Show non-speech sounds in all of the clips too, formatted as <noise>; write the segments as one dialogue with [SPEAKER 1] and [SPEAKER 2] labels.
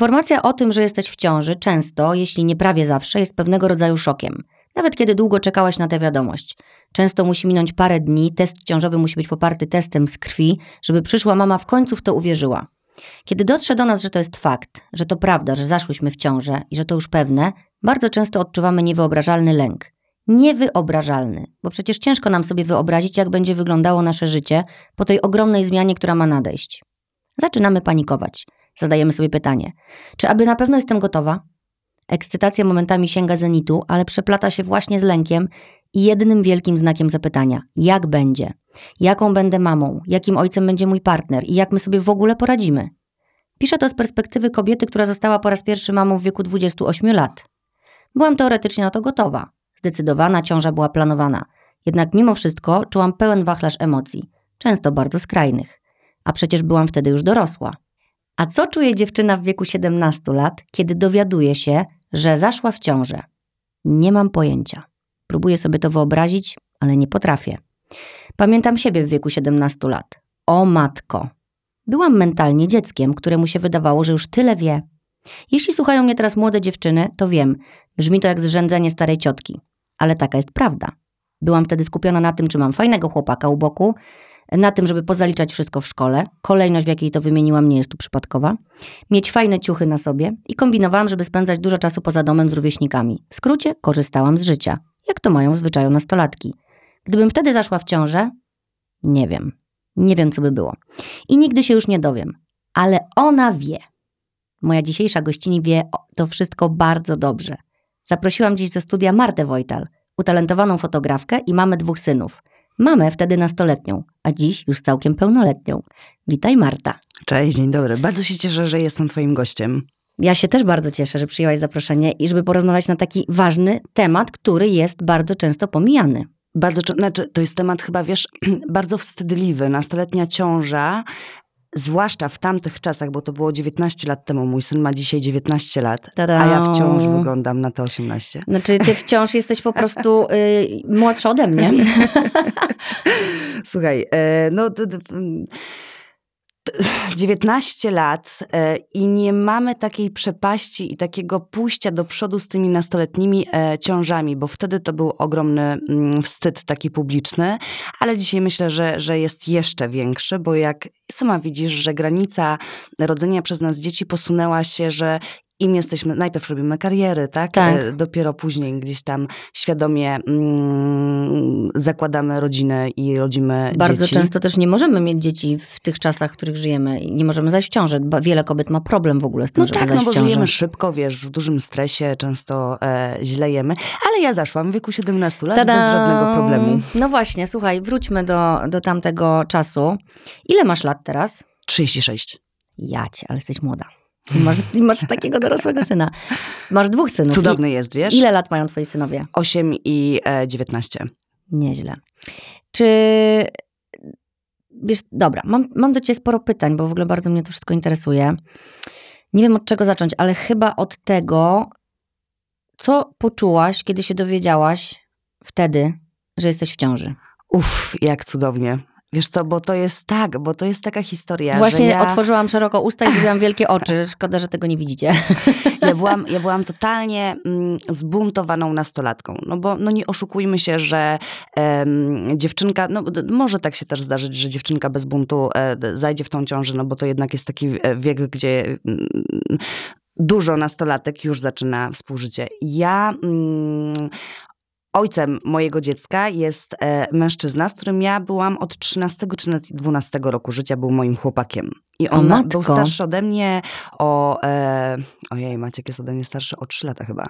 [SPEAKER 1] Informacja o tym, że jesteś w ciąży, często, jeśli nie prawie zawsze, jest pewnego rodzaju szokiem. Nawet kiedy długo czekałaś na tę wiadomość. Często musi minąć parę dni, test ciążowy musi być poparty testem z krwi, żeby przyszła mama w końcu w to uwierzyła. Kiedy dotrze do nas, że to jest fakt, że to prawda, że zaszłyśmy w ciążę i że to już pewne, bardzo często odczuwamy niewyobrażalny lęk. Niewyobrażalny, bo przecież ciężko nam sobie wyobrazić, jak będzie wyglądało nasze życie po tej ogromnej zmianie, która ma nadejść. Zaczynamy panikować. Zadajemy sobie pytanie: czy aby na pewno jestem gotowa? Ekscytacja momentami sięga zenitu, ale przeplata się właśnie z lękiem i jednym wielkim znakiem zapytania: jak będzie? Jaką będę mamą? Jakim ojcem będzie mój partner? I jak my sobie w ogóle poradzimy? Piszę to z perspektywy kobiety, która została po raz pierwszy mamą w wieku 28 lat. Byłam teoretycznie na to gotowa. Zdecydowana ciąża była planowana. Jednak mimo wszystko czułam pełen wachlarz emocji, często bardzo skrajnych. A przecież byłam wtedy już dorosła. A co czuje dziewczyna w wieku 17 lat, kiedy dowiaduje się, że zaszła w ciążę? Nie mam pojęcia. Próbuję sobie to wyobrazić, ale nie potrafię. Pamiętam siebie w wieku 17 lat. O matko! Byłam mentalnie dzieckiem, któremu się wydawało, że już tyle wie. Jeśli słuchają mnie teraz młode dziewczyny, to wiem, brzmi to jak zrzędzenie starej ciotki. Ale taka jest prawda. Byłam wtedy skupiona na tym, czy mam fajnego chłopaka u boku, na tym, żeby pozaliczać wszystko w szkole. Kolejność, w jakiej to wymieniłam, nie jest tu przypadkowa. Mieć fajne ciuchy na sobie i kombinowałam, żeby spędzać dużo czasu poza domem z rówieśnikami. W skrócie, korzystałam z życia, jak to mają w nastolatki. Gdybym wtedy zaszła w ciążę, nie wiem. Nie wiem, co by było. I nigdy się już nie dowiem. Ale ona wie. Moja dzisiejsza gościni wie to wszystko bardzo dobrze. Zaprosiłam dziś do studia Martę Wojtal, utalentowaną fotografkę i mamę dwóch synów. Mamę wtedy nastoletnią, a dziś już całkiem pełnoletnią. Witaj Marta.
[SPEAKER 2] Cześć, dzień dobry. Bardzo się cieszę, że jestem twoim gościem.
[SPEAKER 1] Ja się też bardzo cieszę, że przyjęłaś zaproszenie i żeby porozmawiać na taki ważny temat, który jest bardzo często pomijany.
[SPEAKER 2] Bardzo, znaczy, to jest temat chyba, wiesz, <clears throat> bardzo wstydliwy. Nastoletnia ciąża, zwłaszcza w tamtych czasach, bo to było 19 lat temu, mój syn ma dzisiaj 19 lat, a ja wciąż wyglądam na te 18.
[SPEAKER 1] Znaczy, ty wciąż jesteś po prostu y, młodsza ode mnie. <laughs>
[SPEAKER 2] Słuchaj, e, no... d- d- mm, t- 19 lat e, i nie mamy takiej przepaści i takiego pójścia do przodu z tymi nastoletnimi e, ciążami, bo wtedy to był ogromny mm, wstyd taki publiczny, ale dzisiaj myślę, że, że jest jeszcze większy, bo jak sama widzisz, że granica rodzenia przez nas dzieci posunęła się, że im jesteśmy, najpierw robimy kariery, tak?
[SPEAKER 1] Tak.
[SPEAKER 2] E, Dopiero później gdzieś tam świadomie mm, zakładamy rodzinę i rodzimy
[SPEAKER 1] Bardzo
[SPEAKER 2] dzieci.
[SPEAKER 1] często też nie możemy mieć dzieci w tych czasach, w których żyjemy i nie możemy zajść w ciążę. Wiele kobiet ma problem w ogóle z tym,
[SPEAKER 2] No
[SPEAKER 1] żeby
[SPEAKER 2] tak,
[SPEAKER 1] zajść
[SPEAKER 2] no bo żyjemy szybko, wiesz, w dużym stresie, często e, źle jemy, ale ja zaszłam w wieku 17 lat
[SPEAKER 1] Tada!
[SPEAKER 2] bez żadnego problemu.
[SPEAKER 1] No właśnie, słuchaj, wróćmy do, do tamtego czasu. Ile masz lat teraz?
[SPEAKER 2] 36.
[SPEAKER 1] Ja cię, ale jesteś młoda. I masz, i masz takiego dorosłego syna. Masz dwóch synów.
[SPEAKER 2] Cudowny jest,
[SPEAKER 1] I,
[SPEAKER 2] wiesz?
[SPEAKER 1] ile lat mają twoi synowie?
[SPEAKER 2] 8 i e, 19.
[SPEAKER 1] Nieźle. Czy. Wiesz, dobra, mam, mam do ciebie sporo pytań, bo w ogóle bardzo mnie to wszystko interesuje. Nie wiem od czego zacząć, ale chyba od tego, co poczułaś, kiedy się dowiedziałaś wtedy, że jesteś w ciąży.
[SPEAKER 2] Uff, jak cudownie. Wiesz co, bo to jest tak, bo to jest taka historia,
[SPEAKER 1] Właśnie
[SPEAKER 2] że ja,
[SPEAKER 1] otworzyłam szeroko usta i zrobiłam wielkie oczy. <laughs> Szkoda, że tego nie widzicie. <laughs>
[SPEAKER 2] ja, byłam, ja byłam totalnie mm, zbuntowaną nastolatką. No bo no nie oszukujmy się, że em, dziewczynka, no może tak się też zdarzyć, że dziewczynka bez buntu e, zajdzie w tą ciążę, no bo to jednak jest taki e, wiek, gdzie mm, dużo nastolatek już zaczyna współżycie. Ja mm, Ojcem mojego dziecka jest e, mężczyzna, z którym ja byłam od 13 czy nawet 12 roku życia, był moim chłopakiem. I
[SPEAKER 1] O
[SPEAKER 2] on
[SPEAKER 1] matko.
[SPEAKER 2] był starszy ode mnie o... E, ojej, Maciek jest ode mnie starszy o 3 lata chyba.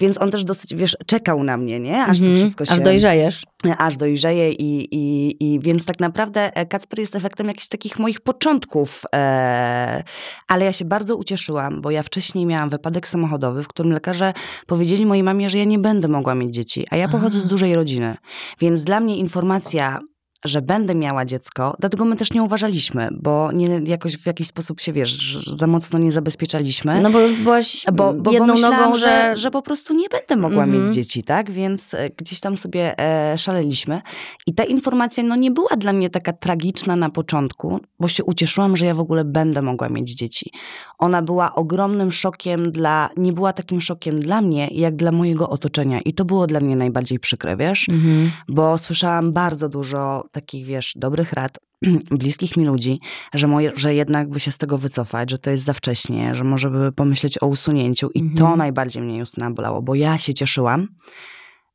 [SPEAKER 2] Więc on też dosyć, wiesz, czekał na mnie, nie? Aż to
[SPEAKER 1] Mhm,
[SPEAKER 2] wszystko się...
[SPEAKER 1] Aż dojrzejesz.
[SPEAKER 2] Aż dojrzeje i, i, i więc tak naprawdę e, Kacper jest efektem jakichś takich moich początków. E, ale ja się bardzo ucieszyłam, bo ja wcześniej miałam wypadek samochodowy, w którym lekarze powiedzieli mojej mamie, że ja nie będę mogła mieć dzieci, a ja pochodzę z dużej rodziny. Więc dla mnie informacja że będę miała dziecko, dlatego my też nie uważaliśmy, bo nie, jakoś w jakiś sposób się, wiesz, za mocno nie zabezpieczaliśmy.
[SPEAKER 1] No bo już byłaś
[SPEAKER 2] Bo, bo,
[SPEAKER 1] jedną
[SPEAKER 2] bo myślałam,
[SPEAKER 1] nogą, że...
[SPEAKER 2] że, że po prostu nie będę mogła
[SPEAKER 1] Mhm.
[SPEAKER 2] mieć dzieci, tak? Więc e, gdzieś tam sobie e, szaleliśmy. I ta informacja no, nie była dla mnie taka tragiczna na początku, bo się ucieszyłam, że ja w ogóle będę mogła mieć dzieci. Ona była ogromnym szokiem dla, nie była takim szokiem dla mnie, jak dla mojego otoczenia. I to było dla mnie najbardziej przykre, wiesz?
[SPEAKER 1] Mhm.
[SPEAKER 2] bo słyszałam bardzo dużo takich, wiesz, dobrych rad <clears throat> bliskich mi ludzi, że, moje, że jednak by się z tego wycofać, że to jest za wcześnie, że może by pomyśleć o usunięciu. I to
[SPEAKER 1] Mhm.
[SPEAKER 2] najbardziej mnie Justyna bolało, bo ja się cieszyłam,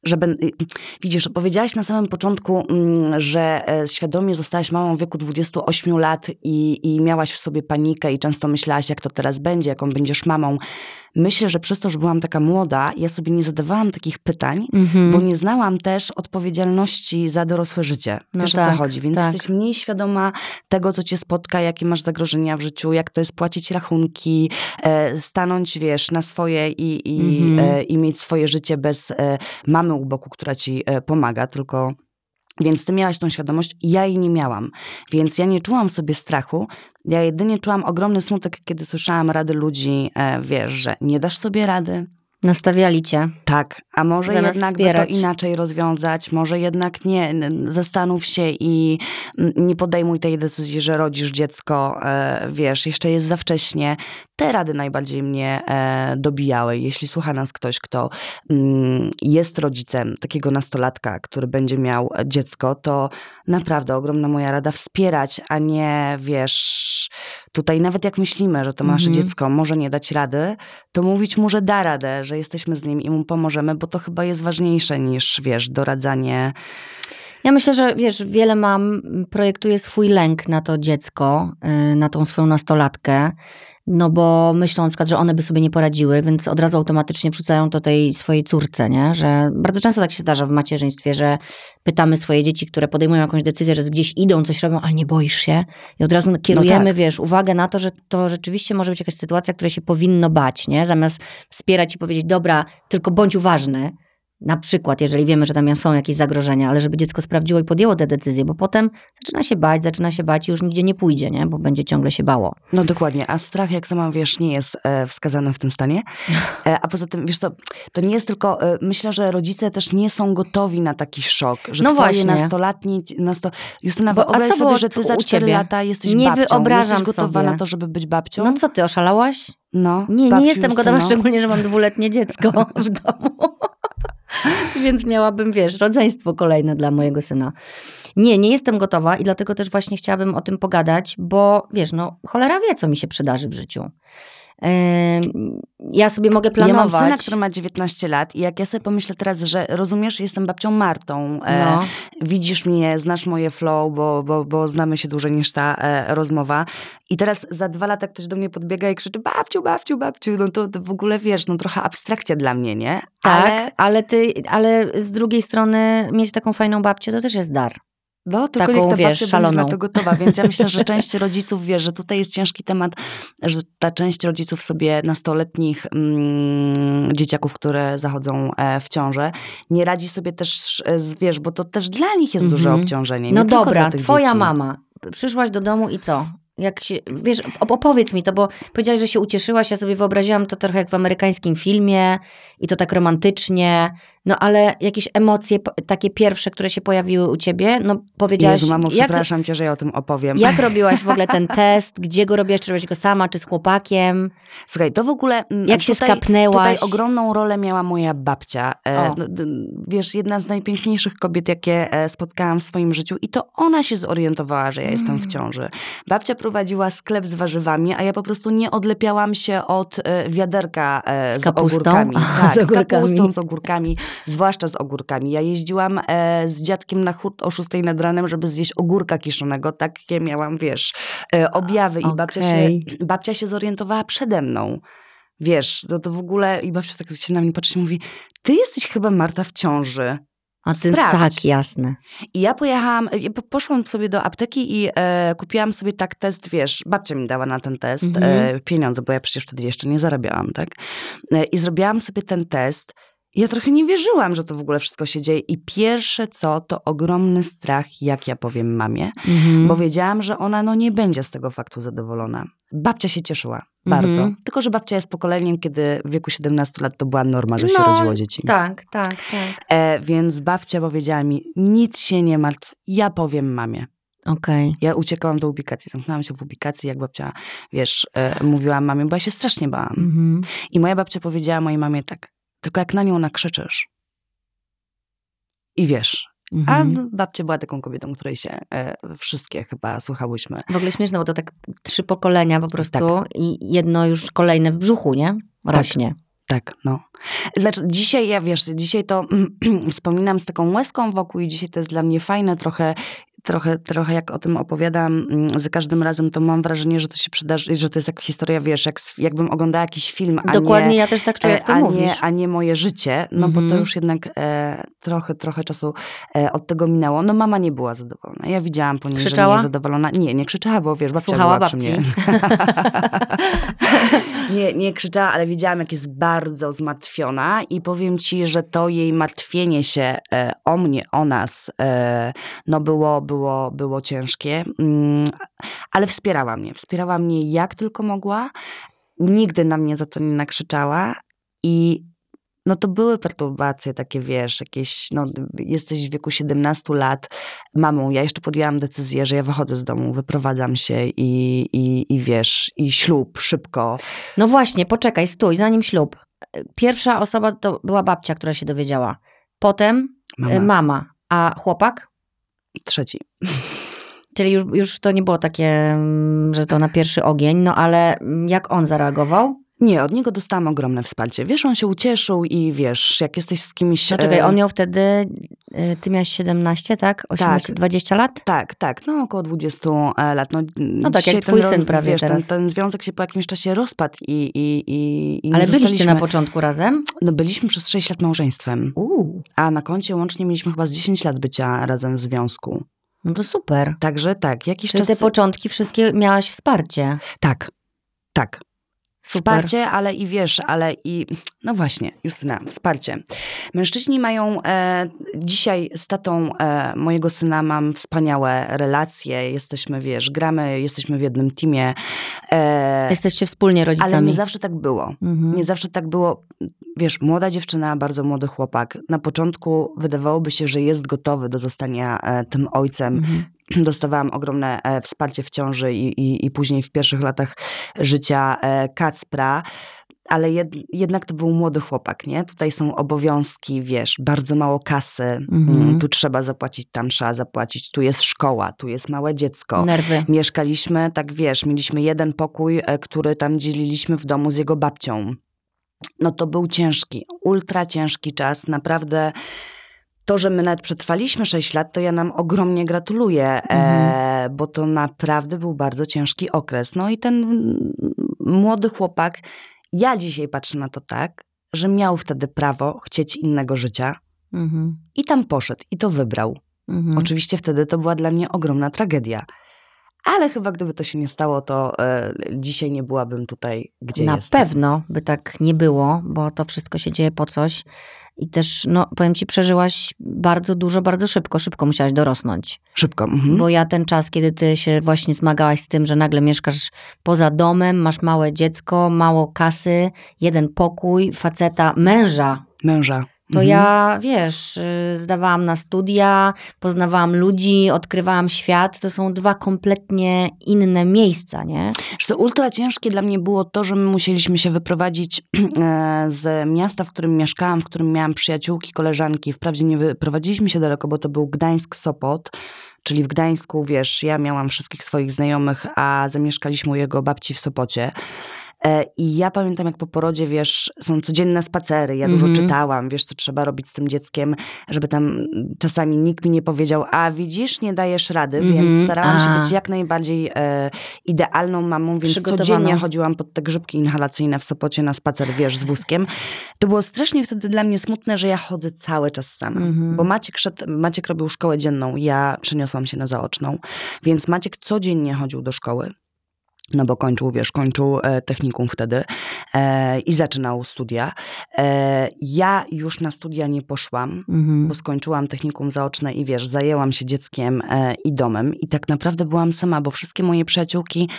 [SPEAKER 2] że ben... widzisz, powiedziałaś na samym początku, mm, że e, świadomie zostałaś mamą w wieku 28 lat i, i miałaś w sobie panikę i często myślałaś, jak to teraz będzie, jaką będziesz mamą. Myślę, że przez to, że byłam taka młoda, ja sobie nie zadawałam takich pytań,
[SPEAKER 1] Mhm.
[SPEAKER 2] bo nie znałam też odpowiedzialności za dorosłe życie.
[SPEAKER 1] No
[SPEAKER 2] Wiesz o
[SPEAKER 1] tak,
[SPEAKER 2] co chodzi, więc
[SPEAKER 1] tak.
[SPEAKER 2] jesteś mniej świadoma tego, co cię spotka, jakie masz zagrożenia w życiu, jak to jest płacić rachunki, e, stanąć, wiesz, na swoje i, i,
[SPEAKER 1] Mhm.
[SPEAKER 2] e, i mieć swoje życie bez e, mamy u boku, która ci e, pomaga, tylko... Więc ty miałaś tą świadomość, ja jej nie miałam. Więc ja nie czułam sobie strachu. Ja jedynie czułam ogromny smutek, kiedy słyszałam rady ludzi, e, wiesz, że nie dasz sobie rady,
[SPEAKER 1] Nastawiali cię.
[SPEAKER 2] tak, a może
[SPEAKER 1] Zamiast
[SPEAKER 2] jednak by to inaczej rozwiązać, może jednak nie, zastanów się i nie podejmuj tej decyzji, że rodzisz dziecko, e, wiesz, jeszcze jest za wcześnie. Te rady najbardziej mnie e, dobijały. Jeśli słucha nas ktoś, kto mm, jest rodzicem takiego nastolatka, który będzie miał dziecko, to naprawdę ogromna moja rada wspierać, a nie, wiesz, tutaj nawet jak myślimy, że to nasze
[SPEAKER 1] Mhm.
[SPEAKER 2] dziecko może nie dać rady, to mówić mu, że da radę, że jesteśmy z nim i mu pomożemy, bo to chyba jest ważniejsze niż, wiesz, doradzanie.
[SPEAKER 1] Ja myślę, że wiesz, wiele mam projektuje swój lęk na to dziecko, y, na tą swoją nastolatkę, no bo myślą na przykład, że one by sobie nie poradziły, więc od razu automatycznie wrzucają to tej swojej córce, nie? Że bardzo często tak się zdarza w macierzyństwie, że pytamy swoje dzieci, które podejmują jakąś decyzję, że gdzieś idą, coś robią, ale nie boisz się? I od razu kierujemy,
[SPEAKER 2] tak.
[SPEAKER 1] wiesz, uwagę na to, że to rzeczywiście może być jakaś sytuacja, której się powinno bać, nie? Zamiast wspierać i powiedzieć, dobra, tylko bądź uważny, na przykład, jeżeli wiemy, że tam są jakieś zagrożenia, ale żeby dziecko sprawdziło i podjęło te decyzje, bo potem zaczyna się bać, zaczyna się bać i już nigdzie nie pójdzie, nie? bo będzie ciągle się bało.
[SPEAKER 2] No dokładnie, a strach, jak sama wiesz, nie jest e, wskazany w tym stanie. E, a poza tym, wiesz co, to nie jest tylko, e, myślę, że rodzice też nie są gotowi na taki szok, że
[SPEAKER 1] No właśnie.
[SPEAKER 2] nastolatni, nasto... Justyna,
[SPEAKER 1] Bo- a
[SPEAKER 2] wyobraź sobie, że ty za
[SPEAKER 1] u
[SPEAKER 2] 4
[SPEAKER 1] ciebie?
[SPEAKER 2] lata jesteś
[SPEAKER 1] Nie
[SPEAKER 2] babcią.
[SPEAKER 1] wyobrażam
[SPEAKER 2] jesteś gotowa
[SPEAKER 1] sobie.
[SPEAKER 2] na to, żeby być babcią?
[SPEAKER 1] No co ty, oszalałaś?
[SPEAKER 2] No,
[SPEAKER 1] Nie, nie jestem gotowa, szczególnie, że mam dwuletnie dziecko <laughs> w domu. <laughs> Więc miałabym, wiesz, rodzeństwo kolejne dla mojego syna. Nie, nie jestem gotowa i dlatego też właśnie chciałabym o tym pogadać, bo wiesz, no cholera wie, co mi się przydarzy w życiu. Ja sobie mogę planować.
[SPEAKER 2] Ja mam syna, który ma 19 lat i jak ja sobie pomyślę teraz, że rozumiesz, jestem babcią Martą, e,
[SPEAKER 1] No.
[SPEAKER 2] widzisz mnie, znasz moje flow, bo, bo, bo znamy się dłużej niż ta e, rozmowa i teraz za dwa lata ktoś do mnie podbiega i krzyczy babciu, babciu, babciu, no to, to w ogóle wiesz, no trochę abstrakcja dla mnie, nie?
[SPEAKER 1] Tak,
[SPEAKER 2] Ale,
[SPEAKER 1] ale... ty, ale z drugiej strony mieć taką fajną babcię to też jest dar.
[SPEAKER 2] No tylko
[SPEAKER 1] taką,
[SPEAKER 2] niech ta
[SPEAKER 1] wiesz,
[SPEAKER 2] babcia będzie
[SPEAKER 1] szaloną.
[SPEAKER 2] na to gotowa, więc ja myślę, że <laughs> część rodziców wie, że tutaj jest ciężki temat, że ta część rodziców sobie nastoletnich mm, dzieciaków, które zachodzą e, w ciążę, nie radzi sobie też, e, z, wiesz, bo to też dla nich jest duże
[SPEAKER 1] Mhm.
[SPEAKER 2] obciążenie. Nie
[SPEAKER 1] No dobra, twoja
[SPEAKER 2] dzieci.
[SPEAKER 1] mama. Przyszłaś do domu i co? Jak się, wiesz, op- opowiedz mi to, bo powiedziałaś, że się ucieszyłaś, ja sobie wyobraziłam to trochę jak w amerykańskim filmie i to tak romantycznie, no ale jakieś emocje takie pierwsze, które się pojawiły u ciebie, no powiedziałaś,
[SPEAKER 2] Jezu, mamo,
[SPEAKER 1] jak,
[SPEAKER 2] przepraszam cię, że ja o tym opowiem.
[SPEAKER 1] jak <laughs> robiłaś w ogóle ten test, gdzie go robiłaś, czy robiłaś go sama, czy z chłopakiem,
[SPEAKER 2] Słuchaj, to w ogóle... mm,
[SPEAKER 1] jak się
[SPEAKER 2] tutaj,
[SPEAKER 1] skapnęłaś?
[SPEAKER 2] Tutaj ogromną rolę miała moja babcia. E,
[SPEAKER 1] O.
[SPEAKER 2] no, wiesz, jedna z najpiękniejszych kobiet, jakie e, spotkałam w swoim życiu i to ona się zorientowała, że ja jestem
[SPEAKER 1] Mm.
[SPEAKER 2] w ciąży. Babcia prowadziła sklep z warzywami, a ja po prostu nie odlepiałam się od e, wiaderka
[SPEAKER 1] Z
[SPEAKER 2] z,
[SPEAKER 1] kapustą?
[SPEAKER 2] ogórkami. <laughs> Tak,
[SPEAKER 1] z
[SPEAKER 2] z,
[SPEAKER 1] ogórkami.
[SPEAKER 2] kapustą, z ogórkami, zwłaszcza z ogórkami. Ja jeździłam e, z dziadkiem na hurt o 6 nad ranem, żeby zjeść ogórka kiszonego. Takie miałam, wiesz, e, objawy i babcia, się, babcia się zorientowała przede mną. Wiesz, to, to w ogóle i babcia tak się na mnie patrzy i mówi, ty jesteś chyba Marta w ciąży.
[SPEAKER 1] A ty
[SPEAKER 2] sprawdź.
[SPEAKER 1] tak, jasne.
[SPEAKER 2] I ja pojechałam, poszłam sobie do apteki i e, kupiłam sobie tak test, wiesz, babcia mi dała na ten test
[SPEAKER 1] Mhm.
[SPEAKER 2] e, pieniądze, bo ja przecież wtedy jeszcze nie zarabiałam, tak? E, I zrobiłam sobie ten test Ja trochę nie wierzyłam, że to w ogóle wszystko się dzieje. I pierwsze co, to ogromny strach, jak ja powiem mamie,
[SPEAKER 1] Mhm.
[SPEAKER 2] bo wiedziałam, że ona no, nie będzie z tego faktu zadowolona. Babcia się cieszyła bardzo.
[SPEAKER 1] Mhm.
[SPEAKER 2] Tylko, że babcia jest pokoleniem, kiedy w wieku 17 lat to była norma, że się
[SPEAKER 1] No,
[SPEAKER 2] rodziło dzieci.
[SPEAKER 1] Tak, tak, tak.
[SPEAKER 2] E, więc babcia powiedziała mi, nic się nie martw, ja powiem mamie.
[SPEAKER 1] Okej.
[SPEAKER 2] Ja uciekałam do ubikacji, zamknęłam się w ubikacji, jak babcia, wiesz, e, mówiła mamie, bo ja się strasznie bałam.
[SPEAKER 1] Mhm.
[SPEAKER 2] I moja babcia powiedziała mojej mamie tak, tylko jak na nią nakrzyczysz. I wiesz, a
[SPEAKER 1] Mhm.
[SPEAKER 2] babcia była taką kobietą, której się e, wszystkie chyba słuchałyśmy.
[SPEAKER 1] W ogóle śmieszne, bo to tak trzy pokolenia po prostu
[SPEAKER 2] Tak.
[SPEAKER 1] i jedno już kolejne w brzuchu, nie? Rośnie.
[SPEAKER 2] Tak, no. Znaczy, dzisiaj, ja wiesz, dzisiaj to <clears throat> wspominam z taką łezką wokół i dzisiaj to jest dla mnie fajne trochę, trochę, trochę jak o tym opowiadam mm, za każdym razem, to mam wrażenie, że to się przydarzy, że to jest jak historia, wiesz, jak, jakbym oglądała jakiś film, a
[SPEAKER 1] Dokładnie,
[SPEAKER 2] nie...
[SPEAKER 1] ja też tak czuję,
[SPEAKER 2] e,
[SPEAKER 1] jak to
[SPEAKER 2] a,
[SPEAKER 1] mówisz.
[SPEAKER 2] nie, a nie moje życie, no bo to
[SPEAKER 1] Mhm.
[SPEAKER 2] już jednak e, trochę, trochę czasu e, od tego minęło. No mama nie była zadowolona. Ja widziałam po niej, że nie
[SPEAKER 1] Krzyczała?
[SPEAKER 2] jest zadowolona. Nie, nie krzyczała, bo wiesz, babcia
[SPEAKER 1] Słuchała
[SPEAKER 2] była przy
[SPEAKER 1] babci.
[SPEAKER 2] mnie. <laughs> nie, nie krzyczała, ale widziałam, jak jest bardzo zmartwiona i powiem ci, że to jej martwienie się e, o mnie, o nas, e, no było, było, było ciężkie, mm, ale wspierała mnie. Wspierała mnie jak tylko mogła. Nigdy na mnie za to nie nakrzyczała i no to były perturbacje takie, wiesz, jakieś, no jesteś w wieku 17 lat, mamą, ja jeszcze podjęłam decyzję, że ja wychodzę z domu, wyprowadzam się i, i, i wiesz, i ślub szybko.
[SPEAKER 1] No właśnie, poczekaj, stój, zanim ślub. Pierwsza osoba to była babcia, która się dowiedziała. Potem
[SPEAKER 2] Mama,
[SPEAKER 1] mama, mama a chłopak?
[SPEAKER 2] Trzeci.
[SPEAKER 1] Czyli już, już to nie było takie, mm, że to na pierwszy ogień, no ale mm, jak on zareagował?
[SPEAKER 2] Nie, od niego dostałam ogromne wsparcie. Wiesz, on się ucieszył i wiesz, jak jesteś z kimś...
[SPEAKER 1] No czekaj,
[SPEAKER 2] e,
[SPEAKER 1] on miał wtedy, y, ty miałeś 17, tak? 18,
[SPEAKER 2] Tak.
[SPEAKER 1] 20 lat?
[SPEAKER 2] Tak, tak, no około 20 e, lat. No,
[SPEAKER 1] tak jak twój syn prawie
[SPEAKER 2] wiesz, ten, ten związek się po jakimś czasie rozpadł i, i, i, i
[SPEAKER 1] Ale byliście na początku razem?
[SPEAKER 2] No byliśmy przez 6 lat małżeństwem,
[SPEAKER 1] Uuu,
[SPEAKER 2] a na koncie łącznie mieliśmy chyba z 10 lat bycia razem w związku.
[SPEAKER 1] no to super.
[SPEAKER 2] Także tak, jakiś
[SPEAKER 1] Czyli
[SPEAKER 2] czas...
[SPEAKER 1] te początki wszystkie miałaś wsparcie.
[SPEAKER 2] Tak, tak.
[SPEAKER 1] Super.
[SPEAKER 2] Wsparcie, ale i wiesz, ale i. No właśnie, Justyna, wsparcie. Mężczyźni mają. E, dzisiaj z tatą e, mojego syna mam wspaniałe relacje. Jesteśmy, wiesz, gramy, jesteśmy w jednym teamie. E,
[SPEAKER 1] Jesteście wspólnie rodzicami.
[SPEAKER 2] ale nie zawsze tak było.
[SPEAKER 1] Mhm.
[SPEAKER 2] Nie zawsze tak było. Wiesz, młoda dziewczyna, bardzo młody chłopak. Na początku wydawałoby się, że jest gotowy do zostania e, tym ojcem.
[SPEAKER 1] Mhm. <clears throat>
[SPEAKER 2] Dostawałam ogromne e, wsparcie w ciąży i, i, i później w pierwszych latach życia e, Kacpra. Ale jed, jednak to był młody chłopak, nie? Tutaj są obowiązki, wiesz, bardzo mało kasy.
[SPEAKER 1] Mhm.
[SPEAKER 2] Mm, Tu trzeba zapłacić, tam trzeba zapłacić. Tu jest szkoła, tu jest małe dziecko.
[SPEAKER 1] Nerwy.
[SPEAKER 2] Mieszkaliśmy, tak wiesz, mieliśmy jeden pokój, e, który tam dzieliliśmy w domu z jego babcią. No to był ciężki, ultra ciężki czas. Naprawdę to, że my nawet przetrwaliśmy 6 lat, to ja nam ogromnie gratuluję, e, bo to naprawdę był bardzo ciężki okres. No i ten młody chłopak, ja dzisiaj patrzę na to tak, że miał wtedy prawo chcieć innego życia
[SPEAKER 1] Mhm.
[SPEAKER 2] i tam poszedł i to wybrał.
[SPEAKER 1] Mhm.
[SPEAKER 2] Oczywiście wtedy to była dla mnie ogromna tragedia. Ale chyba gdyby to się nie stało, to e, dzisiaj nie byłabym tutaj, gdzie
[SPEAKER 1] Na
[SPEAKER 2] jestem.
[SPEAKER 1] pewno by tak nie było, bo to wszystko się dzieje po coś. I też, no powiem ci, przeżyłaś bardzo dużo, bardzo szybko. Szybko musiałaś dorosnąć.
[SPEAKER 2] Szybko. Mhm.
[SPEAKER 1] Bo ja ten czas, kiedy ty się właśnie zmagałaś z tym, że nagle mieszkasz poza domem, masz małe dziecko, mało kasy, jeden pokój, faceta, męża.
[SPEAKER 2] Męża.
[SPEAKER 1] To
[SPEAKER 2] Mhm.
[SPEAKER 1] ja, wiesz, y, zdawałam na studia, poznawałam ludzi, odkrywałam świat. To są dwa kompletnie inne miejsca, nie?
[SPEAKER 2] Co, ultra ciężkie dla mnie było to, że my musieliśmy się wyprowadzić <clears throat> e, z miasta, w którym mieszkałam, w którym miałam przyjaciółki, koleżanki. Wprawdzie nie wyprowadziliśmy się daleko, bo to był Gdańsk-Sopot. Czyli w Gdańsku, wiesz, ja miałam wszystkich swoich znajomych, a zamieszkaliśmy u jego babci w Sopocie. E, I ja pamiętam, jak po porodzie, wiesz, są codzienne spacery, ja dużo
[SPEAKER 1] Mhm.
[SPEAKER 2] czytałam, wiesz, co trzeba robić z tym dzieckiem, żeby tam mm, czasami nikt mi nie powiedział, a widzisz, nie dajesz rady,
[SPEAKER 1] Mhm.
[SPEAKER 2] więc starałam
[SPEAKER 1] A.
[SPEAKER 2] się być jak najbardziej e, idealną mamą, więc codziennie chodziłam pod te grzybki inhalacyjne w Sopocie na spacer, wiesz, z wózkiem. To było strasznie wtedy dla mnie smutne, że ja chodzę cały czas sama.
[SPEAKER 1] Mhm.
[SPEAKER 2] Bo Maciek, szedł, Maciek robił szkołę dzienną, ja przeniosłam się na zaoczną, więc Maciek codziennie chodził do szkoły. No bo kończył, wiesz, kończył e, technikum wtedy e, i zaczynał studia. E, ja już na studia nie poszłam,
[SPEAKER 1] Mhm.
[SPEAKER 2] bo skończyłam technikum zaoczne i wiesz, zajęłam się dzieckiem e, i domem i tak naprawdę byłam sama, bo wszystkie moje przyjaciółki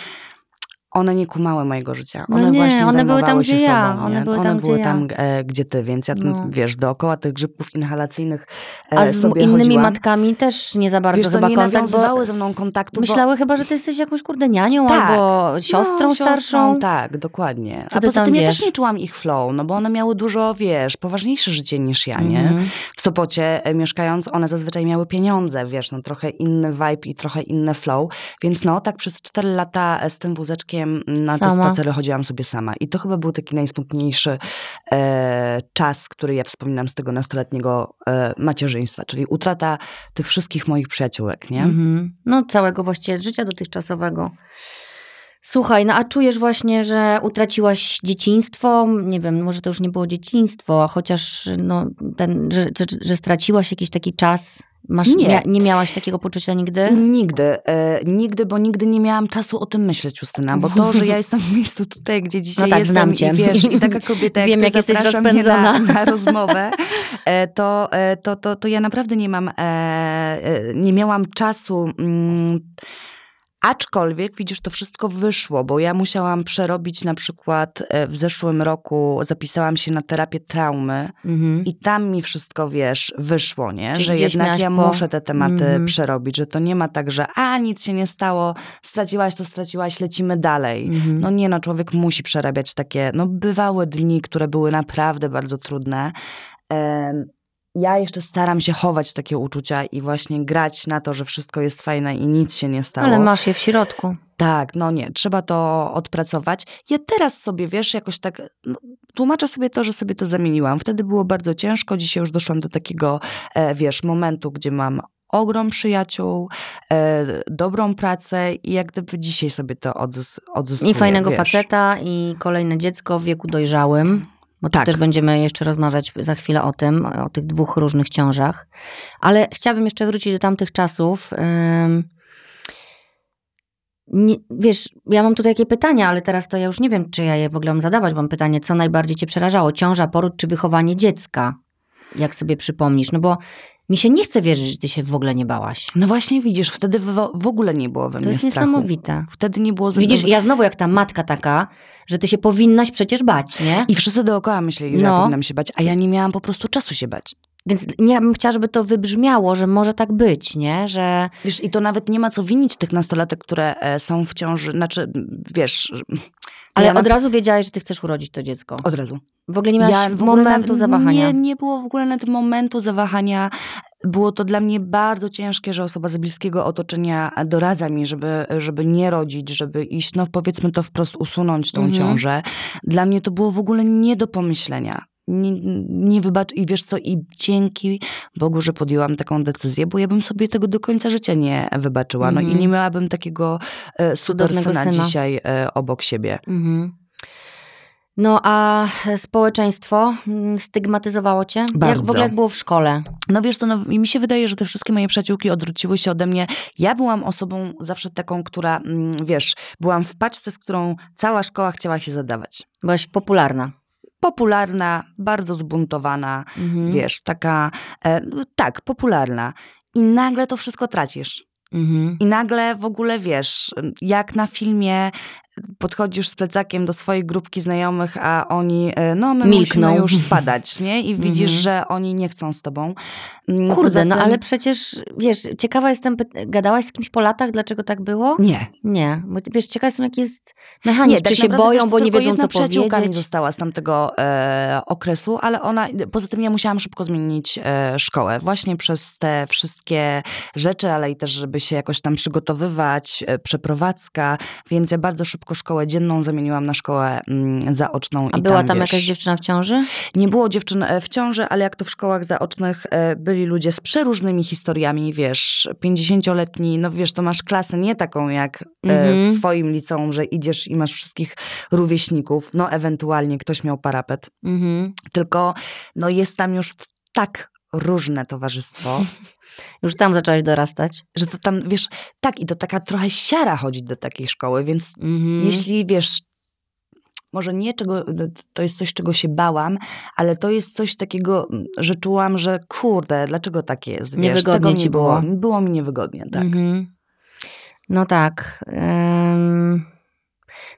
[SPEAKER 2] one nie kumały mojego życia.
[SPEAKER 1] No
[SPEAKER 2] One
[SPEAKER 1] nie,
[SPEAKER 2] właśnie
[SPEAKER 1] one były tam, gdzie ja.
[SPEAKER 2] sobą,
[SPEAKER 1] One były
[SPEAKER 2] one
[SPEAKER 1] tam,
[SPEAKER 2] były
[SPEAKER 1] gdzie
[SPEAKER 2] tam
[SPEAKER 1] ja.
[SPEAKER 2] e, gdzie ty, więc ja,
[SPEAKER 1] No.
[SPEAKER 2] wiesz, dookoła tych grzybków inhalacyjnych e,
[SPEAKER 1] A z innymi
[SPEAKER 2] chodziłam.
[SPEAKER 1] matkami też nie za bardzo
[SPEAKER 2] Wiesz
[SPEAKER 1] chyba
[SPEAKER 2] nie
[SPEAKER 1] kontakt, bo
[SPEAKER 2] ze mną kontaktu, bo-
[SPEAKER 1] Myślały chyba, że ty jesteś jakąś kurde nianią
[SPEAKER 2] Tak.
[SPEAKER 1] albo siostrą
[SPEAKER 2] no,
[SPEAKER 1] starszą.
[SPEAKER 2] Tak, dokładnie.
[SPEAKER 1] Co
[SPEAKER 2] A poza tym ja
[SPEAKER 1] wiesz?
[SPEAKER 2] też nie czułam ich flow, no bo one miały dużo, wiesz, poważniejsze życie niż ja, nie?
[SPEAKER 1] Mhm.
[SPEAKER 2] W Sopocie e, mieszkając, one zazwyczaj miały pieniądze, wiesz, no trochę inny vibe i trochę inne flow, więc no tak przez cztery lata z tym wózeczkiem na te
[SPEAKER 1] Sama.
[SPEAKER 2] spacery chodziłam sobie sama i to chyba był taki najsmutniejszy e, czas, który ja wspominam z tego nastoletniego e, macierzyństwa, czyli utrata tych wszystkich moich przyjaciółek, nie?
[SPEAKER 1] Mhm. No całego właściwie życia dotychczasowego. Słuchaj, no a czujesz właśnie, że utraciłaś dzieciństwo? Nie wiem, może to już nie było dzieciństwo, a chociaż no, ten, że, że, że straciłaś jakiś taki czas. Masz,
[SPEAKER 2] Nie.
[SPEAKER 1] Mia, nie miałaś takiego poczucia nigdy?
[SPEAKER 2] Nigdy, e, nigdy, bo nigdy nie miałam czasu o tym myśleć, Justyna, bo to, że ja jestem w miejscu tutaj, gdzie dzisiaj
[SPEAKER 1] No tak,
[SPEAKER 2] jestem
[SPEAKER 1] znam cię.
[SPEAKER 2] i wiesz, i taka <laughs> kobieta jak
[SPEAKER 1] Wiem,
[SPEAKER 2] ty
[SPEAKER 1] jak jesteś rozpędzona.
[SPEAKER 2] na, na rozmowę, e, to, e, to, to, to ja naprawdę nie mam, e, e, nie miałam czasu... Mm, Aczkolwiek, widzisz, to wszystko wyszło, bo ja musiałam przerobić na przykład e, w zeszłym roku, zapisałam się na terapię traumy
[SPEAKER 1] Mhm.
[SPEAKER 2] i tam mi wszystko, wiesz, wyszło, nie?
[SPEAKER 1] Czyli
[SPEAKER 2] Że jednak ja
[SPEAKER 1] po-
[SPEAKER 2] muszę te tematy
[SPEAKER 1] Mhm.
[SPEAKER 2] przerobić, że to nie ma tak, że a, nic się nie stało, straciłaś to, straciłaś, lecimy dalej.
[SPEAKER 1] Mhm.
[SPEAKER 2] No nie, no człowiek musi przerabiać takie, no bywały dni, które były naprawdę bardzo trudne. Em, ja jeszcze staram się chować takie uczucia i właśnie grać na to, że wszystko jest fajne i nic się nie stało.
[SPEAKER 1] Ale masz je w środku.
[SPEAKER 2] Tak, no nie, trzeba to odpracować. Ja teraz sobie, wiesz, jakoś tak no, tłumaczę sobie to, że sobie to zamieniłam. Wtedy było bardzo ciężko, dzisiaj już doszłam do takiego, e, wiesz, momentu, gdzie mam ogrom przyjaciół, e, dobrą pracę i jak gdyby dzisiaj sobie to odzys- odzyskuję,
[SPEAKER 1] I fajnego
[SPEAKER 2] wiesz.
[SPEAKER 1] faceta, i kolejne dziecko w wieku dojrzałym. Bo
[SPEAKER 2] Tak.
[SPEAKER 1] też będziemy jeszcze rozmawiać za chwilę o tym, o tych dwóch różnych ciążach. Ale chciałabym jeszcze wrócić do tamtych czasów. Nie, wiesz, ja mam tutaj takie pytania, ale teraz to ja już nie wiem, czy ja je w ogóle mam zadawać. Mam pytanie, co najbardziej cię przerażało? Ciąża, poród czy wychowanie dziecka? Jak sobie przypomnisz? No bo mi się nie chce wierzyć, że ty się w ogóle nie bałaś.
[SPEAKER 2] No właśnie widzisz, wtedy w, ogóle nie było we mnie
[SPEAKER 1] To jest
[SPEAKER 2] strachu.
[SPEAKER 1] niesamowite.
[SPEAKER 2] Wtedy nie było ze
[SPEAKER 1] Widzisz,
[SPEAKER 2] mną-
[SPEAKER 1] ja znowu jak ta matka taka, że ty się powinnaś przecież bać, nie?
[SPEAKER 2] I wszyscy dookoła myśleli, że ja
[SPEAKER 1] No.
[SPEAKER 2] powinnam się bać, a ja nie miałam po prostu czasu się bać.
[SPEAKER 1] Więc nie ja bym chciała, żeby to wybrzmiało, że może tak być, nie? Że
[SPEAKER 2] Wiesz, i to nawet nie ma co winić tych nastolatek, które e, są w ciąży, znaczy, wiesz...
[SPEAKER 1] ale
[SPEAKER 2] ja na-
[SPEAKER 1] od razu wiedziałeś, że ty chcesz urodzić to dziecko.
[SPEAKER 2] Od razu.
[SPEAKER 1] W ogóle nie miałaś
[SPEAKER 2] ogóle
[SPEAKER 1] momentu
[SPEAKER 2] nawet
[SPEAKER 1] zawahania.
[SPEAKER 2] Nie, nie było w ogóle nawet momentu zawahania. Było to dla mnie bardzo ciężkie, że osoba z bliskiego otoczenia doradza mi, żeby, żeby nie rodzić, żeby iść, no powiedzmy to wprost, usunąć tą
[SPEAKER 1] Mhm.
[SPEAKER 2] ciążę. Dla mnie to było w ogóle nie do pomyślenia. Nie, nie wybacz, i wiesz co, i dzięki Bogu, że podjęłam taką decyzję, bo ja bym sobie tego do końca życia nie wybaczyła. No i
[SPEAKER 1] Mhm.
[SPEAKER 2] nie miałabym takiego e, syna, dzisiaj e, obok siebie.
[SPEAKER 1] Mhm. No a społeczeństwo mm, stygmatyzowało cię? Jak w
[SPEAKER 2] Bardzo.
[SPEAKER 1] ogóle jak było w szkole?
[SPEAKER 2] No wiesz co, no, mi się wydaje, że te wszystkie moje przyjaciółki odwróciły się ode mnie. Ja byłam osobą zawsze taką, która, mm, wiesz, byłam w paczce, z którą cała szkoła chciała się zadawać.
[SPEAKER 1] Byłaś popularna.
[SPEAKER 2] Popularna, bardzo zbuntowana,
[SPEAKER 1] Mhm.
[SPEAKER 2] wiesz, taka, e, no, tak, popularna. I nagle to wszystko tracisz.
[SPEAKER 1] Mhm.
[SPEAKER 2] I nagle w ogóle wiesz, jak na filmie podchodzisz z plecakiem do swojej grupki znajomych, a oni, e, no my
[SPEAKER 1] Milkną.
[SPEAKER 2] musimy już spadać, nie? I <laughs> widzisz,
[SPEAKER 1] Mhm.
[SPEAKER 2] że oni nie chcą z tobą. Mm,
[SPEAKER 1] Kurde, no ale przecież, wiesz, ciekawa jestem, gadałaś z kimś po latach, dlaczego tak było?
[SPEAKER 2] Nie.
[SPEAKER 1] Nie, bo wiesz, ciekawa jestem, jaki jest mechanizm.
[SPEAKER 2] tak
[SPEAKER 1] czy się boją,
[SPEAKER 2] wiesz,
[SPEAKER 1] bo nie wiedzą, co
[SPEAKER 2] przyjaciółka mi
[SPEAKER 1] powiedzieć?
[SPEAKER 2] została z tamtego e, okresu, ale ona, poza tym ja musiałam szybko zmienić e, szkołę. Właśnie przez te wszystkie rzeczy, ale i też, żeby się jakoś tam przygotowywać, e, przeprowadzka, więc ja bardzo szybko szkołę dzienną zamieniłam na szkołę mm, zaoczną.
[SPEAKER 1] A
[SPEAKER 2] i
[SPEAKER 1] była
[SPEAKER 2] tam,
[SPEAKER 1] tam
[SPEAKER 2] wiesz,
[SPEAKER 1] jakaś dziewczyna w ciąży?
[SPEAKER 2] Nie było dziewczyn e, w ciąży, ale jak to w szkołach zaocznych e, byli ludzie z przeróżnymi historiami, wiesz, 50-letni, no wiesz, to masz klasę nie taką jak e,
[SPEAKER 1] Mhm.
[SPEAKER 2] w swoim liceum, że idziesz i masz wszystkich rówieśników, no ewentualnie ktoś miał parapet,
[SPEAKER 1] Mhm.
[SPEAKER 2] tylko no jest tam już tak różne towarzystwo, <laughs>
[SPEAKER 1] Już tam zaczęłaś dorastać.
[SPEAKER 2] że to tam, wiesz, tak, i to taka trochę siara chodzić do takiej szkoły, więc
[SPEAKER 1] Mhm.
[SPEAKER 2] jeśli, wiesz, może nie czego, to jest coś, czego się bałam, ale to jest coś takiego, że czułam, że kurde, dlaczego tak jest, wiesz,
[SPEAKER 1] Niewygodnie
[SPEAKER 2] tego mi było.
[SPEAKER 1] było.
[SPEAKER 2] Było mi niewygodnie, tak.
[SPEAKER 1] Mhm. No tak. Ym,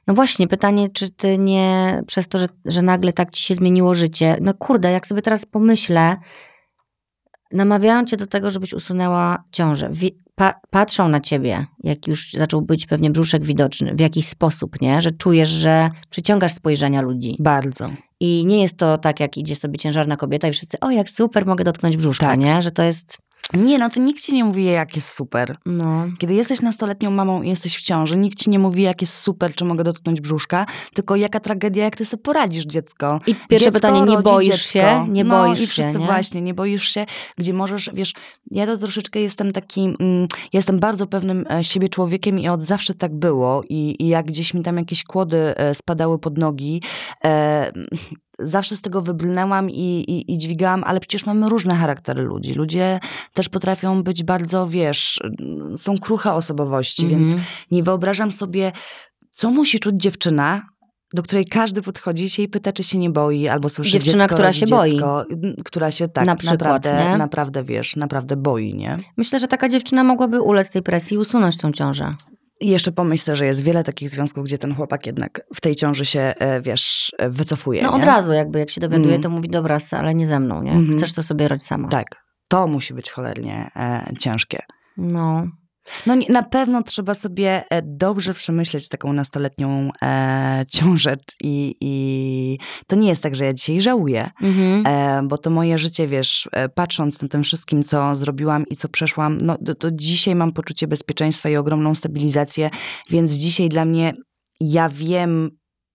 [SPEAKER 1] No właśnie, pytanie, czy ty nie, przez to, że, że nagle tak ci się zmieniło życie, no kurde, jak sobie teraz pomyślę, namawiają cię do tego, żebyś usunęła ciążę. Wi- Pa, patrzą na ciebie, jak już zaczął być pewnie brzuszek widoczny, w jakiś sposób, nie? Że czujesz, że przyciągasz spojrzenia ludzi.
[SPEAKER 2] Bardzo.
[SPEAKER 1] I nie jest to tak, jak idzie sobie ciężarna kobieta i wszyscy, o jak super, mogę dotknąć brzuszka,
[SPEAKER 2] Tak.
[SPEAKER 1] nie? Że to jest,
[SPEAKER 2] Nie, no to nikt ci nie mówi, jak jest super.
[SPEAKER 1] no...
[SPEAKER 2] Kiedy jesteś nastoletnią mamą i jesteś w ciąży, nikt ci nie mówi, jak jest super, czy mogę dotknąć brzuszka, tylko jaka tragedia, jak ty sobie poradzisz, dziecko.
[SPEAKER 1] I pierwsze
[SPEAKER 2] Dziecko
[SPEAKER 1] pytanie, nie boisz
[SPEAKER 2] dziecko.
[SPEAKER 1] się? Nie
[SPEAKER 2] no,
[SPEAKER 1] boisz
[SPEAKER 2] i
[SPEAKER 1] się,
[SPEAKER 2] wszyscy
[SPEAKER 1] nie?
[SPEAKER 2] właśnie, nie boisz się, gdzie możesz, wiesz, ja to troszeczkę jestem taki, mm, jestem bardzo pewnym e, siebie człowiekiem i od zawsze tak było i, i jak gdzieś mi tam jakieś kłody e, spadały pod nogi, e, zawsze z tego wybrnęłam i, i, i dźwigałam, ale przecież mamy różne charaktery ludzi. Ludzie też potrafią być bardzo, wiesz, mm, są kruche osobowości, więc
[SPEAKER 1] Mhm.
[SPEAKER 2] nie wyobrażam sobie, co musi czuć dziewczyna, do której każdy podchodzi się i pyta, czy się nie boi, albo słyszy
[SPEAKER 1] Dziewczyna,
[SPEAKER 2] dziecko,
[SPEAKER 1] która się boi.
[SPEAKER 2] dziecko, m, która się tak
[SPEAKER 1] Na przykład,
[SPEAKER 2] naprawdę,
[SPEAKER 1] nie?
[SPEAKER 2] naprawdę, wiesz, naprawdę boi, nie?
[SPEAKER 1] Myślę, że taka dziewczyna mogłaby ulec tej presji i usunąć tą ciążę.
[SPEAKER 2] I jeszcze pomyśl sobie, że jest wiele takich związków, gdzie ten chłopak jednak w tej ciąży się, e, wiesz, e, wycofuje,
[SPEAKER 1] No
[SPEAKER 2] nie?
[SPEAKER 1] od razu jakby, jak się dowiaduje,
[SPEAKER 2] Mm.
[SPEAKER 1] to mówi, dobra, ale nie ze mną, nie?
[SPEAKER 2] Mhm.
[SPEAKER 1] Chcesz to sobie rodź sama.
[SPEAKER 2] Tak. To musi być cholernie e, ciężkie.
[SPEAKER 1] No.
[SPEAKER 2] No na pewno trzeba sobie e, dobrze przemyśleć taką nastoletnią e, ciążę i, i to nie jest tak, że ja dzisiaj żałuję,
[SPEAKER 1] Mhm.
[SPEAKER 2] e, bo to moje życie, wiesz, e, patrząc na tym wszystkim, co zrobiłam i co przeszłam, no to, to dzisiaj mam poczucie bezpieczeństwa i ogromną stabilizację, więc dzisiaj dla mnie, ja wiem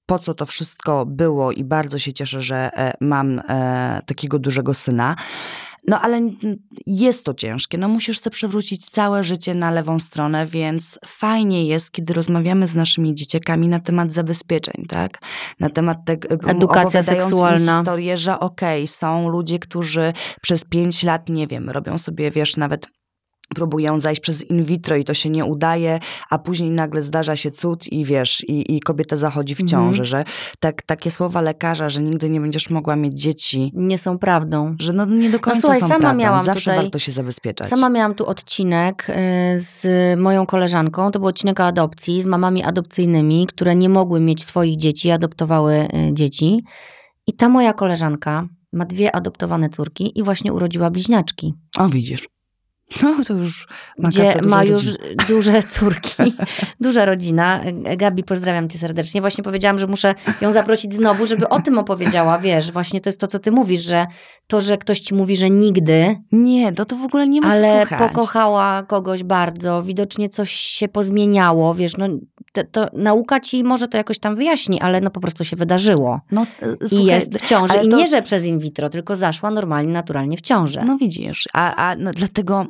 [SPEAKER 2] po co to wszystko było i bardzo się cieszę, że e, mam e, takiego dużego syna. No ale jest to ciężkie. No musisz sobie przewrócić całe życie na lewą stronę, więc fajnie jest, kiedy rozmawiamy z naszymi dzieciakami na temat zabezpieczeń, tak? Na temat tego,
[SPEAKER 1] Edukacja seksualna.
[SPEAKER 2] historię, że okej, są ludzie, którzy przez pięć lat, nie wiem, robią sobie, wiesz, nawet próbują zajść przez in vitro i to się nie udaje, a później nagle zdarza się cud i wiesz, i, i kobieta zachodzi w
[SPEAKER 1] Mhm.
[SPEAKER 2] ciąży, że tak, takie słowa lekarza, że nigdy nie będziesz mogła mieć dzieci,
[SPEAKER 1] Nie są prawdą.
[SPEAKER 2] że no nie do końca
[SPEAKER 1] słuchaj,
[SPEAKER 2] są
[SPEAKER 1] sama
[SPEAKER 2] prawdą.
[SPEAKER 1] miałam
[SPEAKER 2] Zawsze
[SPEAKER 1] tutaj-
[SPEAKER 2] warto się zabezpieczać.
[SPEAKER 1] Sama miałam tu odcinek y, z moją koleżanką. To był odcinek o adopcji z mamami adopcyjnymi, które nie mogły mieć swoich dzieci, adoptowały y, dzieci. I ta moja koleżanka ma dwie adoptowane córki i właśnie urodziła bliźniaczki.
[SPEAKER 2] O, widzisz. No, to już ma
[SPEAKER 1] gdzie ma już <laughs> duże córki, <laughs> duża rodzina. Gabi, pozdrawiam cię serdecznie. Właśnie powiedziałam, że muszę ją zaprosić znowu, żeby o tym opowiedziała. Wiesz, właśnie to jest to, co ty mówisz, że to, że ktoś ci mówi, że nigdy,
[SPEAKER 2] Nie, no to w ogóle nie ma
[SPEAKER 1] ale
[SPEAKER 2] słuchać.
[SPEAKER 1] pokochała kogoś bardzo, widocznie coś się pozmieniało, wiesz, no to, to nauka ci może to jakoś tam wyjaśni, ale no po prostu się wydarzyło.
[SPEAKER 2] No, e,
[SPEAKER 1] I
[SPEAKER 2] słuchaj,
[SPEAKER 1] jest w ciąży. I
[SPEAKER 2] to-
[SPEAKER 1] nie, że przez in vitro, tylko zaszła normalnie, naturalnie w ciążę.
[SPEAKER 2] No widzisz, a, a no, dlatego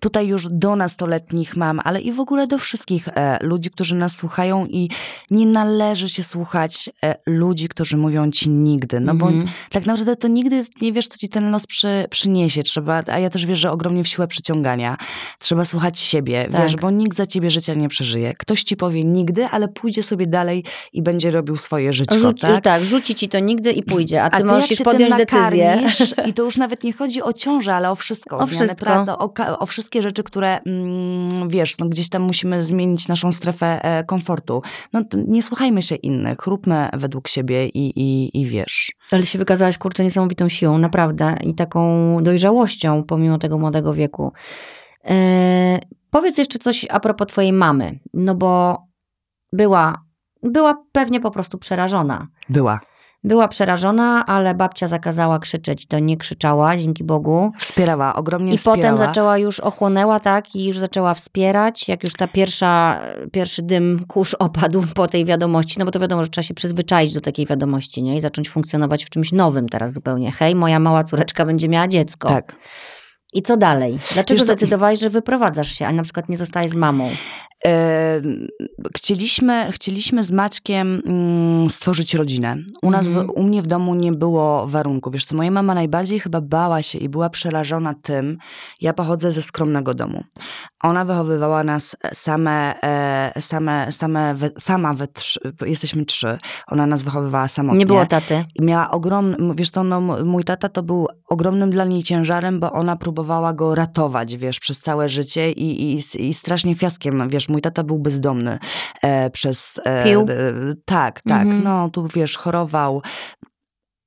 [SPEAKER 2] tutaj już do nastoletnich mam, ale i w ogóle do wszystkich e, ludzi, którzy nas słuchają i nie należy się słuchać e, ludzi, którzy mówią ci nigdy, no bo
[SPEAKER 1] Mhm.
[SPEAKER 2] tak naprawdę to nigdy nie wiesz, co ci ten los przy, przyniesie. Trzeba, a ja też wierzę ogromnie w siłę przyciągania. Trzeba słuchać siebie,
[SPEAKER 1] Tak.
[SPEAKER 2] wiesz, bo nikt za ciebie życia nie przeżyje. Ktoś ci powie nigdy, ale pójdzie sobie dalej i będzie robił swoje życie,
[SPEAKER 1] Rzuci,
[SPEAKER 2] tak?
[SPEAKER 1] tak? rzuci ci to nigdy i pójdzie, a ty,
[SPEAKER 2] jak
[SPEAKER 1] możesz
[SPEAKER 2] się
[SPEAKER 1] podjąć decyzję.
[SPEAKER 2] I to już nawet nie chodzi o ciążę, ale o wszystko.
[SPEAKER 1] O wszystko.
[SPEAKER 2] Prawa, o, o wszystkie rzeczy, które mm, wiesz, no gdzieś tam musimy zmienić naszą strefę e, komfortu. No nie słuchajmy się innych, róbmy według siebie i, i, i wiesz.
[SPEAKER 1] Ale się wykazałaś, kurczę, niesamowitą siłą, naprawdę. I taką dojrzałością, pomimo tego młodego wieku. E, powiedz jeszcze coś a propos twojej mamy. No bo była, była pewnie po prostu przerażona.
[SPEAKER 2] Była.
[SPEAKER 1] Była przerażona, ale babcia zakazała krzyczeć, to nie krzyczała, dzięki Bogu.
[SPEAKER 2] Wspierała, ogromnie
[SPEAKER 1] I
[SPEAKER 2] wspierała.
[SPEAKER 1] potem zaczęła już, ochłonęła, tak, i już zaczęła wspierać, jak już ta pierwsza, pierwszy dym, kurz opadł po tej wiadomości, no bo to wiadomo, że trzeba się przyzwyczaić do takiej wiadomości, nie? I zacząć funkcjonować w czymś nowym teraz zupełnie. Hej, moja mała córeczka będzie miała dziecko.
[SPEAKER 2] Tak.
[SPEAKER 1] I co dalej? Dlaczego
[SPEAKER 2] Wiesz
[SPEAKER 1] zdecydowałaś, że wyprowadzasz się, a na przykład nie zostajesz z mamą?
[SPEAKER 2] E, chcieliśmy, chcieliśmy z Maćkiem mm, stworzyć rodzinę. U nas,
[SPEAKER 1] Mhm.
[SPEAKER 2] w, u mnie w domu nie było warunków. Wiesz co, moja mama najbardziej chyba bała się i była przerażona tym, ja pochodzę ze skromnego domu. Ona wychowywała nas same, e, same, same we, sama we trzy, jesteśmy trzy. Ona nas wychowywała samotnie.
[SPEAKER 1] Nie było taty.
[SPEAKER 2] I miała ogromny, wiesz co, no, mój tata to był ogromnym dla niej ciężarem, bo ona próbowała go ratować, wiesz, przez całe życie i, i, i strasznie fiaskiem, wiesz, mój tata był bezdomny e, przez... E,
[SPEAKER 1] Pił?
[SPEAKER 2] e, tak, tak,
[SPEAKER 1] Mhm.
[SPEAKER 2] no tu wiesz, chorował.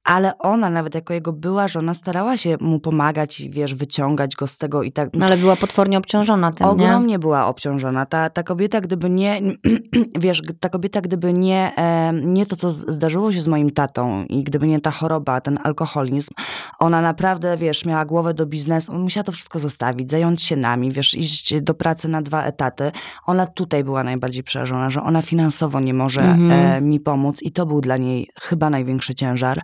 [SPEAKER 2] Ale ona nawet jako jego była żona starała się mu pomagać i wiesz, wyciągać go z tego i tak.
[SPEAKER 1] No, ale była potwornie obciążona tym, nie?
[SPEAKER 2] Ogromnie była obciążona. Ta, ta kobieta, gdyby nie, <clears throat> wiesz, ta kobieta, gdyby nie, nie to, co zdarzyło się z moim tatą i gdyby nie ta choroba, ten alkoholizm, ona naprawdę, wiesz, miała głowę do biznesu, musiała to wszystko zostawić, zająć się nami, wiesz, iść do pracy na dwa etaty. Ona tutaj była najbardziej przerażona, że ona finansowo nie może
[SPEAKER 1] Mhm.
[SPEAKER 2] e, mi pomóc i to był dla niej chyba największy ciężar.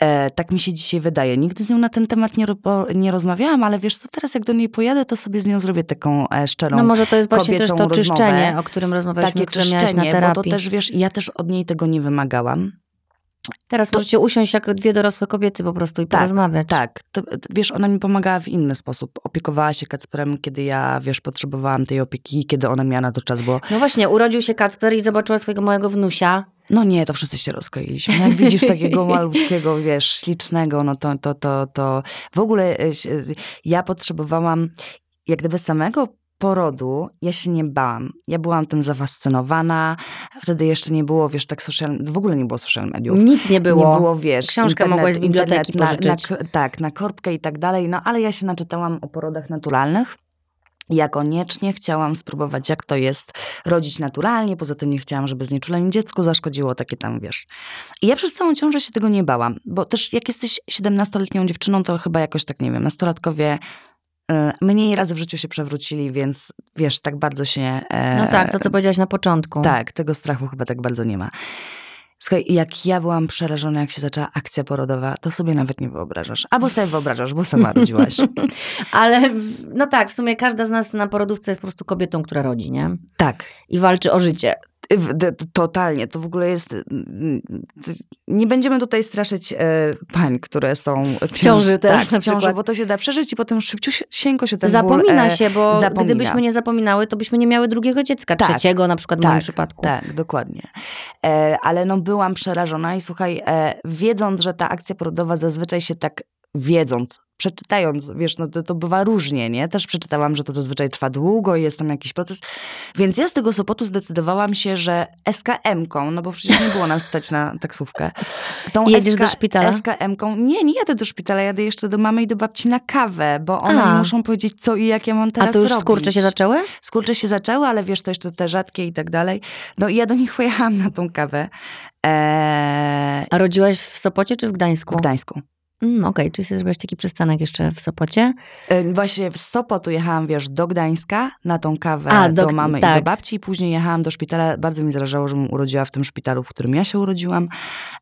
[SPEAKER 2] E, tak mi się dzisiaj wydaje. Nigdy z nią na ten temat nie, ro- nie rozmawiałam, ale wiesz co, teraz jak do niej pojadę, to sobie z nią zrobię taką e, szczerą
[SPEAKER 1] No może to jest właśnie też to
[SPEAKER 2] kobiecą
[SPEAKER 1] czyszczenie,
[SPEAKER 2] rozmowę.
[SPEAKER 1] o którym rozmawialiśmy,
[SPEAKER 2] takie
[SPEAKER 1] które miałaś na
[SPEAKER 2] czyszczenie, bo
[SPEAKER 1] terapii.
[SPEAKER 2] to też wiesz, ja też od niej tego nie wymagałam.
[SPEAKER 1] Teraz
[SPEAKER 2] to-
[SPEAKER 1] możecie usiąść jak dwie dorosłe kobiety po prostu i
[SPEAKER 2] Tak,
[SPEAKER 1] porozmawiać.
[SPEAKER 2] Tak, to, wiesz, ona mi pomagała w inny sposób. Opiekowała się Kacperem, kiedy ja, wiesz, potrzebowałam tej opieki, kiedy ona miała na to czas, bo
[SPEAKER 1] No właśnie, urodził się Kacper i zobaczyła swojego małego wnusia.
[SPEAKER 2] No nie, to wszyscy się rozkroiliśmy. No Jak widzisz takiego <laughs> malutkiego, wiesz, ślicznego, no to, to, to, to w ogóle e, ja potrzebowałam, jak gdyby samego porodu, ja się nie bałam. Ja byłam tym zafascynowana. Wtedy jeszcze nie było, wiesz, tak social, w ogóle nie było social mediów.
[SPEAKER 1] Nic nie było.
[SPEAKER 2] Nie było, wiesz,
[SPEAKER 1] Książkę mogłaś z biblioteki
[SPEAKER 2] na, na,
[SPEAKER 1] pożyczyć.
[SPEAKER 2] k- Tak, na korbkę i tak dalej. No ale ja się naczytałam o porodach naturalnych. Ja koniecznie chciałam spróbować, jak to jest rodzić naturalnie. Poza tym nie chciałam, żeby znieczulenie dziecku zaszkodziło, takie tam, wiesz. I ja przez całą ciążę się tego nie bałam. Bo też jak jesteś 17-letnią dziewczyną, to chyba jakoś tak, nie wiem, nastolatkowie y, mniej razy w życiu się przewrócili, więc wiesz, tak bardzo się... e,
[SPEAKER 1] No tak, to co powiedziałaś na początku.
[SPEAKER 2] tak, tego strachu chyba tak bardzo nie ma. Słuchaj, jak ja byłam przerażona, jak się zaczęła akcja porodowa, to sobie nawet nie wyobrażasz. Albo sobie wyobrażasz, bo sama rodziłaś. <laughs>
[SPEAKER 1] Ale no tak, w sumie każda z nas na porodówce jest po prostu kobietą, która rodzi, nie?
[SPEAKER 2] tak.
[SPEAKER 1] I walczy o życie.
[SPEAKER 2] Totalnie, to w ogóle jest. Nie będziemy tutaj straszyć e, pań, które są w
[SPEAKER 1] ciąży teraz
[SPEAKER 2] tak,
[SPEAKER 1] na
[SPEAKER 2] ciąży,
[SPEAKER 1] przykład.
[SPEAKER 2] bo to się da przeżyć i potem szybciusieńko się ten
[SPEAKER 1] Zapomina
[SPEAKER 2] ból, e,
[SPEAKER 1] się, bo
[SPEAKER 2] zapomina.
[SPEAKER 1] gdybyśmy nie zapominały, to byśmy nie miały drugiego dziecka,
[SPEAKER 2] Tak,
[SPEAKER 1] trzeciego na przykład w moim
[SPEAKER 2] tak,
[SPEAKER 1] przypadku.
[SPEAKER 2] Tak, dokładnie. E, ale no byłam przerażona i słuchaj, wiedząc, że ta akcja porodowa zazwyczaj się tak wiedząc, przeczytając, wiesz, no to, to bywa różnie, nie? Też przeczytałam, że to zazwyczaj trwa długo i jest tam jakiś proces. Więc ja z tego Sopotu zdecydowałam się, że SKM-ką, no bo przecież nie było nas stać na taksówkę. Tą
[SPEAKER 1] jedziesz do szpitala?
[SPEAKER 2] SKM-ką, nie, nie jadę do szpitala, jadę jeszcze do mamy i do babci na kawę, bo one
[SPEAKER 1] A.
[SPEAKER 2] mi muszą powiedzieć, co i jak ja mam teraz
[SPEAKER 1] A to już
[SPEAKER 2] robić.
[SPEAKER 1] skurcze się zaczęły?
[SPEAKER 2] Skurcze się zaczęły, ale wiesz, to jeszcze te rzadkie i tak dalej. No i ja do nich pojechałam na tą kawę eee,
[SPEAKER 1] A rodziłaś w Sopocie czy w Gdańsku?
[SPEAKER 2] w Gdańsku.
[SPEAKER 1] Mm, Okej, czyli sobie zrobiłaś taki przystanek jeszcze w Sopocie?
[SPEAKER 2] E, Właśnie z Sopotu jechałam, wiesz, do Gdańska na tą kawę
[SPEAKER 1] A, do-
[SPEAKER 2] do, mamy i
[SPEAKER 1] tak.
[SPEAKER 2] do babci i później jechałam do szpitala. Bardzo mi zależało, żebym urodziła w tym szpitalu, w którym ja się urodziłam.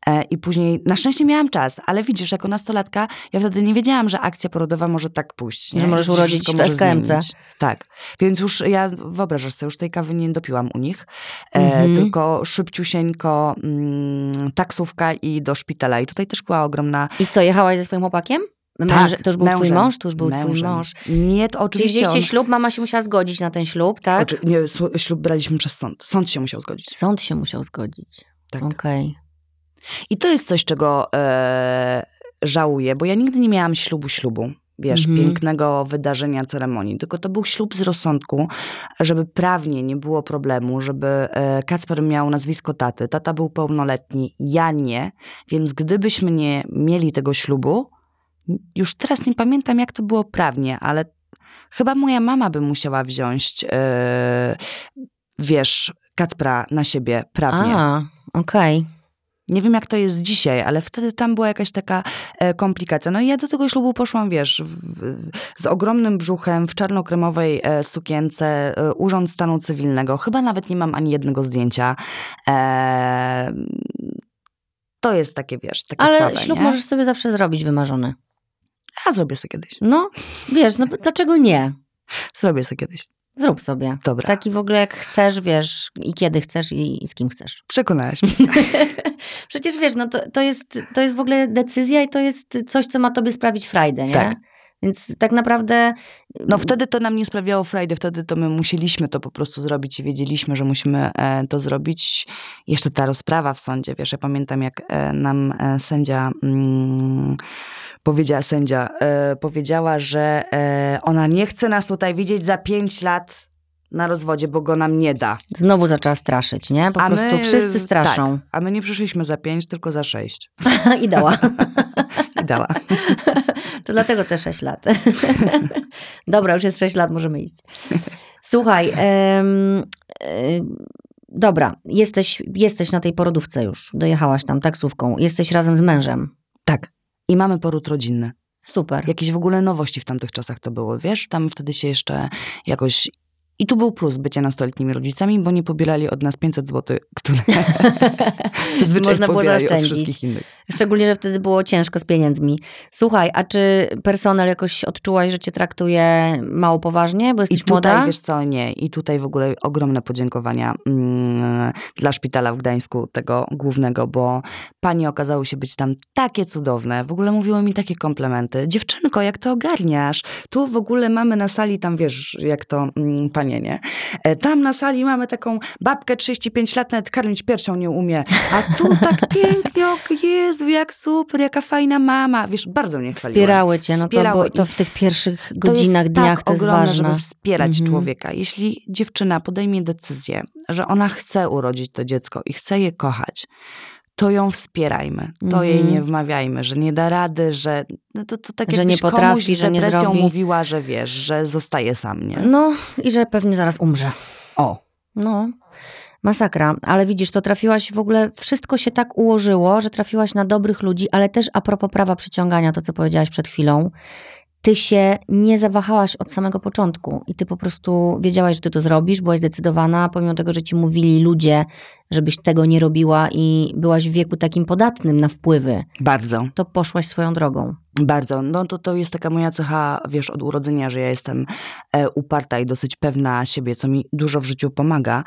[SPEAKER 2] E, I później, na szczęście miałam czas, ale widzisz, jako nastolatka, ja wtedy nie wiedziałam, że akcja porodowa może tak pójść. Nie?
[SPEAKER 1] Że możesz urodzić w
[SPEAKER 2] zmienić. Tak. Więc już ja, wyobrażasz sobie, już tej kawy nie dopiłam u nich,
[SPEAKER 1] Mhm.
[SPEAKER 2] tylko szybciusieńko mm, taksówka i do szpitala. I tutaj też była ogromna
[SPEAKER 1] I co, jechałaś ze swoim chłopakiem? Męż, to już był twój
[SPEAKER 2] mężem.
[SPEAKER 1] mąż? To już był twój
[SPEAKER 2] Mężem.
[SPEAKER 1] mąż.
[SPEAKER 2] Nie, to
[SPEAKER 1] Czyli
[SPEAKER 2] oczywiście
[SPEAKER 1] wzięliście
[SPEAKER 2] on,
[SPEAKER 1] ślub, mama się musiała zgodzić na ten ślub, tak?
[SPEAKER 2] Oczy, nie, ślub braliśmy przez sąd. Sąd się musiał zgodzić.
[SPEAKER 1] Sąd się musiał zgodzić.
[SPEAKER 2] Tak.
[SPEAKER 1] Okej.
[SPEAKER 2] I to jest coś, czego e, żałuję, bo ja nigdy nie miałam ślubu ślubu. Wiesz,
[SPEAKER 1] Mhm.
[SPEAKER 2] pięknego wydarzenia, ceremonii. Tylko to był ślub z rozsądku, żeby prawnie nie było problemu, żeby e, Kacper miał nazwisko taty. Tata był pełnoletni, ja nie. Więc gdybyśmy nie mieli tego ślubu, już teraz nie pamiętam, jak to było prawnie, ale chyba moja mama by musiała wziąć, e, wiesz, Kacpra na siebie prawnie.
[SPEAKER 1] A, okej.
[SPEAKER 2] Nie wiem, jak to jest dzisiaj, ale wtedy tam była jakaś taka e, komplikacja. No i ja do tego ślubu poszłam, wiesz, w, z ogromnym brzuchem, w czarnokremowej e, sukience, e, urząd stanu cywilnego. Chyba nawet nie mam ani jednego zdjęcia. E, to jest takie, wiesz, takie
[SPEAKER 1] Ale
[SPEAKER 2] słabe,
[SPEAKER 1] ślub
[SPEAKER 2] nie?
[SPEAKER 1] możesz sobie zawsze zrobić wymarzony.
[SPEAKER 2] A zrobię sobie kiedyś.
[SPEAKER 1] No, wiesz, no dlaczego nie?
[SPEAKER 2] Zrobię sobie kiedyś.
[SPEAKER 1] Zrób sobie.
[SPEAKER 2] Dobra.
[SPEAKER 1] Taki w ogóle jak chcesz, wiesz, i kiedy chcesz, i, i z kim chcesz.
[SPEAKER 2] Przekonałaś mnie. <laughs>
[SPEAKER 1] Przecież wiesz, no to, to, jest, to jest w ogóle decyzja i to jest coś, co ma tobie sprawić frajdę, nie?
[SPEAKER 2] Tak.
[SPEAKER 1] Więc tak naprawdę
[SPEAKER 2] No wtedy to nam nie sprawiało frajdy, wtedy to my musieliśmy to po prostu zrobić i wiedzieliśmy, że musimy e, to zrobić. Jeszcze ta rozprawa w sądzie, wiesz, ja pamiętam jak e, nam e, sędzia mm, powiedziała, sędzia e, powiedziała, że e, ona nie chce nas tutaj widzieć za pięć lat na rozwodzie, bo go nam nie da.
[SPEAKER 1] znowu zaczęła straszyć, nie? Po
[SPEAKER 2] A
[SPEAKER 1] prostu
[SPEAKER 2] my,
[SPEAKER 1] wszyscy straszą.
[SPEAKER 2] Tak, a my nie przyszliśmy za pięć, tylko za sześć. <laughs>
[SPEAKER 1] I dała. <laughs>
[SPEAKER 2] I dała. <laughs>
[SPEAKER 1] To dlatego te 6 lat. <laughs> Dobra, już jest 6 lat, możemy iść. Słuchaj, em, dobra, jesteś, jesteś na tej porodówce już. Dojechałaś tam taksówką. Jesteś razem z mężem.
[SPEAKER 2] Tak. I mamy poród rodzinny.
[SPEAKER 1] Super.
[SPEAKER 2] Jakieś w ogóle nowości w tamtych czasach to było, wiesz? Tam wtedy się jeszcze jakoś... I tu był plus bycia nastoletnimi rodzicami, bo nie pobierali od nas 500 zł, które <laughs> <laughs> zazwyczaj
[SPEAKER 1] Można było
[SPEAKER 2] pobierają od wszystkich innych.
[SPEAKER 1] Szczególnie, że wtedy było ciężko z pieniędzmi. Słuchaj, a czy personel jakoś odczułaś, że cię traktuje mało poważnie, bo
[SPEAKER 2] I
[SPEAKER 1] jesteś
[SPEAKER 2] tutaj,
[SPEAKER 1] młoda?
[SPEAKER 2] wiesz co, nie. I tutaj w ogóle ogromne podziękowania mm, dla szpitala w Gdańsku, tego głównego, bo panie okazały się być tam takie cudowne. W ogóle mówiły mi takie komplementy. Dziewczynko, jak to ogarniasz? Tu w ogóle mamy na sali, tam wiesz, jak to mm, panie, nie? E, Tam na sali mamy taką babkę 35 lat, nawet karmić piersią nie umie. A tu tak <laughs> pięknie, o Jezu, jak super, jaka fajna mama. Wiesz, bardzo mnie chwaliły.
[SPEAKER 1] Wspierały cię, no to,
[SPEAKER 2] Wspierały
[SPEAKER 1] bo, to
[SPEAKER 2] i-
[SPEAKER 1] w tych pierwszych
[SPEAKER 2] To
[SPEAKER 1] godzinach,
[SPEAKER 2] jest
[SPEAKER 1] dniach
[SPEAKER 2] tak
[SPEAKER 1] to jest
[SPEAKER 2] ogromne,
[SPEAKER 1] ważne.
[SPEAKER 2] żeby wspierać
[SPEAKER 1] Mhm.
[SPEAKER 2] człowieka. Jeśli dziewczyna podejmie decyzję, że ona chce urodzić to dziecko i chce je kochać, to ją wspierajmy. To jej
[SPEAKER 1] Mhm.
[SPEAKER 2] nie wmawiajmy, że nie da rady, że no to, to tak
[SPEAKER 1] Że
[SPEAKER 2] jakbyś
[SPEAKER 1] nie potrafi,
[SPEAKER 2] komuś z
[SPEAKER 1] że nie
[SPEAKER 2] depresją
[SPEAKER 1] zrobi.
[SPEAKER 2] mówiła, że wiesz, że zostaje sam, nie?
[SPEAKER 1] No i że pewnie zaraz umrze.
[SPEAKER 2] O,
[SPEAKER 1] No, masakra. Ale widzisz, to trafiłaś w ogóle, wszystko się tak ułożyło, że trafiłaś na dobrych ludzi, ale też a propos prawa przyciągania, to co powiedziałaś przed chwilą, ty się nie zawahałaś od samego początku i ty po prostu wiedziałaś, że ty to zrobisz, byłaś zdecydowana, pomimo tego, że ci mówili ludzie, żebyś tego nie robiła i byłaś w wieku takim podatnym na wpływy,
[SPEAKER 2] bardzo.
[SPEAKER 1] to poszłaś swoją drogą.
[SPEAKER 2] Bardzo. No to, to jest taka moja cecha, wiesz, od urodzenia, że ja jestem e, uparta i dosyć pewna siebie, co mi dużo w życiu pomaga.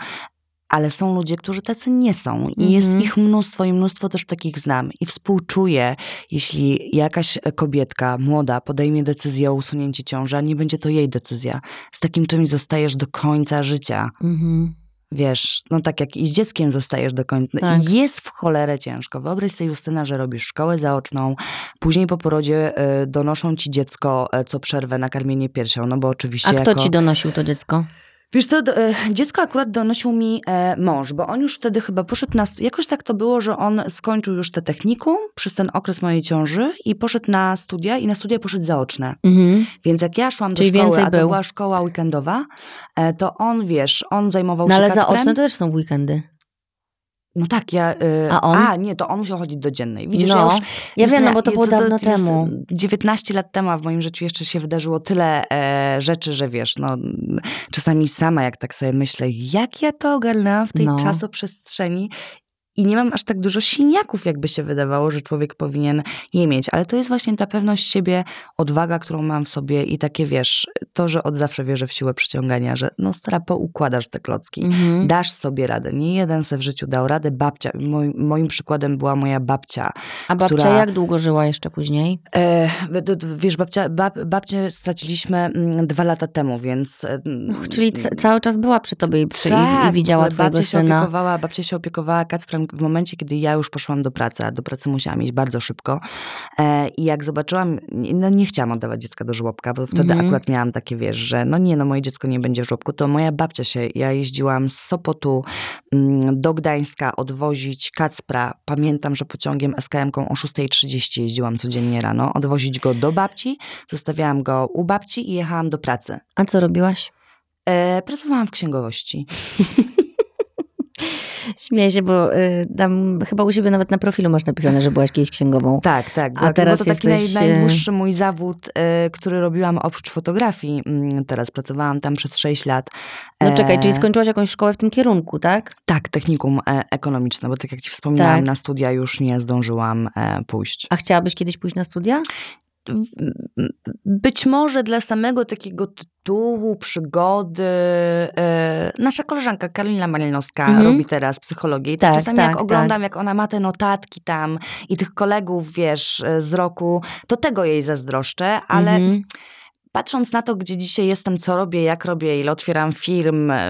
[SPEAKER 2] Ale są ludzie, którzy tacy nie są. I jest
[SPEAKER 1] Mhm.
[SPEAKER 2] ich mnóstwo i mnóstwo też takich znam. I współczuję, jeśli jakaś kobietka młoda podejmie decyzję o usunięciu ciąży, a nie będzie to jej decyzja. Z takim czymś zostajesz do końca życia.
[SPEAKER 1] Mhm.
[SPEAKER 2] Wiesz, no tak jak i z dzieckiem zostajesz do końca.
[SPEAKER 1] Tak.
[SPEAKER 2] Jest w cholerę ciężko. Wyobraź sobie, Justyna, że robisz szkołę zaoczną, później po porodzie y, donoszą ci dziecko y, co przerwę na karmienie piersią, no bo oczywiście
[SPEAKER 1] A kto
[SPEAKER 2] jako...
[SPEAKER 1] ci donosił to dziecko?
[SPEAKER 2] Wiesz co, do, e, dziecko akurat donosił mi e, mąż, bo on już wtedy chyba poszedł na... Jakoś tak to było, że on skończył już te technikum przez ten okres mojej ciąży i poszedł na studia i na studia poszedł zaoczne.
[SPEAKER 1] Mhm.
[SPEAKER 2] Więc jak ja szłam
[SPEAKER 1] Czyli
[SPEAKER 2] do szkoły, a to
[SPEAKER 1] był.
[SPEAKER 2] była szkoła weekendowa, e, to on, wiesz, on zajmował
[SPEAKER 1] No
[SPEAKER 2] się
[SPEAKER 1] ale
[SPEAKER 2] kacprem.
[SPEAKER 1] zaoczne to też są w weekendy.
[SPEAKER 2] No tak, ja... y,
[SPEAKER 1] A on?
[SPEAKER 2] A, nie, to on musiał chodzić do dziennej. Widzisz,
[SPEAKER 1] no,
[SPEAKER 2] ja już...
[SPEAKER 1] ja wiem, no bo to było dawno
[SPEAKER 2] jest
[SPEAKER 1] temu.
[SPEAKER 2] 19 lat temu, a w moim życiu jeszcze się wydarzyło tyle e, rzeczy, że wiesz, no czasami sama jak tak sobie myślę, jak ja to ogarnęłam w tej
[SPEAKER 1] No.
[SPEAKER 2] czasoprzestrzeni i nie mam aż tak dużo siniaków, jakby się wydawało, że człowiek powinien je mieć. Ale to jest właśnie ta pewność siebie, odwaga, którą mam w sobie i takie, wiesz, to, że od zawsze wierzę w siłę przyciągania, że no stara, poukładasz te klocki.
[SPEAKER 1] Mhm.
[SPEAKER 2] Dasz sobie radę. Nie jeden se w życiu dał radę. Babcia, moim, moim przykładem była moja babcia.
[SPEAKER 1] A babcia
[SPEAKER 2] która-
[SPEAKER 1] jak długo żyła jeszcze później?
[SPEAKER 2] E, wiesz, babcia, bab, babcię straciliśmy mm, dwa lata temu, więc... e,
[SPEAKER 1] Och, czyli ca- cały czas była przy tobie i, przy, i,
[SPEAKER 2] tak,
[SPEAKER 1] i widziała
[SPEAKER 2] w ogóle
[SPEAKER 1] twojego
[SPEAKER 2] babcia się
[SPEAKER 1] syna.
[SPEAKER 2] opiekowała, babcia się opiekowała Kacprem w momencie, kiedy ja już poszłam do pracy, a do pracy musiałam iść bardzo szybko. E, I jak zobaczyłam, nie- no nie chciałam oddawać dziecka do żłobka, bo wtedy
[SPEAKER 1] Mhm.
[SPEAKER 2] akurat miałam takie, wiesz, że no nie, no moje dziecko nie będzie w żłobku, to moja babcia się, ja jeździłam z Sopotu mm, do Gdańska odwozić Kacpra. Pamiętam, że pociągiem SKM-ką o 6.30 jeździłam codziennie rano, odwozić go do babci, zostawiałam go u babci i jechałam do pracy.
[SPEAKER 1] A co robiłaś?
[SPEAKER 2] E, pracowałam w księgowości. <laughs>
[SPEAKER 1] Śmieję się, bo y, tam chyba u siebie nawet na profilu masz napisane, że byłaś kiedyś księgową. <laughs>
[SPEAKER 2] Tak, tak.
[SPEAKER 1] A teraz
[SPEAKER 2] bo to taki
[SPEAKER 1] jesteś,
[SPEAKER 2] naj,
[SPEAKER 1] e,
[SPEAKER 2] najdłuższy mój zawód, e, który robiłam oprócz fotografii. Mm, Teraz pracowałam tam przez 6 lat.
[SPEAKER 1] No czekaj,
[SPEAKER 2] E,
[SPEAKER 1] czyli skończyłaś jakąś szkołę w tym kierunku, tak?
[SPEAKER 2] Tak, technikum e, ekonomiczne, bo tak jak ci wspominałam,
[SPEAKER 1] Tak.
[SPEAKER 2] na studia już nie zdążyłam e, pójść.
[SPEAKER 1] A chciałabyś kiedyś pójść na studia?
[SPEAKER 2] Być może dla samego takiego tytułu, przygody. E, nasza koleżanka Karolina Malinowska
[SPEAKER 1] Mhm.
[SPEAKER 2] robi teraz psychologię. I tak,
[SPEAKER 1] Tak,
[SPEAKER 2] czasami
[SPEAKER 1] tak,
[SPEAKER 2] jak oglądam, jak ona ma te notatki tam i tych kolegów, wiesz, z roku, to tego jej zazdroszczę, ale
[SPEAKER 1] Mhm.
[SPEAKER 2] Patrząc na to, gdzie dzisiaj jestem, co robię, jak robię, ile otwieram firm, e,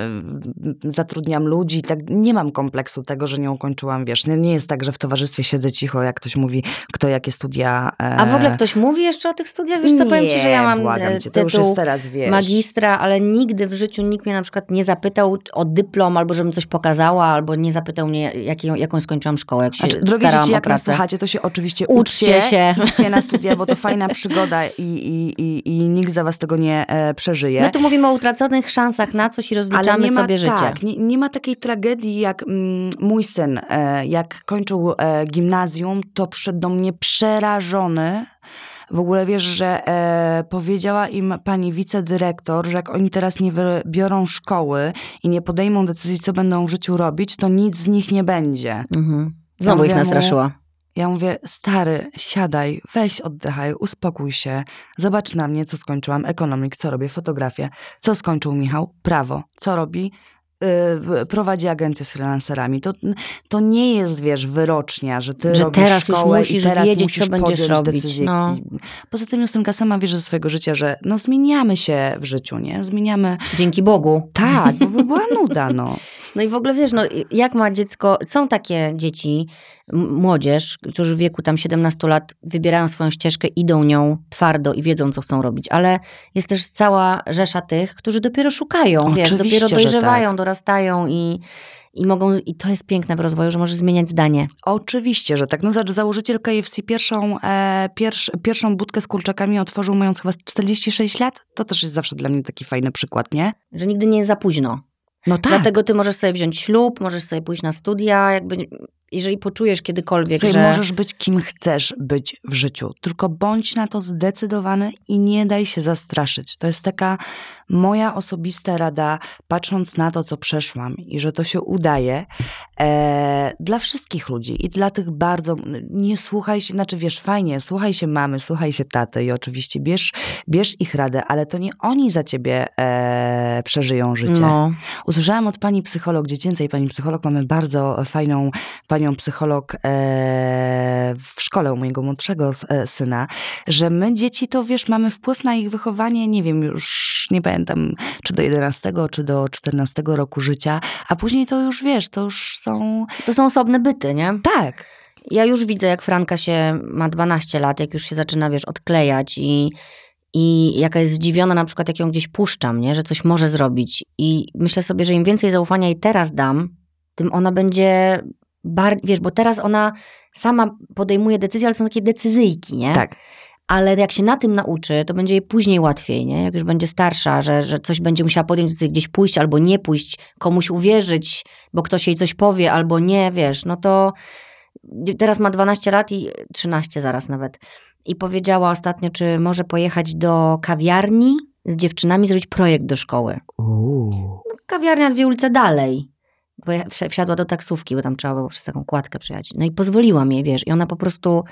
[SPEAKER 2] zatrudniam ludzi, tak nie mam kompleksu tego, że nie ukończyłam, wiesz, nie, nie jest tak, że w towarzystwie siedzę cicho, jak ktoś mówi, kto jakie studia... e,
[SPEAKER 1] A w ogóle ktoś mówi jeszcze o tych studiach? Wiesz co, powiem ci, że ja mam
[SPEAKER 2] błagam
[SPEAKER 1] e,
[SPEAKER 2] cię, to już jest teraz, wiesz.
[SPEAKER 1] magistra, ale nigdy w życiu nikt mnie na przykład nie zapytał o dyplom, albo żebym coś pokazała, albo nie zapytał mnie, jakie, jaką skończyłam szkołę, jak się
[SPEAKER 2] Znaczy, drogie dzieci, jak nas słuchacie, to się oczywiście
[SPEAKER 1] Uczcie
[SPEAKER 2] uczcie,
[SPEAKER 1] się.
[SPEAKER 2] idźcie na studia, bo to fajna przygoda i, i, i, i nikt za was tego nie e, przeżyje.
[SPEAKER 1] My tu mówimy o utraconych szansach na coś i rozliczamy
[SPEAKER 2] nie ma,
[SPEAKER 1] sobie życie.
[SPEAKER 2] Tak, nie, nie ma takiej tragedii jak mm, mój syn, e, jak kończył e, gimnazjum, to przyszedł do mnie przerażony. W ogóle wiesz, że e, powiedziała im pani wicedyrektor, że jak oni teraz nie wybiorą szkoły i nie podejmą decyzji, co będą w życiu robić, to nic z nich nie będzie.
[SPEAKER 1] Mhm. Znowu ich
[SPEAKER 2] mówię
[SPEAKER 1] nastraszyła.
[SPEAKER 2] Ja mówię, stary, siadaj, weź, oddychaj, uspokój się. Zobacz na mnie, co skończyłam. Ekonomik, co robię? Fotografię. Co skończył Michał? Prawo. Co robi? Yy, prowadzi agencję z freelancerami. To, to nie jest, wiesz, wyrocznia, że ty
[SPEAKER 1] Że
[SPEAKER 2] robisz
[SPEAKER 1] teraz już
[SPEAKER 2] szkołę
[SPEAKER 1] musisz
[SPEAKER 2] i teraz
[SPEAKER 1] wiedzieć,
[SPEAKER 2] musisz
[SPEAKER 1] co będziesz
[SPEAKER 2] podjąć
[SPEAKER 1] robić,
[SPEAKER 2] decyzję.
[SPEAKER 1] no.
[SPEAKER 2] Poza tym Justynka sama wiesz ze swojego życia, że no zmieniamy się w życiu, nie? Zmieniamy...
[SPEAKER 1] Dzięki Bogu.
[SPEAKER 2] Tak, bo by była nuda, no. <laughs>
[SPEAKER 1] No i w ogóle wiesz, no jak ma dziecko, są takie dzieci, młodzież, którzy w wieku tam 17 lat wybierają swoją ścieżkę, idą nią twardo i wiedzą, co chcą robić, ale jest też cała rzesza tych, którzy dopiero szukają, wiesz, dopiero
[SPEAKER 2] że
[SPEAKER 1] dojrzewają,
[SPEAKER 2] tak.
[SPEAKER 1] dorastają i, i mogą, i to jest piękne w rozwoju, że możesz zmieniać zdanie.
[SPEAKER 2] Oczywiście, że tak. No zobacz, założyciel KFC pierwszą, e, pierwsz, pierwszą budkę z kurczakami otworzył mając chyba 46 lat. To też jest zawsze dla mnie taki fajny przykład, nie?
[SPEAKER 1] Że nigdy nie jest za późno.
[SPEAKER 2] No tak.
[SPEAKER 1] Dlatego ty możesz sobie wziąć ślub, możesz sobie pójść na studia, jakby jeżeli poczujesz kiedykolwiek,
[SPEAKER 2] Słuchaj,
[SPEAKER 1] że...
[SPEAKER 2] możesz być kim chcesz być w życiu, tylko bądź na to zdecydowany i nie daj się zastraszyć. To jest taka moja osobista rada, patrząc na to, co przeszłam i że to się udaje e, dla wszystkich ludzi i dla tych bardzo, nie słuchaj się, znaczy wiesz, fajnie, słuchaj się mamy, słuchaj się taty i oczywiście bierz, bierz ich radę, ale to nie oni za ciebie e, przeżyją życie.
[SPEAKER 1] No,
[SPEAKER 2] Usłyszałam od pani psycholog dziecięcej, pani psycholog, mamy bardzo fajną panią psycholog e, w szkole u mojego młodszego e, syna, że my dzieci to wiesz, mamy wpływ na ich wychowanie, nie wiem, już nie pamiętam, czy do 11, czy do 14 roku życia, a później to już wiesz, to już są.
[SPEAKER 1] to są osobne byty, nie?
[SPEAKER 2] Tak.
[SPEAKER 1] Ja już widzę, jak Franka się ma 12 lat, jak już się zaczyna, wiesz, odklejać i, i jaka jest zdziwiona na przykład, jak ją gdzieś puszczam, nie? że coś może zrobić. I myślę sobie, że im więcej zaufania jej teraz dam, tym ona będzie, bar- wiesz, bo teraz ona sama podejmuje decyzje, ale są takie decyzyjki, nie?
[SPEAKER 2] Tak.
[SPEAKER 1] Ale jak się na tym nauczy, to będzie jej później łatwiej, nie? Jak już będzie starsza, że, że coś będzie musiała podjąć gdzieś pójść albo nie pójść, komuś uwierzyć, bo ktoś jej coś powie albo nie, wiesz, no to teraz ma 12 lat i 13 zaraz nawet. I powiedziała ostatnio, czy może pojechać do kawiarni z dziewczynami, zrobić projekt do szkoły. No, kawiarnia dwie ulice dalej. Bo ja wsi- wsiadła do taksówki, bo tam trzeba było przez taką kładkę przejechać. No i pozwoliłam jej, wiesz. I ona po prostu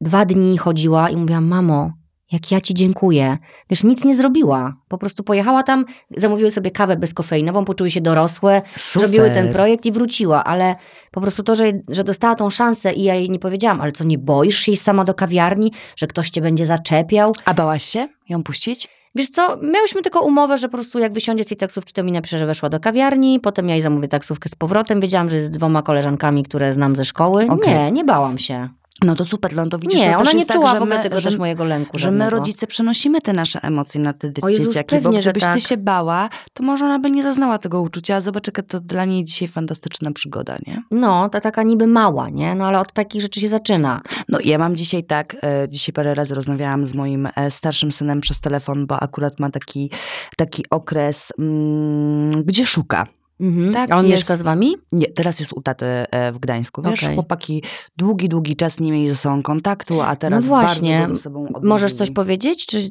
[SPEAKER 1] dwa dni chodziła i mówiła, mamo, jak ja ci dziękuję. Wiesz, nic nie zrobiła. Po prostu pojechała tam, zamówiły sobie kawę bezkofeinową, poczuły się dorosłe,
[SPEAKER 2] Super.
[SPEAKER 1] zrobiły ten projekt i wróciła, ale po prostu to, że, że dostała tą szansę i ja jej nie powiedziałam, ale co, nie boisz się iść sama do kawiarni, że ktoś cię będzie zaczepiał?
[SPEAKER 2] A bałaś się ją puścić?
[SPEAKER 1] Wiesz co, miałyśmy tylko umowę, że po prostu jak wysiądzie z tej taksówki, to mi napisze, że weszła do kawiarni, potem ja jej zamówię taksówkę z powrotem. Wiedziałam, że jest z dwoma koleżankami, które znam ze szkoły.
[SPEAKER 2] Okej.
[SPEAKER 1] Nie, nie bałam się.
[SPEAKER 2] No to super, no to widzisz,
[SPEAKER 1] nie,
[SPEAKER 2] to
[SPEAKER 1] ona nie
[SPEAKER 2] jest
[SPEAKER 1] czuła
[SPEAKER 2] tak,
[SPEAKER 1] w ogóle
[SPEAKER 2] my,
[SPEAKER 1] tego
[SPEAKER 2] że,
[SPEAKER 1] też mojego lęku
[SPEAKER 2] że my
[SPEAKER 1] żadnego.
[SPEAKER 2] rodzice przenosimy te nasze emocje na te
[SPEAKER 1] O Jezus,
[SPEAKER 2] dzieciaki, bo
[SPEAKER 1] pewnie, że
[SPEAKER 2] gdybyś ty
[SPEAKER 1] tak.
[SPEAKER 2] się bała, to może ona by nie zaznała tego uczucia, a zobacz, jaka to dla niej dzisiaj fantastyczna przygoda, nie?
[SPEAKER 1] No, ta taka niby mała, nie? No ale od takich rzeczy się zaczyna.
[SPEAKER 2] No ja mam dzisiaj tak, e, dzisiaj parę razy rozmawiałam z moim e, starszym synem przez telefon, bo akurat ma taki, taki okres, mm, gdzie szuka.
[SPEAKER 1] Mhm.
[SPEAKER 2] Tak,
[SPEAKER 1] A on
[SPEAKER 2] jest.
[SPEAKER 1] mieszka z wami?
[SPEAKER 2] Nie, teraz jest u taty e, w Gdańsku. Wiesz,
[SPEAKER 1] Okej.
[SPEAKER 2] chłopaki długi, długi czas nie mieli ze sobą kontaktu, a teraz
[SPEAKER 1] no właśnie.
[SPEAKER 2] bardzo ze sobą odnowili.
[SPEAKER 1] Możesz coś powiedzieć? Czy...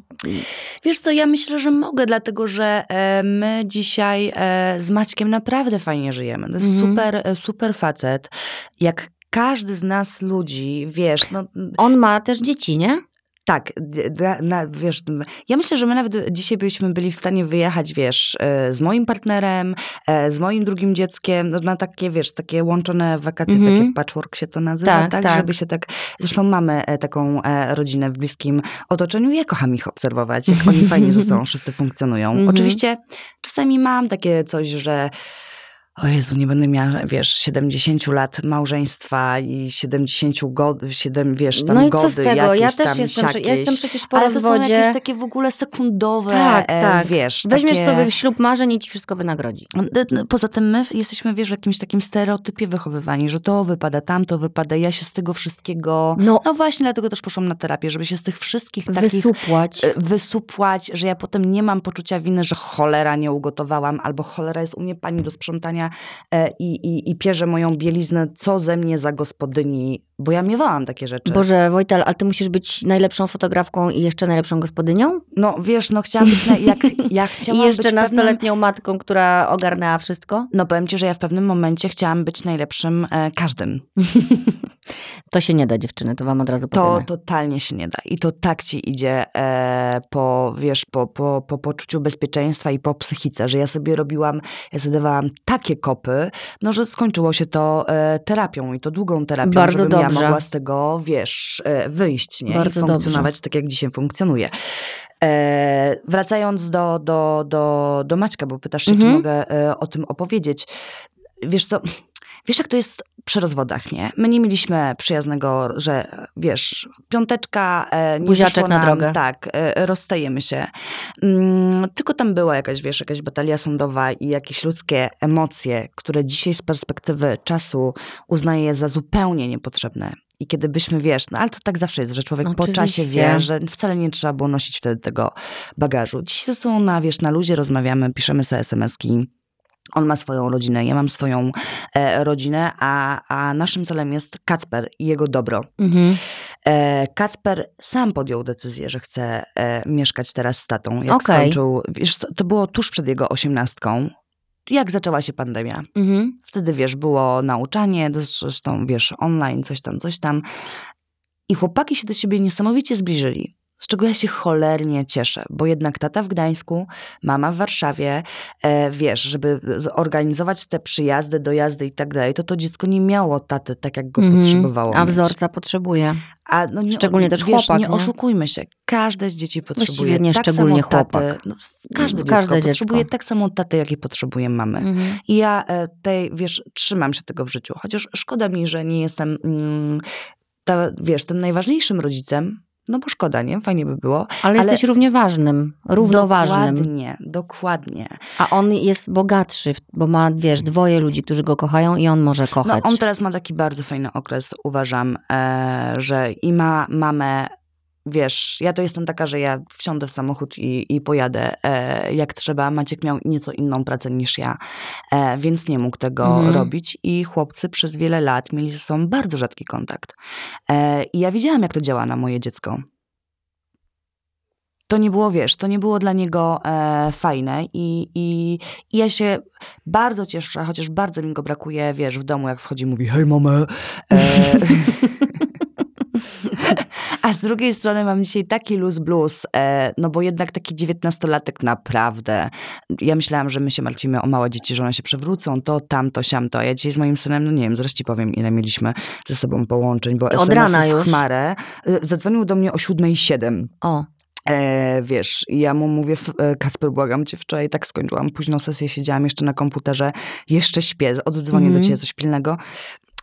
[SPEAKER 2] Wiesz co, ja myślę, że mogę, dlatego że e, my dzisiaj e, z Maćkiem naprawdę fajnie żyjemy. To jest
[SPEAKER 1] Mhm.
[SPEAKER 2] super, super facet. Jak każdy z nas ludzi, wiesz, no
[SPEAKER 1] On ma też dzieci, nie?
[SPEAKER 2] Tak, na, wiesz, ja myślę, że my nawet dzisiaj byśmy byli w stanie wyjechać, wiesz, e, z moim partnerem, e, z moim drugim dzieckiem, no, na takie, wiesz, takie łączone wakacje,
[SPEAKER 1] Mhm.
[SPEAKER 2] takie patchwork się to nazywa,
[SPEAKER 1] Tak,
[SPEAKER 2] tak,
[SPEAKER 1] tak.
[SPEAKER 2] żeby się tak, zresztą mamy e, taką rodzinę w bliskim otoczeniu, ja kocham ich obserwować, jak oni fajnie ze sobą <laughs> wszyscy funkcjonują.
[SPEAKER 1] Mhm.
[SPEAKER 2] Oczywiście czasami mam takie coś, że o Jezu, nie będę miała, wiesz, 70 lat małżeństwa i 70 god, 7, wiesz, tam
[SPEAKER 1] No i co z tego? Ja też jestem, ja jestem przecież po
[SPEAKER 2] Ale to są
[SPEAKER 1] rozwodzie.
[SPEAKER 2] jakieś takie w ogóle sekundowe,
[SPEAKER 1] Tak,
[SPEAKER 2] e,
[SPEAKER 1] tak.
[SPEAKER 2] wiesz.
[SPEAKER 1] Weźmiesz
[SPEAKER 2] takie...
[SPEAKER 1] sobie ślub marzeń i ci wszystko wynagrodzi.
[SPEAKER 2] D- Poza tym my jesteśmy, wiesz, w jakimś takim stereotypie wychowywani, że to wypada, tamto wypada, ja się z tego wszystkiego...
[SPEAKER 1] No,
[SPEAKER 2] No właśnie, dlatego też poszłam na terapię, żeby się z tych wszystkich takich
[SPEAKER 1] wysupłać.
[SPEAKER 2] e, wysupłać, że ja potem nie mam poczucia winy, że cholera nie ugotowałam, albo cholera jest u mnie pani do sprzątania i, i, i pierze moją bieliznę, co ze mnie za gospodyni, bo ja miewałam takie rzeczy.
[SPEAKER 1] Boże, Wojtel, ale ty musisz być najlepszą fotografką i jeszcze najlepszą gospodynią?
[SPEAKER 2] No wiesz, no chciałam być, na, jak <laughs> ja chciałam
[SPEAKER 1] I jeszcze
[SPEAKER 2] być pewnym,
[SPEAKER 1] nastoletnią matką, która ogarnęła wszystko?
[SPEAKER 2] No powiem ci, że ja w pewnym momencie chciałam być najlepszym e, każdym. <laughs>
[SPEAKER 1] To się nie da, dziewczyny, to wam od razu
[SPEAKER 2] To
[SPEAKER 1] powiemy.
[SPEAKER 2] totalnie się nie da. I to tak ci idzie e, po, wiesz, po, po, po poczuciu bezpieczeństwa i po psychice, że ja sobie robiłam, ja sobie dawałam takie kopy, no że skończyło się to e, terapią i to długą terapią,
[SPEAKER 1] Bardzo
[SPEAKER 2] żebym ja
[SPEAKER 1] dobrze.
[SPEAKER 2] mogła z tego, wiesz, e, wyjść, nie?
[SPEAKER 1] Bardzo
[SPEAKER 2] I funkcjonować tak, jak dzisiaj funkcjonuje. E, wracając do, do, do, do Maćka, bo pytasz się, czy
[SPEAKER 1] Mhm.
[SPEAKER 2] mogę e, o tym opowiedzieć. Wiesz co, wiesz jak to jest przy rozwodach, nie? My nie mieliśmy przyjaznego, że wiesz, piąteczka, e, nie
[SPEAKER 1] Buziaczek
[SPEAKER 2] wyszło
[SPEAKER 1] na
[SPEAKER 2] nam,
[SPEAKER 1] drogę.
[SPEAKER 2] Tak, e, rozstajemy się. Mm, tylko tam była jakaś, wiesz, jakaś batalia sądowa i jakieś ludzkie emocje, które dzisiaj z perspektywy czasu uznaję za zupełnie niepotrzebne. I kiedy byśmy, wiesz, no ale to tak zawsze jest, że człowiek po czasie
[SPEAKER 1] Oczywiście.
[SPEAKER 2] wie, że wcale nie trzeba było nosić wtedy tego bagażu. Dzisiaj ze sobą na, wiesz, na ludzie rozmawiamy, piszemy sobie SMS-ki. On ma swoją rodzinę, ja mam swoją e, rodzinę, a, a naszym celem jest Kacper i jego dobro.
[SPEAKER 1] Mhm.
[SPEAKER 2] E, Kacper sam podjął decyzję, że chce e, mieszkać teraz z tatą. Jak
[SPEAKER 1] Okej.
[SPEAKER 2] skończył, wiesz, to było tuż przed jego osiemnastką. Jak zaczęła się pandemia?
[SPEAKER 1] Mhm.
[SPEAKER 2] Wtedy, wiesz, było nauczanie, zresztą, wiesz, online, coś tam, coś tam. I chłopaki się do siebie niesamowicie zbliżyli. Z czego ja się cholernie cieszę, bo jednak tata w Gdańsku, mama w Warszawie, e, wiesz, żeby zorganizować te przyjazdy, dojazdy i tak dalej, to to dziecko nie miało taty tak, jak go
[SPEAKER 1] Mhm.
[SPEAKER 2] potrzebowało.
[SPEAKER 1] A
[SPEAKER 2] mieć.
[SPEAKER 1] wzorca potrzebuje.
[SPEAKER 2] A no nie,
[SPEAKER 1] Szczególnie też
[SPEAKER 2] wiesz,
[SPEAKER 1] chłopak,
[SPEAKER 2] nie
[SPEAKER 1] nie?
[SPEAKER 2] oszukujmy się. Każde z dzieci potrzebuje
[SPEAKER 1] Właściwie nie
[SPEAKER 2] tak
[SPEAKER 1] szczególnie
[SPEAKER 2] samo taty. No, każde,
[SPEAKER 1] Każde
[SPEAKER 2] dziecko,
[SPEAKER 1] dziecko.
[SPEAKER 2] potrzebuje tak samo taty, jak i potrzebuje mamy.
[SPEAKER 1] Mhm.
[SPEAKER 2] I ja e, tej, wiesz, trzymam się tego w życiu. Chociaż szkoda mi, że nie jestem, mm, ta, wiesz, tym najważniejszym rodzicem. No bo szkoda, nie? Fajnie by było.
[SPEAKER 1] Ale, jesteś równie ważnym, równoważnym.
[SPEAKER 2] Dokładnie, dokładnie.
[SPEAKER 1] A on jest bogatszy, bo ma, wiesz, dwoje ludzi, którzy go kochają i on może
[SPEAKER 2] No
[SPEAKER 1] kochać.
[SPEAKER 2] on teraz ma taki bardzo fajny okres, uważam, e, że i ma mamę, wiesz, ja to jestem taka, że ja wsiądę w samochód i, i pojadę e, jak trzeba. Maciek miał nieco inną pracę niż ja, e, więc nie mógł tego
[SPEAKER 1] Mhm.
[SPEAKER 2] robić i chłopcy przez wiele lat mieli ze sobą bardzo rzadki kontakt. E, I ja widziałam, jak to działa na moje dziecko. To nie było, wiesz, to nie było dla niego e, fajne i, i, i ja się bardzo cieszę, chociaż bardzo mi go brakuje, wiesz, w domu jak wchodzi mówi hej mamę. E, <laughs> <laughs> <laughs> a z drugiej strony mam dzisiaj taki luz blues, e, no bo jednak taki dziewiętnastolatek naprawdę. Ja myślałam, że my się martwimy o małe dzieci, że one się przewrócą, to, tamto, siamto. A ja dzisiaj z moim synem, no nie wiem, ci powiem, ile mieliśmy ze sobą połączeń, bo
[SPEAKER 1] Od rana już.
[SPEAKER 2] chmarę. E, Zadzwonił do mnie o siódmej siedem.
[SPEAKER 1] O,
[SPEAKER 2] E, wiesz, ja mu mówię, "F- e, Kacper, błagam cię, wczoraj tak skończyłam późno sesję, siedziałam jeszcze na komputerze, jeszcze śpię, oddzwonię
[SPEAKER 1] Mhm.
[SPEAKER 2] do ciebie coś pilnego.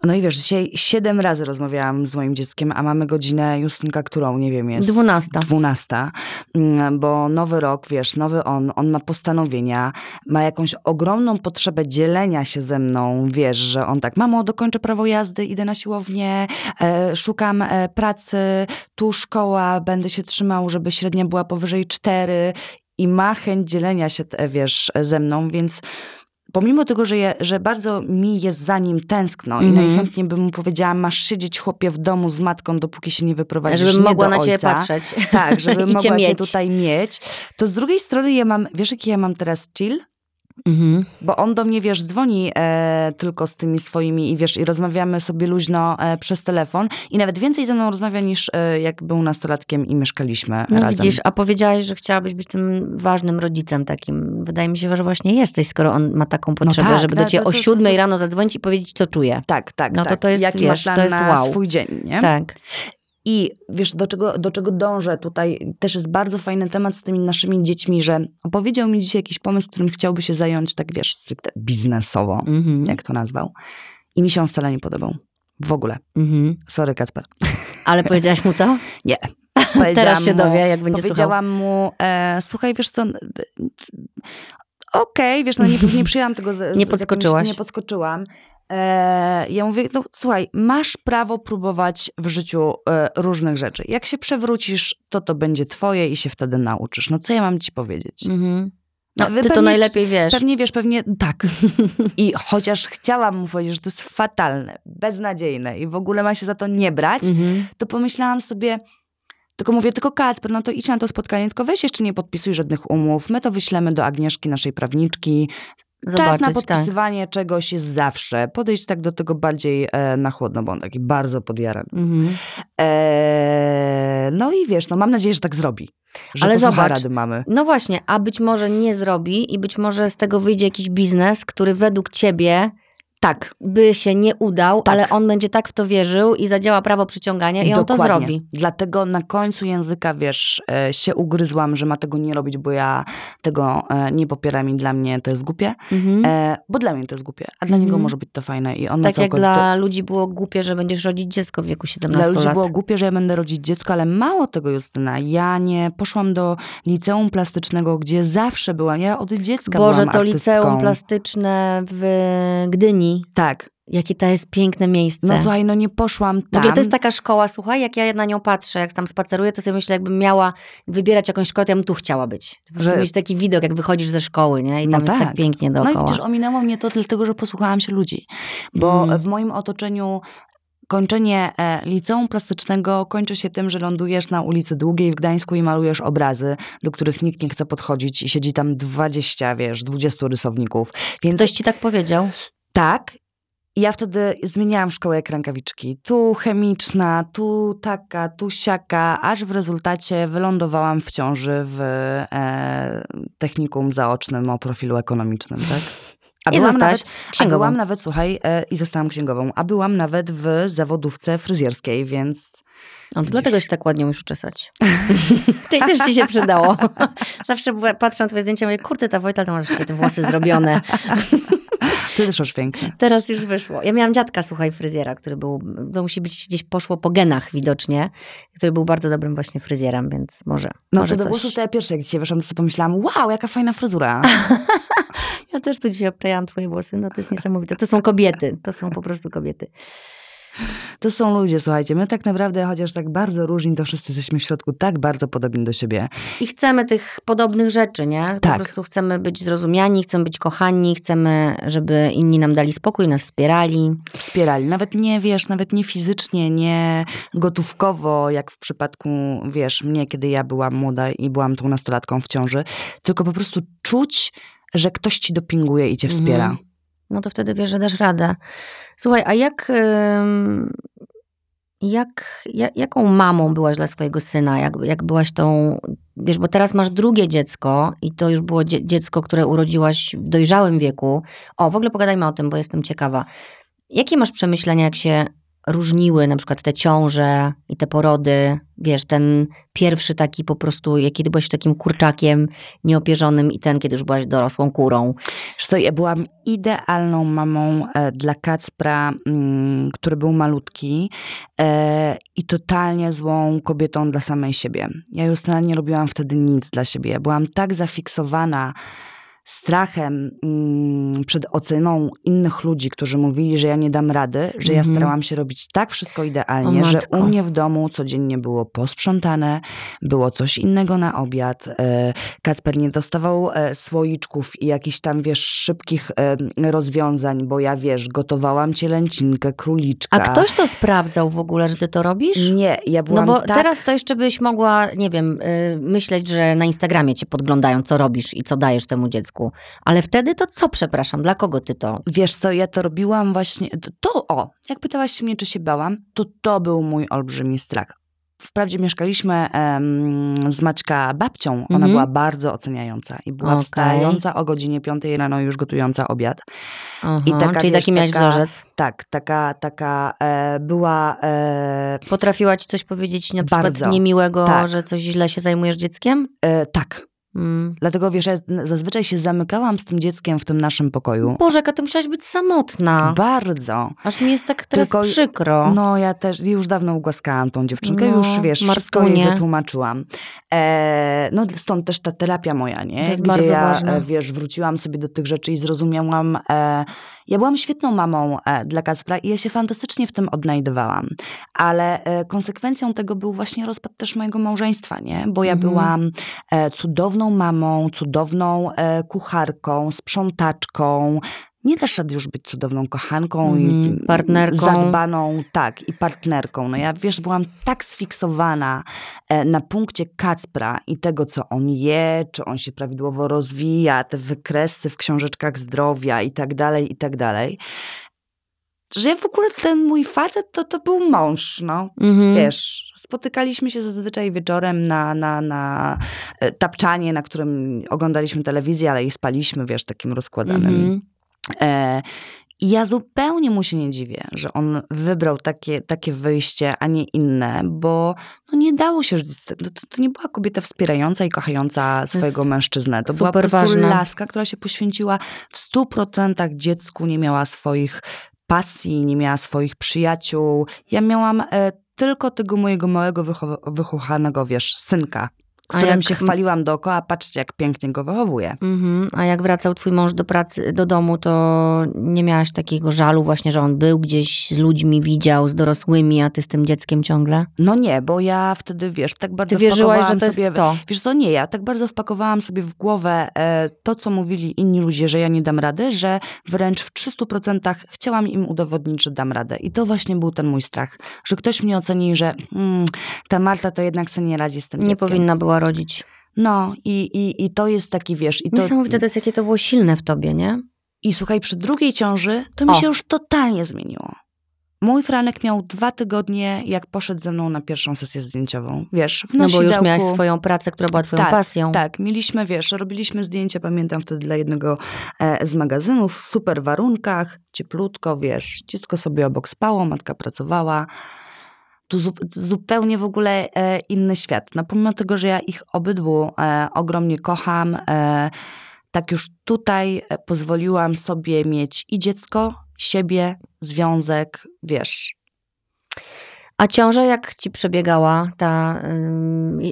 [SPEAKER 2] No i wiesz, dzisiaj siedem razy rozmawiałam z moim dzieckiem, a mamy godzinę, Justynka, którą, nie wiem, jest...
[SPEAKER 1] Dwunasta.
[SPEAKER 2] Dwunasta, Mm, bo nowy rok, wiesz, nowy on, on ma postanowienia, ma jakąś ogromną potrzebę dzielenia się ze mną, wiesz, że on tak, mamo, dokończę prawo jazdy, idę na siłownię, e, szukam e, pracy, tu szkoła, będę się trzymał, żeby średnia była powyżej cztery i ma chęć dzielenia się, te, wiesz, ze mną, więc pomimo tego, że, je, że bardzo mi jest za nim tęskno i
[SPEAKER 1] Mhm.
[SPEAKER 2] najchętniej bym mu powiedziała, masz siedzieć chłopie w domu z matką, dopóki się nie wyprowadzisz
[SPEAKER 1] żebym
[SPEAKER 2] nie
[SPEAKER 1] mogła na ciebie
[SPEAKER 2] ojca.
[SPEAKER 1] patrzeć.
[SPEAKER 2] Tak, żeby <laughs>
[SPEAKER 1] cię
[SPEAKER 2] mogła cię tutaj mieć. To z drugiej strony ja mam, wiesz jaki ja mam teraz chill?
[SPEAKER 1] Mhm.
[SPEAKER 2] Bo on do mnie, wiesz, dzwoni e, tylko z tymi swoimi i wiesz, i rozmawiamy sobie luźno e, przez telefon i nawet więcej ze mną rozmawia niż e, jak był nastolatkiem i mieszkaliśmy
[SPEAKER 1] No
[SPEAKER 2] razem.
[SPEAKER 1] widzisz, a powiedziałaś, że chciałabyś być tym ważnym rodzicem takim. Wydaje mi się, że właśnie jesteś, skoro on ma taką potrzebę,
[SPEAKER 2] tak,
[SPEAKER 1] żeby
[SPEAKER 2] no
[SPEAKER 1] do ciebie
[SPEAKER 2] to-
[SPEAKER 1] o
[SPEAKER 2] to- to-
[SPEAKER 1] siódmej
[SPEAKER 2] to-
[SPEAKER 1] rano zadzwonić i powiedzieć, co czuje.
[SPEAKER 2] Tak, tak,
[SPEAKER 1] No to
[SPEAKER 2] tak.
[SPEAKER 1] to jest,
[SPEAKER 2] Jaki
[SPEAKER 1] wiesz, to jest wow.
[SPEAKER 2] swój dzień, nie?
[SPEAKER 1] Tak.
[SPEAKER 2] I wiesz, do czego, do czego dążę tutaj, też jest bardzo fajny temat z tymi naszymi dziećmi, że opowiedział mi dzisiaj jakiś pomysł, którym chciałby się zająć, tak wiesz, stricte biznesowo,
[SPEAKER 1] Mhm.
[SPEAKER 2] jak to nazwał. I mi się on wcale nie podobał. W ogóle.
[SPEAKER 1] Mhm.
[SPEAKER 2] Sorry, Kacper.
[SPEAKER 1] Ale powiedziałaś mu to? <laughs>
[SPEAKER 2] Nie. <laughs>
[SPEAKER 1] Teraz się
[SPEAKER 2] mu-
[SPEAKER 1] dowie, jak będzie słuchał.
[SPEAKER 2] Powiedziałam mu, e, słuchaj, wiesz co, okej, wiesz, no nie, nie przyjęłam tego. Z, z
[SPEAKER 1] Nie
[SPEAKER 2] jakimś-
[SPEAKER 1] podskoczyłaś.
[SPEAKER 2] Nie podskoczyłam. E, ja mówię, no słuchaj, masz prawo próbować w życiu e, różnych rzeczy. Jak się przewrócisz, to to będzie twoje i się wtedy nauczysz. No co ja mam ci powiedzieć?
[SPEAKER 1] Mhm.
[SPEAKER 2] No,
[SPEAKER 1] No, ty to
[SPEAKER 2] pewnie-
[SPEAKER 1] najlepiej wiesz.
[SPEAKER 2] Pewnie wiesz, pewnie tak. <laughs> I chociaż chciałam mu powiedzieć, że to jest fatalne, beznadziejne i w ogóle ma się za to nie brać,
[SPEAKER 1] Mhm.
[SPEAKER 2] to pomyślałam sobie, tylko mówię, tylko Kacper, no to idź na to spotkanie, tylko weź jeszcze nie podpisuj żadnych umów, my to wyślemy do Agnieszki, naszej prawniczki. Czas na
[SPEAKER 1] Zobaczyć, tak.
[SPEAKER 2] podpisywanie czegoś jest zawsze. Podejść tak do tego bardziej e, na chłodno, bo on taki bardzo podjarany.
[SPEAKER 1] Mhm.
[SPEAKER 2] E, no i wiesz, no mam nadzieję, że tak zrobi. Że
[SPEAKER 1] Ale zobacz,
[SPEAKER 2] rady mamy.
[SPEAKER 1] No właśnie, a być może nie zrobi i być może z tego wyjdzie jakiś biznes, który według ciebie
[SPEAKER 2] Tak,
[SPEAKER 1] by się nie udał,
[SPEAKER 2] Tak.
[SPEAKER 1] ale on będzie tak w to wierzył i zadziała prawo przyciągania i on to
[SPEAKER 2] Dokładnie.
[SPEAKER 1] zrobi.
[SPEAKER 2] Dlatego na końcu języka, wiesz, e, się ugryzłam, że ma tego nie robić, bo ja tego e, nie popieram i dla mnie to jest głupie.
[SPEAKER 1] Mhm.
[SPEAKER 2] E, bo dla mnie to jest głupie, a dla niego
[SPEAKER 1] Mhm.
[SPEAKER 2] może być to fajne. I on
[SPEAKER 1] tak jak dla ludzi było głupie, że będziesz rodzić dziecko w wieku 17
[SPEAKER 2] Dla ludzi
[SPEAKER 1] lat.
[SPEAKER 2] było głupie, że ja będę rodzić dziecko, ale mało tego, Justyna. Ja nie poszłam do liceum plastycznego, gdzie zawsze byłam. Ja od dziecka
[SPEAKER 1] Boże,
[SPEAKER 2] byłam
[SPEAKER 1] to
[SPEAKER 2] artystką.
[SPEAKER 1] liceum plastyczne w Gdyni.
[SPEAKER 2] Tak.
[SPEAKER 1] Jakie to jest piękne miejsce.
[SPEAKER 2] No słuchaj, no nie poszłam
[SPEAKER 1] W
[SPEAKER 2] tam.
[SPEAKER 1] ogóle to jest taka szkoła, słuchaj, jak ja na nią patrzę, jak tam spaceruję, to sobie myślę, jakbym miała wybierać jakąś szkołę, to ja bym tu chciała być. Po prostu
[SPEAKER 2] Że-
[SPEAKER 1] mieć taki widok, jak wychodzisz ze szkoły, nie? I
[SPEAKER 2] No
[SPEAKER 1] tam jest tak
[SPEAKER 2] tak.
[SPEAKER 1] pięknie
[SPEAKER 2] No
[SPEAKER 1] dookoła.
[SPEAKER 2] i widzisz, ominęło mnie to dlatego, że posłuchałam się ludzi. Bo
[SPEAKER 1] Mm.
[SPEAKER 2] w moim otoczeniu kończenie e, liceum plastycznego kończy się tym, że lądujesz na ulicy Długiej w Gdańsku i malujesz obrazy, do których nikt nie chce podchodzić i siedzi tam 20, wiesz, 20 rysowników. Więc
[SPEAKER 1] Ktoś ci tak powiedział?
[SPEAKER 2] Tak. Ja wtedy zmieniałam szkołę jak rękawiczki. Tu chemiczna, tu taka, tu siaka, aż w rezultacie wylądowałam w ciąży w e, technikum zaocznym o profilu ekonomicznym, tak? A <laughs>
[SPEAKER 1] I
[SPEAKER 2] byłam
[SPEAKER 1] zostałaś
[SPEAKER 2] nawet, a
[SPEAKER 1] księgową.
[SPEAKER 2] byłam nawet, słuchaj, e, i zostałam księgową, a byłam nawet w zawodówce fryzjerskiej, więc
[SPEAKER 1] No, to dlatego się tak ładnie umiesz uczesać. <laughs> Czyli też ci się przydało. <laughs> Zawsze patrzę na twoje zdjęcia i mówię, kurde, ta Wojta, to masz te włosy zrobione.
[SPEAKER 2] Ty też masz pięknie.
[SPEAKER 1] Teraz już wyszło. Ja miałam dziadka, słuchaj, fryzjera, który był, to musi być gdzieś poszło po genach widocznie, który był bardzo dobrym właśnie fryzjerem, więc może,
[SPEAKER 2] No
[SPEAKER 1] może
[SPEAKER 2] co do włosów, to ja pierwsze jak dzisiaj weszłam, to sobie pomyślałam, wow, jaka fajna fryzura. <laughs>
[SPEAKER 1] Ja też tu dzisiaj obczajałam twoje włosy, no to jest niesamowite. To są kobiety, to są po prostu kobiety.
[SPEAKER 2] To są ludzie, słuchajcie, my tak naprawdę, chociaż tak bardzo różni, to wszyscy jesteśmy w środku tak bardzo podobni do siebie.
[SPEAKER 1] I chcemy tych podobnych rzeczy, nie? Po
[SPEAKER 2] Tak.
[SPEAKER 1] prostu chcemy być zrozumiani, chcemy być kochani, chcemy, żeby inni nam dali spokój, nas wspierali.
[SPEAKER 2] Wspierali, nawet nie, wiesz, nawet nie fizycznie, nie gotówkowo, jak w przypadku, wiesz, mnie, kiedy ja byłam młoda i byłam tą nastolatką w ciąży, tylko po prostu czuć, że ktoś ci dopinguje i cię
[SPEAKER 1] Mhm. No to wtedy wiesz, że dasz radę. Słuchaj, a jak, jak, ja- jaką mamą byłaś dla swojego syna? Jak, jak byłaś tą, wiesz, bo teraz masz drugie dziecko i to już było dzie- dziecko, które urodziłaś w dojrzałym wieku. O, w ogóle pogadajmy o tym, bo jestem ciekawa. Jakie masz przemyślenia, jak się różniły na przykład te ciąże i te porody? Wiesz, ten pierwszy taki po prostu, jak kiedy byłaś takim kurczakiem nieopierzonym i ten, kiedy już byłaś dorosłą kurą.
[SPEAKER 2] Wiesz co, ja byłam idealną mamą e, dla Kacpra, mm, który był malutki e, i totalnie złą kobietą dla samej siebie. Ja Justyna nie robiłam wtedy nic dla siebie. Ja byłam tak zafiksowana strachem mm, przed oceną innych ludzi, którzy mówili, że ja nie dam rady, że ja
[SPEAKER 1] Mhm.
[SPEAKER 2] starałam się robić tak wszystko idealnie,
[SPEAKER 1] O
[SPEAKER 2] że u mnie w domu codziennie było posprzątane, było coś innego na obiad. E, Kacper nie dostawał e, słoiczków i jakichś tam, wiesz, szybkich rozwiązań, bo ja, wiesz, gotowałam cielęcinkę, króliczka.
[SPEAKER 1] A ktoś to sprawdzał w ogóle, że ty to robisz?
[SPEAKER 2] Nie, ja
[SPEAKER 1] No
[SPEAKER 2] byłam
[SPEAKER 1] bo
[SPEAKER 2] tak...
[SPEAKER 1] teraz to jeszcze byś mogła, nie wiem, y, myśleć, że na Instagramie cię podglądają, co robisz i co dajesz temu dziecku. Ale wtedy to co, przepraszam, dla kogo ty to?
[SPEAKER 2] Wiesz co, ja to robiłam właśnie, to, to o, jak pytałaś mnie, czy się bałam, to to był mój olbrzymi strach. Wprawdzie mieszkaliśmy em, z Maćka babcią, ona
[SPEAKER 1] Mhm.
[SPEAKER 2] była bardzo oceniająca i była
[SPEAKER 1] Okej.
[SPEAKER 2] wstająca o godzinie 5 rano już gotująca obiad.
[SPEAKER 1] Aha,
[SPEAKER 2] I taka,
[SPEAKER 1] czyli
[SPEAKER 2] wiesz,
[SPEAKER 1] taki miałeś
[SPEAKER 2] taka-
[SPEAKER 1] wzorzec.
[SPEAKER 2] Tak, taka, taka e, była e,
[SPEAKER 1] Potrafiła ci coś powiedzieć na przykład
[SPEAKER 2] Bardzo.
[SPEAKER 1] niemiłego,
[SPEAKER 2] Tak.
[SPEAKER 1] że coś źle się zajmujesz dzieckiem?
[SPEAKER 2] e, tak.
[SPEAKER 1] Mm.
[SPEAKER 2] Dlatego wiesz, ja zazwyczaj się zamykałam z tym dzieckiem w tym naszym pokoju.
[SPEAKER 1] Boże, jaka ty musiałaś być samotna.
[SPEAKER 2] Bardzo.
[SPEAKER 1] Aż mi jest tak teraz
[SPEAKER 2] Tylko-
[SPEAKER 1] przykro.
[SPEAKER 2] No ja też już dawno ugłaskałam tą dziewczynkę,
[SPEAKER 1] No,
[SPEAKER 2] już wiesz, wszystko jej wytłumaczyłam. E, no stąd też ta terapia moja, nie?
[SPEAKER 1] To jest
[SPEAKER 2] Gdzie
[SPEAKER 1] bardzo
[SPEAKER 2] ja,
[SPEAKER 1] ważne.
[SPEAKER 2] e, wiesz, wróciłam sobie do tych rzeczy i zrozumiałam, e, ja byłam świetną mamą e, dla Kacpra i ja się fantastycznie w tym odnajdywałam. Ale e, konsekwencją tego był właśnie rozpad też mojego małżeństwa, nie? Bo ja
[SPEAKER 1] Mhm.
[SPEAKER 2] byłam e, cudowną mamą, cudowną kucharką, sprzątaczką, nie dasz rady już być cudowną kochanką i
[SPEAKER 1] Mhm, partnerką.
[SPEAKER 2] zadbaną, tak, i partnerką. No ja, wiesz, byłam tak sfiksowana e, na punkcie Kacpra i tego, co on je, czy on się prawidłowo rozwija, te wykresy w książeczkach zdrowia i tak dalej, i tak dalej, że ja w ogóle ten mój facet to, to był mąż, no.
[SPEAKER 1] Mhm.
[SPEAKER 2] Wiesz, spotykaliśmy się zazwyczaj wieczorem na, na, na e, tapczanie, na którym oglądaliśmy telewizję, ale i spaliśmy, wiesz, takim rozkładanym.
[SPEAKER 1] Mhm.
[SPEAKER 2] E, I ja zupełnie mu się nie dziwię, że on wybrał takie, takie wyjście, a nie inne, bo no nie dało się To, to nie była kobieta wspierająca i kochająca swojego mężczyznę. To była po prostu
[SPEAKER 1] ważne.
[SPEAKER 2] laska, która się poświęciła w stu procentach dziecku, nie miała swoich pasji, nie miała swoich przyjaciół. Ja miałam e, tylko tego mojego małego, wychow- wychuchanego, wiesz, synka, którym
[SPEAKER 1] jak-
[SPEAKER 2] się chwaliłam dookoła. Patrzcie, jak pięknie go wychowuję.
[SPEAKER 1] Mhm. A jak wracał twój mąż do pracy, do domu, to nie miałaś takiego żalu właśnie, że on był gdzieś z ludźmi, widział, z dorosłymi, a ty z tym dzieckiem ciągle?
[SPEAKER 2] No nie, bo ja wtedy, wiesz, tak bardzo
[SPEAKER 1] Ty wierzyłaś, że to jest
[SPEAKER 2] sobie...
[SPEAKER 1] to.
[SPEAKER 2] Wiesz co, nie, ja tak bardzo wpakowałam sobie w głowę e, to, co mówili inni ludzie, że ja nie dam rady, że wręcz w 300% chciałam im udowodnić, że dam radę. I to właśnie był ten mój strach, że ktoś mnie oceni, że mm, ta Marta to jednak sobie nie radzi z tym
[SPEAKER 1] Nie
[SPEAKER 2] dzieckiem.
[SPEAKER 1] powinna była rodzić.
[SPEAKER 2] No i, i, i to jest taki, wiesz... I, to,
[SPEAKER 1] Niesamowite to jest, jakie to było silne w tobie, nie?
[SPEAKER 2] I słuchaj, przy drugiej ciąży to mi
[SPEAKER 1] O.
[SPEAKER 2] się już totalnie zmieniło. Mój Franek miał dwa tygodnie, jak poszedł ze mną na pierwszą sesję zdjęciową. Wiesz, w
[SPEAKER 1] No bo już miałaś swoją pracę, która była twoją
[SPEAKER 2] Tak,
[SPEAKER 1] pasją.
[SPEAKER 2] Tak, mieliśmy, wiesz, robiliśmy zdjęcia, pamiętam wtedy dla jednego e, z magazynów, w super warunkach, cieplutko, wiesz, dziecko sobie obok spało, matka pracowała. Tu zu, zupełnie w ogóle e, inny świat. No pomimo tego, że ja ich obydwu e, ogromnie kocham, e, tak już tutaj pozwoliłam sobie mieć i dziecko, siebie, związek, wiesz.
[SPEAKER 1] A ciąża jak ci przebiegała ta,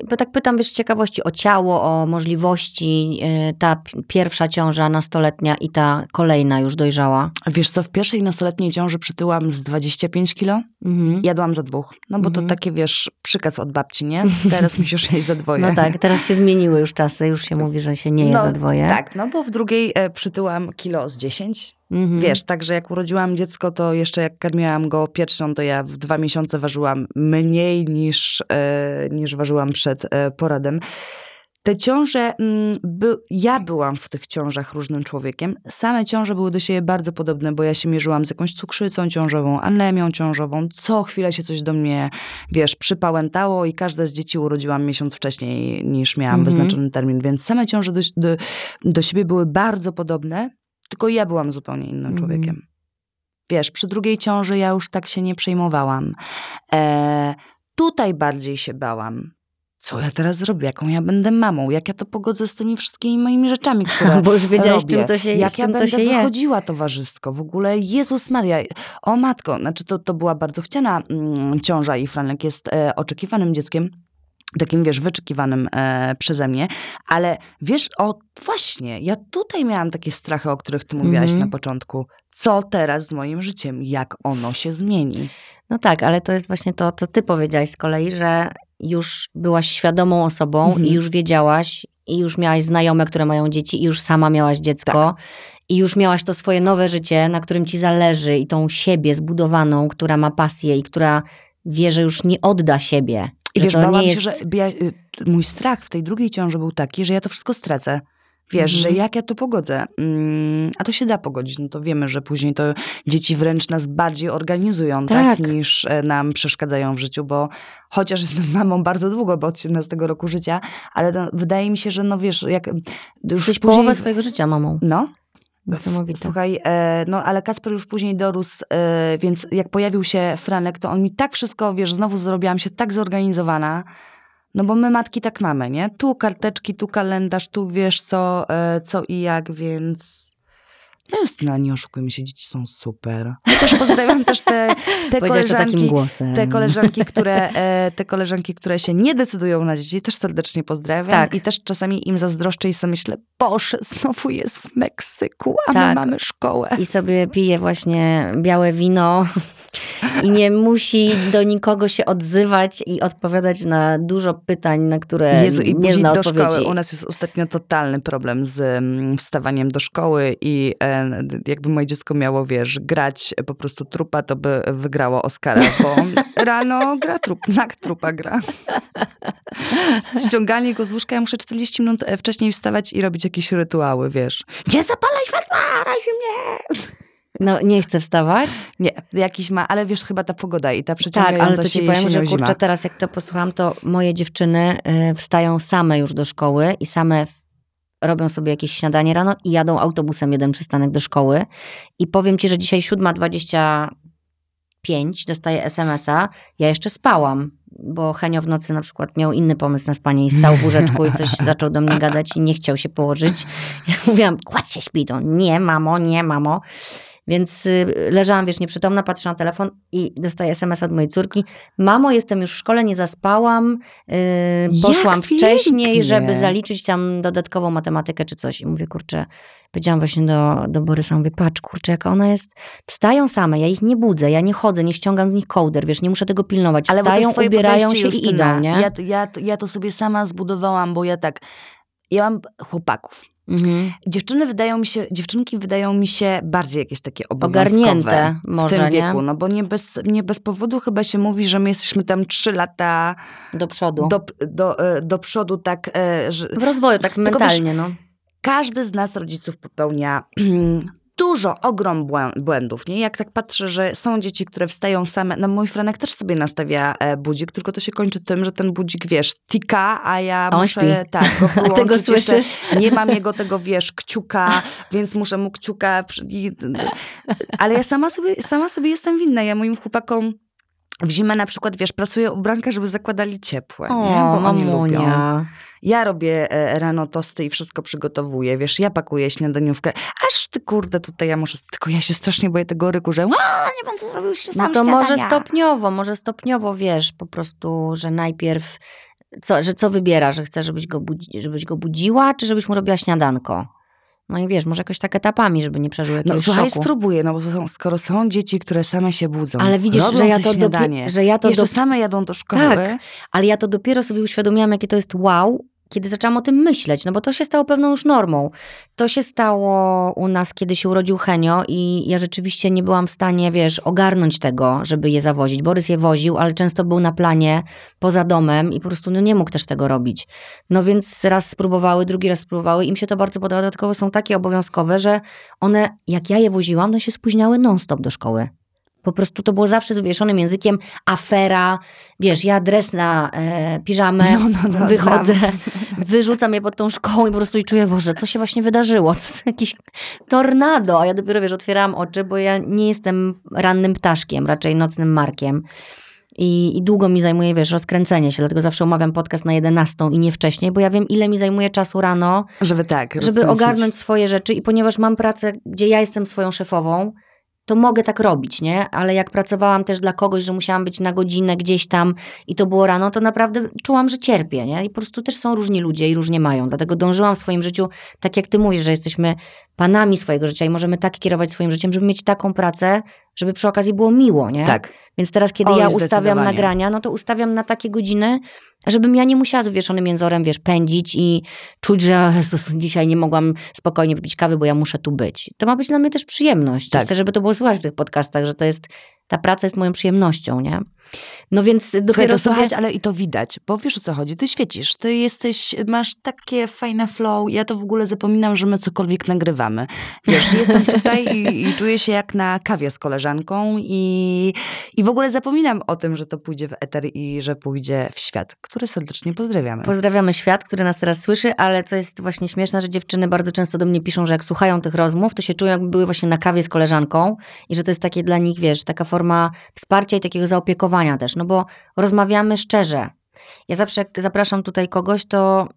[SPEAKER 1] bo tak pytam wiesz z ciekawości o ciało, o możliwości, y, ta p- pierwsza ciąża nastoletnia i ta kolejna już dojrzała.
[SPEAKER 2] Wiesz co, w pierwszej nastoletniej ciąży przytyłam z 25 kilo.
[SPEAKER 1] Mhm.
[SPEAKER 2] Jadłam za dwóch. No bo
[SPEAKER 1] Mhm.
[SPEAKER 2] to takie, wiesz, przykaz od babci, nie? <laughs> Teraz musisz jeść za dwoje.
[SPEAKER 1] No tak, teraz się zmieniły już czasy, już się <laughs> mówi, że się nie je
[SPEAKER 2] No,
[SPEAKER 1] za dwoje.
[SPEAKER 2] Tak, no bo w drugiej e, przytyłam kilo z 10.
[SPEAKER 1] Mhm.
[SPEAKER 2] Wiesz, także jak urodziłam dziecko, to jeszcze jak karmiłam go piersią, to ja w dwa miesiące ważyłam mniej niż, e, niż ważyłam przed e, porodem. Te ciąże, mm, by, ja byłam w tych ciążach różnym człowiekiem. Same ciąże były do siebie bardzo podobne, bo ja się mierzyłam z jakąś cukrzycą ciążową, anemią ciążową. Co chwilę się coś do mnie, wiesz, przypałętało i każde z dzieci urodziłam miesiąc wcześniej niż miałam
[SPEAKER 1] Mhm.
[SPEAKER 2] wyznaczony termin. Więc same ciąże do, do, do siebie były bardzo podobne, tylko ja byłam zupełnie innym
[SPEAKER 1] Mhm.
[SPEAKER 2] człowiekiem. Wiesz, przy drugiej ciąży ja już tak się nie przejmowałam. E, tutaj bardziej się bałam. Co ja teraz zrobię? Jaką ja będę mamą? Jak ja to pogodzę z tymi wszystkimi moimi rzeczami, <laughs> które
[SPEAKER 1] Bo już wiedziałeś,
[SPEAKER 2] robię?
[SPEAKER 1] czym to się,
[SPEAKER 2] Jak ja będę
[SPEAKER 1] się je.
[SPEAKER 2] wychodziła towarzysko? W ogóle Jezus Maria, o matko, znaczy to, to była bardzo chciana mm, ciąża i Franek jest e, oczekiwanym dzieckiem. Takim, wiesz, wyczekiwanym e, przeze mnie, ale wiesz, o właśnie, ja tutaj miałam takie strachy, o których ty mówiłaś
[SPEAKER 1] Mhm.
[SPEAKER 2] na początku. Co teraz z moim życiem? Jak ono się zmieni?
[SPEAKER 1] No tak, ale to jest właśnie to, co ty powiedziałaś z kolei, że już byłaś świadomą osobą
[SPEAKER 2] Mhm.
[SPEAKER 1] i już wiedziałaś i już miałaś znajome, które mają dzieci i już sama miałaś dziecko i już miałaś to swoje nowe życie, na którym ci zależy i tą siebie zbudowaną, która ma pasję i która wie, że już nie odda siebie.
[SPEAKER 2] I wiesz, bałam się,
[SPEAKER 1] jest...
[SPEAKER 2] że ja, y, mój strach w tej drugiej ciąży był taki, że ja to wszystko stracę. Wiesz,
[SPEAKER 1] Mhm.
[SPEAKER 2] że jak ja to pogodzę, mm, a to się da pogodzić, no to wiemy, że później to dzieci wręcz nas bardziej organizują, tak,
[SPEAKER 1] Tak.
[SPEAKER 2] niż e, nam przeszkadzają w życiu, bo chociaż jestem <laughs> mamą bardzo długo, bo od 17 roku życia, ale to, wydaje mi się, że no wiesz, jak już
[SPEAKER 1] Jesteś
[SPEAKER 2] później...
[SPEAKER 1] połowę swojego życia mamą.
[SPEAKER 2] No,
[SPEAKER 1] Niesamowite.
[SPEAKER 2] Słuchaj, e, no ale Kacper już później dorósł, e, więc jak pojawił się Franek, to on mi tak wszystko, wiesz, znowu zrobiłam się tak zorganizowana, no bo my matki tak mamy, nie? Tu karteczki, tu kalendarz, tu wiesz co, e, co i jak, więc... No Justyna, nie oszukujmy się, dzieci są super. Chociaż pozdrawiam też te, te koleżanki, te koleżanki, które, e, te koleżanki, które się nie decydują na dzieci, też serdecznie pozdrawiam.
[SPEAKER 1] Tak.
[SPEAKER 2] I też czasami im zazdroszczę i sobie myślę, Boże, znowu jest w Meksyku, a my
[SPEAKER 1] Tak.
[SPEAKER 2] mamy szkołę.
[SPEAKER 1] I sobie pije właśnie białe wino i nie musi do nikogo się odzywać i odpowiadać na dużo pytań, na które
[SPEAKER 2] Jezu, i
[SPEAKER 1] nie zna
[SPEAKER 2] do
[SPEAKER 1] odpowiedzi.
[SPEAKER 2] szkoły. U nas jest ostatnio totalny problem z mm, wstawaniem do szkoły i e, jakby moje dziecko miało, wiesz, grać po prostu trupa, to by wygrało Oscara, bo <laughs> rano gra trup, nak trupa gra. Ściąganie go z łóżka, ja muszę 40 minut e, wcześniej wstawać i robić jakieś rytuały, wiesz. Nie zapalaj światła, razi mnie!
[SPEAKER 1] No nie chce wstawać.
[SPEAKER 2] Nie, jakiś ma, ale wiesz, chyba ta pogoda i ta
[SPEAKER 1] Tak,
[SPEAKER 2] przeciągająca
[SPEAKER 1] ale to
[SPEAKER 2] się
[SPEAKER 1] ci powiem, że
[SPEAKER 2] jesienią zima.
[SPEAKER 1] kurczę, teraz jak to posłucham, to moje dziewczyny y, wstają same już do szkoły i same robią sobie jakieś śniadanie rano i jadą autobusem jeden przystanek do szkoły. I powiem ci, że dzisiaj 7.25 dostaję SMS-a. Ja jeszcze spałam, bo Henio w nocy na przykład miał inny pomysł na spanie i stał w łóżeczku i coś <laughs> zaczął do mnie gadać i nie chciał się położyć. Ja mówiłam, kładź się, śpi. To nie, mamo, nie, mamo. Więc y, leżałam, wiesz, nieprzytomna, patrzę na telefon i dostaję SMS od mojej córki. Mamo, jestem już w szkole, nie zaspałam. Yy, poszłam wcześniej, żeby zaliczyć tam dodatkową matematykę czy coś. I mówię, kurczę, powiedziałam właśnie do, do Borysa, mówię, patrz, kurczę, jaka ona jest. Wstają same, ja ich nie budzę, ja nie chodzę, nie ściągam z nich kołder, wiesz, nie muszę tego pilnować.
[SPEAKER 2] Ale
[SPEAKER 1] Wstają, ubierają się i
[SPEAKER 2] Justyna.
[SPEAKER 1] idą, nie?
[SPEAKER 2] Ja, ja, ja to sobie sama zbudowałam, bo ja tak, ja mam chłopaków.
[SPEAKER 1] Mhm.
[SPEAKER 2] Dziewczyny wydają mi się, dziewczynki wydają mi się bardziej jakieś takie obowiązkowe.
[SPEAKER 1] Ogarnięte
[SPEAKER 2] w
[SPEAKER 1] może,
[SPEAKER 2] tym
[SPEAKER 1] nie?
[SPEAKER 2] wieku, no bo nie bez, nie bez powodu chyba się mówi, że my jesteśmy tam trzy lata
[SPEAKER 1] Do przodu.
[SPEAKER 2] do, do, e, do przodu, tak, e, że
[SPEAKER 1] w rozwoju, tak
[SPEAKER 2] Tylko wiesz,
[SPEAKER 1] mentalnie, no.
[SPEAKER 2] każdy z nas, rodziców, popełnia <clears throat> dużo, ogrom błę- błędów. Nie? Jak tak patrzę, że są dzieci, które wstają same, no mój Franek też sobie nastawia e, budzik, tylko to się kończy tym, że ten budzik, wiesz, tika, a ja
[SPEAKER 1] on
[SPEAKER 2] muszę,
[SPEAKER 1] śpi.
[SPEAKER 2] tak, go <laughs>
[SPEAKER 1] A ty go
[SPEAKER 2] wyłączyć jeszcze.
[SPEAKER 1] słyszysz?
[SPEAKER 2] Nie mam jego tego, wiesz, kciuka, więc muszę mu kciuka... Ale ja sama sobie, sama sobie jestem winna. Ja moim chłopakom w zimę na przykład, wiesz, prasuję ubranka, żeby zakładali ciepłe, nie?
[SPEAKER 1] O,
[SPEAKER 2] Bo oni lubią. Ja robię e, rano tosty i wszystko przygotowuję, wiesz, ja pakuję śniadaniówkę, aż ty kurde, tutaj ja muszę, tylko ja się strasznie boję tego ryku, że a, nie będę zrobił się sam
[SPEAKER 1] No to może
[SPEAKER 2] śniadania.
[SPEAKER 1] stopniowo, może stopniowo, wiesz, po prostu, że najpierw, co, że co wybiera, że chce, żebyś go, budzi, żebyś go budziła, czy żebyś mu robiła śniadanko. No i wiesz, może jakoś tak etapami, żeby nie przeżył
[SPEAKER 2] No
[SPEAKER 1] jakiegoś
[SPEAKER 2] słuchaj,
[SPEAKER 1] szoku.
[SPEAKER 2] spróbuję, no bo są, skoro są dzieci, które same się budzą,
[SPEAKER 1] Ale widzisz, że ja to, dopie-
[SPEAKER 2] śniadanie,
[SPEAKER 1] że ja to
[SPEAKER 2] jeszcze
[SPEAKER 1] do-
[SPEAKER 2] same jadą do szkoły,
[SPEAKER 1] Tak. ale ja to dopiero sobie uświadomiłam, jakie to jest wow, kiedy zaczęłam o tym myśleć, no bo to się stało pewną już normą. To się stało u nas, kiedy się urodził Henio i ja rzeczywiście nie byłam w stanie, wiesz, ogarnąć tego, żeby je zawozić. Borys je woził, ale często był na planie poza domem i po prostu no, nie mógł też tego robić. No więc raz spróbowały, drugi raz spróbowały. Im się to bardzo podoba, dodatkowo są takie obowiązkowe, że one, jak ja je woziłam, no się spóźniały non-stop do szkoły. Po prostu to było zawsze z wywieszonym językiem, afera, wiesz, ja dres na e, piżamę,
[SPEAKER 2] No, no, no,
[SPEAKER 1] wychodzę,
[SPEAKER 2] znam. <laughs>
[SPEAKER 1] wyrzucam je pod tą szkołą i po prostu i czuję, Boże, co się właśnie wydarzyło? Co jakiś tornado? A ja dopiero, wiesz, otwierałam oczy, bo ja nie jestem rannym ptaszkiem, raczej nocnym markiem. I, I długo mi zajmuje, wiesz, rozkręcenie się, dlatego zawsze umawiam podcast na 11 i nie wcześniej, bo ja wiem, ile mi zajmuje czasu rano,
[SPEAKER 2] żeby tak,
[SPEAKER 1] żeby
[SPEAKER 2] rozkręcić.
[SPEAKER 1] ogarnąć swoje rzeczy i ponieważ mam pracę, gdzie ja jestem swoją szefową, to mogę tak robić, nie? Ale jak pracowałam też dla kogoś, że musiałam być na godzinę gdzieś tam i to było rano, to naprawdę czułam, że cierpię, nie? I po prostu też są różni ludzie i różnie mają. Dlatego dążyłam w swoim życiu, tak jak ty mówisz, że jesteśmy panami swojego życia i możemy tak kierować swoim życiem, żeby mieć taką pracę, żeby przy okazji było miło, nie?
[SPEAKER 2] Tak.
[SPEAKER 1] Więc teraz, kiedy
[SPEAKER 2] Oj,
[SPEAKER 1] ja ustawiam nagrania, no to ustawiam na takie godziny, żebym ja nie musiała z wywieszonym jęzorem, wiesz, pędzić i czuć, że Jezus, dzisiaj nie mogłam spokojnie wypić kawy, bo ja muszę tu być. To ma być dla mnie też przyjemność.
[SPEAKER 2] Tak.
[SPEAKER 1] Chcę, żeby to było słychać w tych podcastach, że to jest ta praca jest moją przyjemnością, nie? No więc
[SPEAKER 2] Słuchaj,
[SPEAKER 1] dopiero
[SPEAKER 2] to
[SPEAKER 1] sobie...
[SPEAKER 2] słuchać, ale i to widać, bo wiesz o co chodzi, ty świecisz, ty jesteś, masz takie fajne flow, ja to w ogóle zapominam, że my cokolwiek nagrywamy. Wiesz, jestem tutaj i, i czuję się jak na kawie z koleżanką i, i w ogóle zapominam o tym, że to pójdzie w eter i że pójdzie w świat, który serdecznie pozdrawiamy.
[SPEAKER 1] Pozdrawiamy świat, który nas teraz słyszy, ale co jest właśnie śmieszne, że dziewczyny bardzo często do mnie piszą, że jak słuchają tych rozmów, to się czują jakby były właśnie na kawie z koleżanką i że to jest takie dla nich, wiesz, taka forma wsparcia i takiego zaopiekowania też, no bo rozmawiamy szczerze. Ja zawsze jak zapraszam tutaj kogoś, to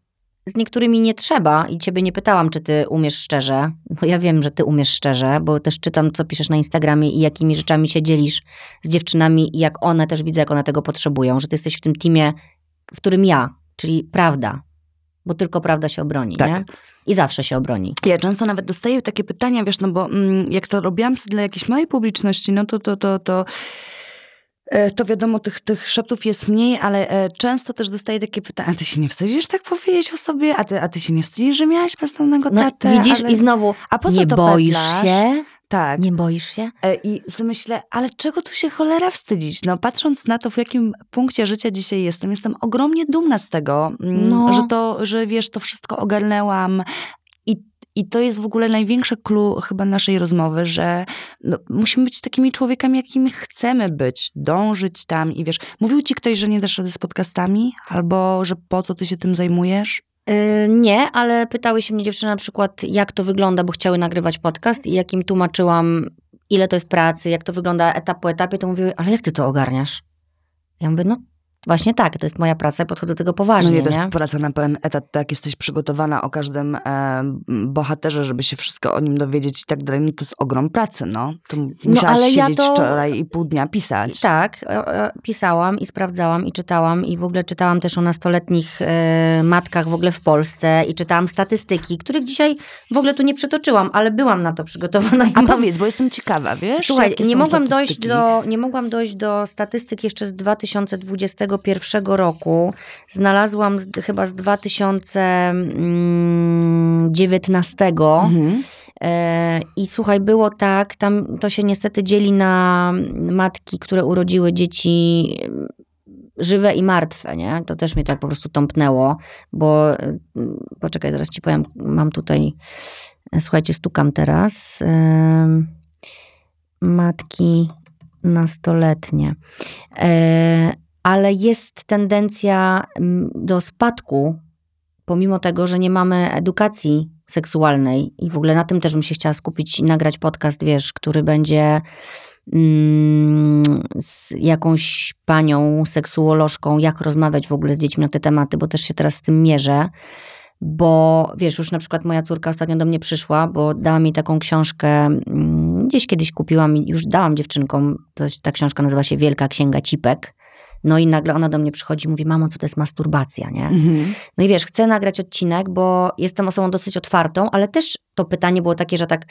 [SPEAKER 1] z niektórymi nie trzeba i ciebie nie pytałam, czy ty umiesz szczerze. No ja wiem, że ty umiesz szczerze, bo też czytam, co piszesz na Instagramie i jakimi rzeczami się dzielisz z dziewczynami i jak one też widzę, jak one tego potrzebują, że ty jesteś w tym teamie, w którym ja, czyli prawda, bo tylko prawda się obroni,
[SPEAKER 2] Tak.
[SPEAKER 1] nie? I zawsze się obroni.
[SPEAKER 2] Ja często nawet dostaję takie pytania, wiesz, no bo mm, jak to robiłam sobie dla jakiejś małej publiczności, no to, to, to, to, to wiadomo, tych, tych szeptów jest mniej, ale e, często też dostaję takie pytania, a ty się nie wstydzisz tak powiedzieć o sobie? A ty, a ty się nie wstydzisz, że miałaś bezdomnego
[SPEAKER 1] No
[SPEAKER 2] tatę?
[SPEAKER 1] widzisz
[SPEAKER 2] ale...
[SPEAKER 1] i znowu,
[SPEAKER 2] A po co
[SPEAKER 1] nie
[SPEAKER 2] to
[SPEAKER 1] boisz
[SPEAKER 2] petlasz?
[SPEAKER 1] się?
[SPEAKER 2] Tak.
[SPEAKER 1] Nie boisz się?
[SPEAKER 2] E, I myślę, ale czego tu się cholera wstydzić? No patrząc na to, w jakim punkcie życia dzisiaj jestem, jestem ogromnie dumna z tego, mm,
[SPEAKER 1] No.
[SPEAKER 2] że to, że wiesz, to wszystko ogarnęłam. I, to jest w ogóle największe clue chyba naszej rozmowy, że no, musimy być takimi człowiekami, jakimi chcemy być, dążyć tam i wiesz, mówił ci ktoś, że nie dasz rady z podcastami? Albo, że po co ty się tym zajmujesz?
[SPEAKER 1] Yy, nie, ale pytały się mnie dziewczyny na przykład, jak to wygląda, bo chciały nagrywać podcast i jak im tłumaczyłam, ile to jest pracy, jak to wygląda etap po etapie, to mówiły, ale jak ty to ogarniasz? Ja mówię, no właśnie tak, to jest moja praca i podchodzę do tego
[SPEAKER 2] No
[SPEAKER 1] poważnie,
[SPEAKER 2] nie, to jest
[SPEAKER 1] nie?
[SPEAKER 2] praca na pełen etat, tak jesteś przygotowana o każdym e, bohaterze, żeby się wszystko o nim dowiedzieć i tak dalej, no to jest ogrom pracy, no. To musiałaś
[SPEAKER 1] ale ja
[SPEAKER 2] siedzieć
[SPEAKER 1] to-
[SPEAKER 2] wczoraj i pół dnia pisać.
[SPEAKER 1] Tak, e, e, pisałam i sprawdzałam i czytałam i w ogóle czytałam też o nastoletnich e, matkach w ogóle w Polsce i czytałam statystyki, których dzisiaj w ogóle tu nie przytoczyłam, ale byłam na to przygotowana
[SPEAKER 2] A
[SPEAKER 1] mam
[SPEAKER 2] powiedz, bo jestem ciekawa, wiesz?
[SPEAKER 1] Słuchaj, nie mogłam, dojść do, nie mogłam dojść do statystyk jeszcze z 2021 roku. Znalazłam z, chyba z 2019.
[SPEAKER 2] Mhm.
[SPEAKER 1] E, I słuchaj, było tak, tam to się niestety dzieli na matki, które urodziły dzieci mm, żywe i martwe, nie? To też mnie tak po prostu tąpnęło, bo mm, poczekaj, zaraz ci powiem, mam tutaj, e, słuchajcie, stukam teraz. Em, Matki nastoletnie. Ale jest tendencja mm, do spadku, pomimo tego, że nie mamy edukacji seksualnej i w ogóle na tym też bym się chciała skupić i nagrać podcast, wiesz, który będzie mm, z jakąś panią seksuolożką, jak rozmawiać w ogóle z dziećmi na te tematy, bo też się teraz z tym mierzę. Bo wiesz, już na przykład moja córka ostatnio do mnie przyszła, bo dała mi taką książkę, mm, gdzieś kiedyś kupiłam i już dałam dziewczynkom. To, ta książka nazywa się Wielka Księga Cipek. No i nagle ona do mnie przychodzi i mówi: Mamo, co to jest masturbacja, nie?
[SPEAKER 2] Mhm.
[SPEAKER 1] No i wiesz, chcę nagrać odcinek, bo jestem osobą dosyć otwartą, ale też to pytanie było takie, że tak,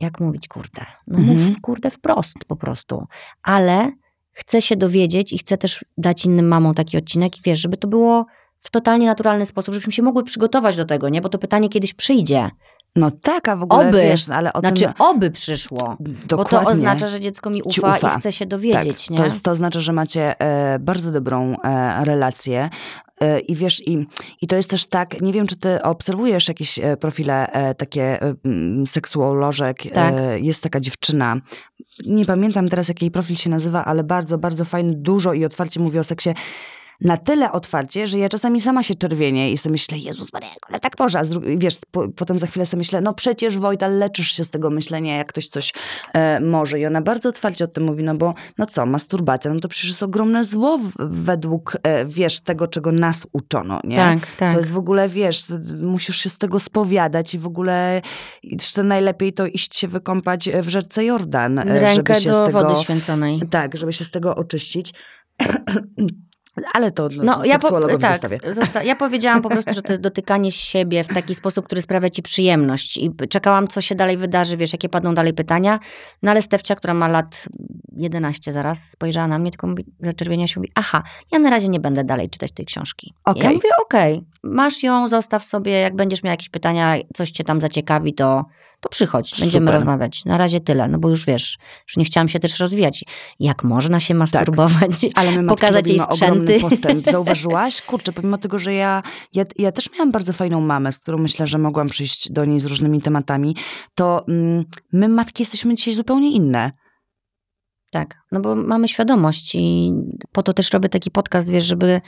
[SPEAKER 1] jak mówić, kurde? No
[SPEAKER 2] Mhm.
[SPEAKER 1] mów, kurde, wprost po prostu. Ale chcę się dowiedzieć i chcę też dać innym mamom taki odcinek i wiesz, żeby to było w totalnie naturalny sposób, żebyśmy się mogły przygotować do tego, nie? Bo to pytanie kiedyś przyjdzie.
[SPEAKER 2] No tak, a w ogóle
[SPEAKER 1] Oby.
[SPEAKER 2] wiesz, ale o
[SPEAKER 1] Znaczy,
[SPEAKER 2] tym...
[SPEAKER 1] oby przyszło. Bo
[SPEAKER 2] Dokładnie.
[SPEAKER 1] to oznacza, że dziecko mi ufa,
[SPEAKER 2] ufa.
[SPEAKER 1] i chce się dowiedzieć,
[SPEAKER 2] tak,
[SPEAKER 1] nie?
[SPEAKER 2] To, jest, to oznacza, że macie e, bardzo dobrą e, relację. E, I wiesz, i, i to jest też tak, nie wiem, czy ty obserwujesz jakieś e, profile e, takie seksuolożek.
[SPEAKER 1] Tak.
[SPEAKER 2] Jest taka dziewczyna, nie pamiętam teraz, jak jej profil się nazywa, ale bardzo, bardzo fajny, dużo i otwarcie mówi o seksie. Na tyle otwarcie, że ja czasami sama się czerwienię i sobie myślę, Jezus Maria, ale tak może. Wiesz, po, potem za chwilę sobie myślę, no przecież Wojta, leczysz się z tego myślenia, jak ktoś coś e, może. I ona bardzo otwarcie o tym mówi, no bo no co, masturbacja, no to przecież jest ogromne zło według, e, wiesz, tego, czego nas uczono, nie?
[SPEAKER 1] tak, tak.
[SPEAKER 2] To jest w ogóle, wiesz, musisz się z tego spowiadać i w ogóle jeszcze najlepiej to iść się wykąpać w rzece Jordan, e,
[SPEAKER 1] Rękę
[SPEAKER 2] żeby się
[SPEAKER 1] do
[SPEAKER 2] z tego...
[SPEAKER 1] wody święconej.
[SPEAKER 2] Tak, żeby się z tego oczyścić. <clears throat> <clears throat> Ale to no,
[SPEAKER 1] No, ja, po, tak, zosta- ja <laughs> powiedziałam po prostu, że to jest dotykanie siebie w taki sposób, który sprawia ci przyjemność. I czekałam, co się dalej wydarzy, wiesz, jakie padną dalej pytania. No ale Stefcia, która ma lat 11 zaraz, spojrzała na mnie, tylko mówi, zaczerwienia się mówi, aha, ja na razie nie będę dalej czytać tej książki.
[SPEAKER 2] Okej.
[SPEAKER 1] Ja mówię, okej. masz ją, zostaw sobie, jak będziesz miał jakieś pytania, coś cię tam zaciekawi, to, to przychodź, będziemy
[SPEAKER 2] Super.
[SPEAKER 1] rozmawiać. Na razie tyle, no bo już wiesz, już nie chciałam się też rozwijać. Jak można się masturbować? <laughs>
[SPEAKER 2] Ale my
[SPEAKER 1] Pokazać jej sprzęty.
[SPEAKER 2] postęp. <laughs> Zauważyłaś? Kurczę, pomimo tego, że ja, ja, ja też miałam bardzo fajną mamę, z którą myślę, że mogłam przyjść do niej z różnymi tematami, to mm, my matki jesteśmy dzisiaj zupełnie inne.
[SPEAKER 1] Tak, no bo mamy świadomość i po to też robię taki podcast, wiesz, żeby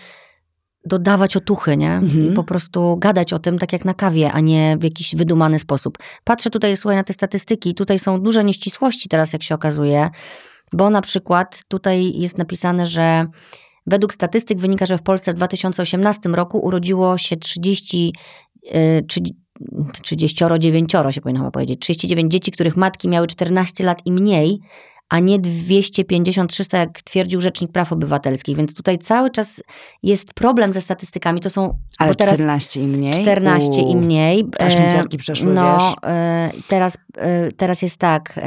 [SPEAKER 1] dodawać otuchy, nie?
[SPEAKER 2] Mhm.
[SPEAKER 1] I po prostu gadać o tym tak jak na kawie, a nie w jakiś wydumany sposób. Patrzę tutaj, słuchaj, na te statystyki, tutaj są duże nieścisłości teraz, jak się okazuje, bo na przykład tutaj jest napisane, że według statystyk wynika, że w Polsce w 2018 roku urodziło się 30, y, 30 39 się powinno chyba powiedzieć, 39 dzieci, których matki miały 14 lat i mniej, a nie 250-300, jak twierdził Rzecznik Praw Obywatelskich. Więc tutaj cały czas jest problem ze statystykami. To są,
[SPEAKER 2] Ale
[SPEAKER 1] bo teraz
[SPEAKER 2] 14 i mniej?
[SPEAKER 1] 14 i mniej.
[SPEAKER 2] Aż mi
[SPEAKER 1] E,
[SPEAKER 2] przeszły,
[SPEAKER 1] No,
[SPEAKER 2] wiesz.
[SPEAKER 1] e, teraz, e, teraz jest tak.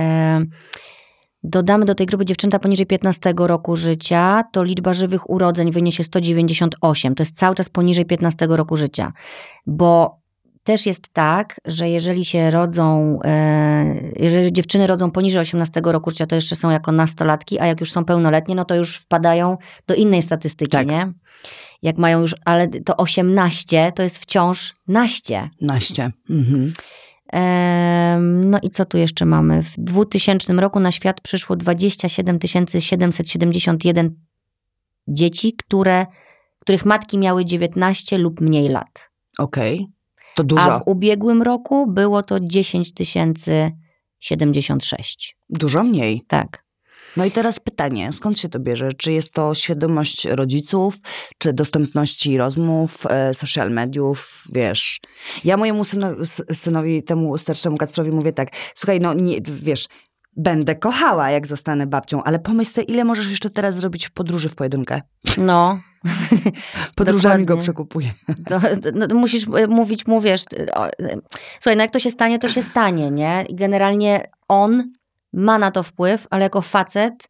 [SPEAKER 1] Dodamy do tej grupy dziewczęta poniżej 15 roku życia, to liczba żywych urodzeń wyniesie 198. To jest cały czas poniżej 15 roku życia. Bo też jest tak, że jeżeli się rodzą, e, jeżeli dziewczyny rodzą poniżej 18 roku życia, to jeszcze są jako nastolatki, a jak już są pełnoletnie, no to już wpadają do innej statystyki,
[SPEAKER 2] Tak.
[SPEAKER 1] nie? Jak mają już, ale to 18 to jest wciąż naście.
[SPEAKER 2] Naście. Mhm.
[SPEAKER 1] No i co tu jeszcze mamy? W 2000 roku na świat przyszło 27 771 dzieci, które, których matki miały 19 lub mniej lat.
[SPEAKER 2] Okej. To
[SPEAKER 1] A
[SPEAKER 2] dużo.
[SPEAKER 1] w ubiegłym roku było to 10 076.
[SPEAKER 2] Dużo mniej.
[SPEAKER 1] Tak.
[SPEAKER 2] No i teraz pytanie, skąd się to bierze? Czy jest to świadomość rodziców, czy dostępności rozmów, e, social mediów, wiesz? Ja mojemu syno, s- synowi, temu starszemu Kacprowi mówię tak, słuchaj, no nie, wiesz, będę kochała, jak zostanę babcią, ale pomyśl sobie, ile możesz jeszcze teraz zrobić w podróży w pojedynkę?
[SPEAKER 1] No. <laughs>
[SPEAKER 2] Podróżami go przekupuję.
[SPEAKER 1] To, no, to musisz e, mówić mu, wiesz, o, e, słuchaj, no jak to się stanie, to się stanie, nie? I generalnie on ma na to wpływ, ale jako facet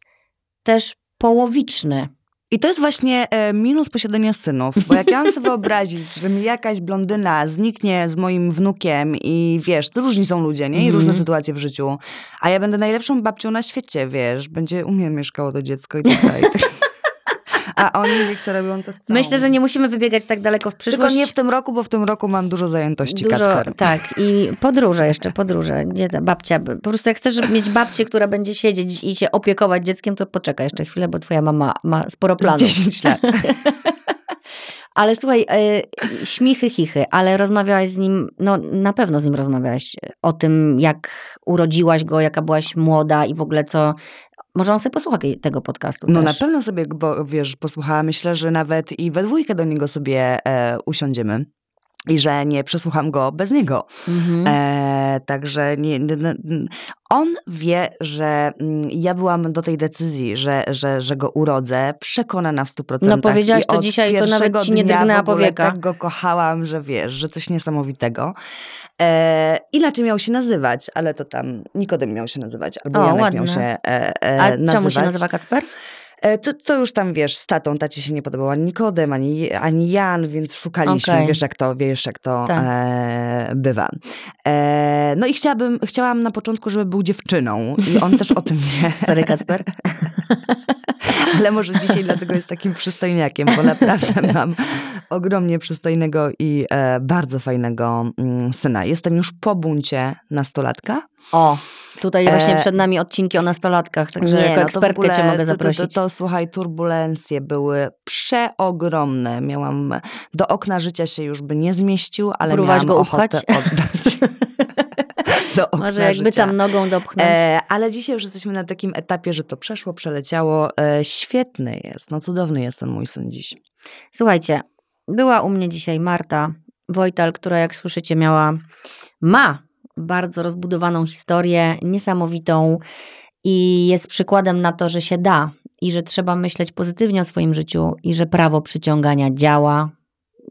[SPEAKER 1] też połowiczny.
[SPEAKER 2] I to jest właśnie e, minus posiadania synów, bo jak ja mam sobie wyobrazić, że mi jakaś blondyna zniknie z moim wnukiem i wiesz, różni są ludzie, nie? I
[SPEAKER 1] Mhm.
[SPEAKER 2] różne sytuacje w życiu, a ja będę najlepszą babcią na świecie, wiesz, będzie u mnie mieszkało to dziecko i tak dalej. <laughs> a oni niech sobie robią co chcą.
[SPEAKER 1] Myślę, że nie musimy wybiegać tak daleko w
[SPEAKER 2] Tylko
[SPEAKER 1] przyszłość.
[SPEAKER 2] nie w tym roku, bo w tym roku mam dużo zajętości,
[SPEAKER 1] Dużo,
[SPEAKER 2] Kacper.
[SPEAKER 1] tak, i podróże jeszcze, podróże. Nie babcia. Po prostu jak chcesz mieć babcię, która będzie siedzieć i się opiekować dzieckiem, to poczekaj jeszcze chwilę, bo twoja mama ma sporo
[SPEAKER 2] Z
[SPEAKER 1] planów.
[SPEAKER 2] 10 lat. <laughs>
[SPEAKER 1] Ale słuchaj, e, śmichy, chichy, ale rozmawiałaś z nim, no na pewno z nim rozmawiałaś o tym, jak urodziłaś go, jaka byłaś młoda i w ogóle co. Może on sobie posłucha tego podcastu
[SPEAKER 2] No na
[SPEAKER 1] też.
[SPEAKER 2] pewno sobie, bo wiesz, posłuchała, myślę, że nawet i we dwójkę do niego sobie e, usiądziemy. I że nie przesłucham go bez niego.
[SPEAKER 1] Mhm.
[SPEAKER 2] E, także nie, on wie, że mm, ja byłam do tej decyzji, że, że, że go urodzę, przekonana w 100%.
[SPEAKER 1] No, powiedziałaś to dzisiaj, to nawet ci nie drgnęła powieka.
[SPEAKER 2] Tak go kochałam, że wiesz, że coś niesamowitego. E, inaczej miał się nazywać, ale to tam Nikodem miał się nazywać, albo
[SPEAKER 1] O,
[SPEAKER 2] Janek
[SPEAKER 1] ładne.
[SPEAKER 2] miał się e, e,
[SPEAKER 1] A
[SPEAKER 2] nazywać.
[SPEAKER 1] czemu się nazywa Kacper?
[SPEAKER 2] E, To, to już tam, wiesz, z tatą, tacie się nie podobał ani Nikodem, ani, ani Jan, więc szukaliśmy,
[SPEAKER 1] Okej.
[SPEAKER 2] wiesz jak to, wiesz jak to
[SPEAKER 1] Tak.
[SPEAKER 2] e, bywa. E, no i chciałabym, chciałam na początku, żeby był dziewczyną i on też o tym <laughs> wie,
[SPEAKER 1] Sorry, Kacper. <laughs>
[SPEAKER 2] ale może dzisiaj dlatego jest takim przystojniakiem, bo naprawdę <laughs> mam ogromnie przystojnego i e, bardzo fajnego mm, syna. Jestem już po buncie nastolatka.
[SPEAKER 1] O, tutaj właśnie
[SPEAKER 2] E,
[SPEAKER 1] przed nami odcinki o nastolatkach, także
[SPEAKER 2] Nie,
[SPEAKER 1] jako
[SPEAKER 2] no to
[SPEAKER 1] ekspertkę
[SPEAKER 2] ogóle
[SPEAKER 1] cię mogę
[SPEAKER 2] to-
[SPEAKER 1] zaprosić.
[SPEAKER 2] To, to, to, słuchaj, turbulencje były przeogromne. Miałam, do okna życia się już by nie zmieścił, ale
[SPEAKER 1] Próbowałaś
[SPEAKER 2] miałam
[SPEAKER 1] go
[SPEAKER 2] ochotę
[SPEAKER 1] upchać?
[SPEAKER 2] oddać. <laughs> do okna
[SPEAKER 1] Może jakby
[SPEAKER 2] życia.
[SPEAKER 1] tam nogą dopchnąć.
[SPEAKER 2] E, ale dzisiaj już jesteśmy na takim etapie, że to przeszło, przeleciało. E, świetny jest, no cudowny jest ten mój syn dziś.
[SPEAKER 1] Słuchajcie, była u mnie dzisiaj Marta Wojtal, która jak słyszycie miała, ma bardzo rozbudowaną historię, niesamowitą i jest przykładem na to, że się da i że trzeba myśleć pozytywnie o swoim życiu i że prawo przyciągania działa.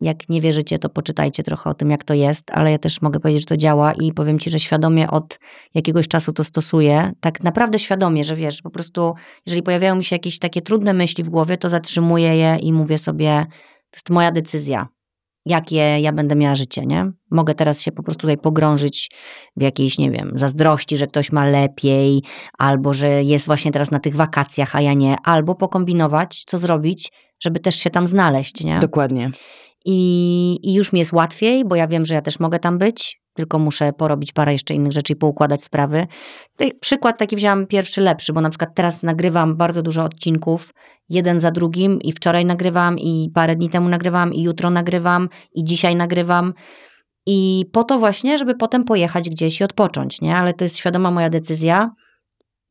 [SPEAKER 1] Jak nie wierzycie, to poczytajcie trochę o tym, jak to jest, ale ja też mogę powiedzieć, że to działa i powiem ci, że świadomie od jakiegoś czasu to stosuję. Tak naprawdę świadomie, że wiesz, po prostu, jeżeli pojawiają mi się jakieś takie trudne myśli w głowie, to zatrzymuję je i mówię sobie, to jest moja decyzja. Jakie ja będę miała życie, nie? Mogę teraz się po prostu tutaj pogrążyć w jakiejś, nie wiem, zazdrości, że ktoś ma lepiej, albo że jest właśnie teraz na tych wakacjach, a ja nie, albo pokombinować, co zrobić, żeby też się tam znaleźć, nie?
[SPEAKER 2] Dokładnie.
[SPEAKER 1] I, I już mi jest łatwiej, bo ja wiem, że ja też mogę tam być, tylko muszę porobić parę jeszcze innych rzeczy i poukładać sprawy. Przykład taki wziąłam pierwszy lepszy, bo na przykład teraz nagrywam bardzo dużo odcinków, jeden za drugim i wczoraj nagrywam i parę dni temu nagrywam i jutro nagrywam i dzisiaj nagrywam. I po to właśnie, żeby potem pojechać gdzieś i odpocząć, nie? Ale to jest świadoma moja decyzja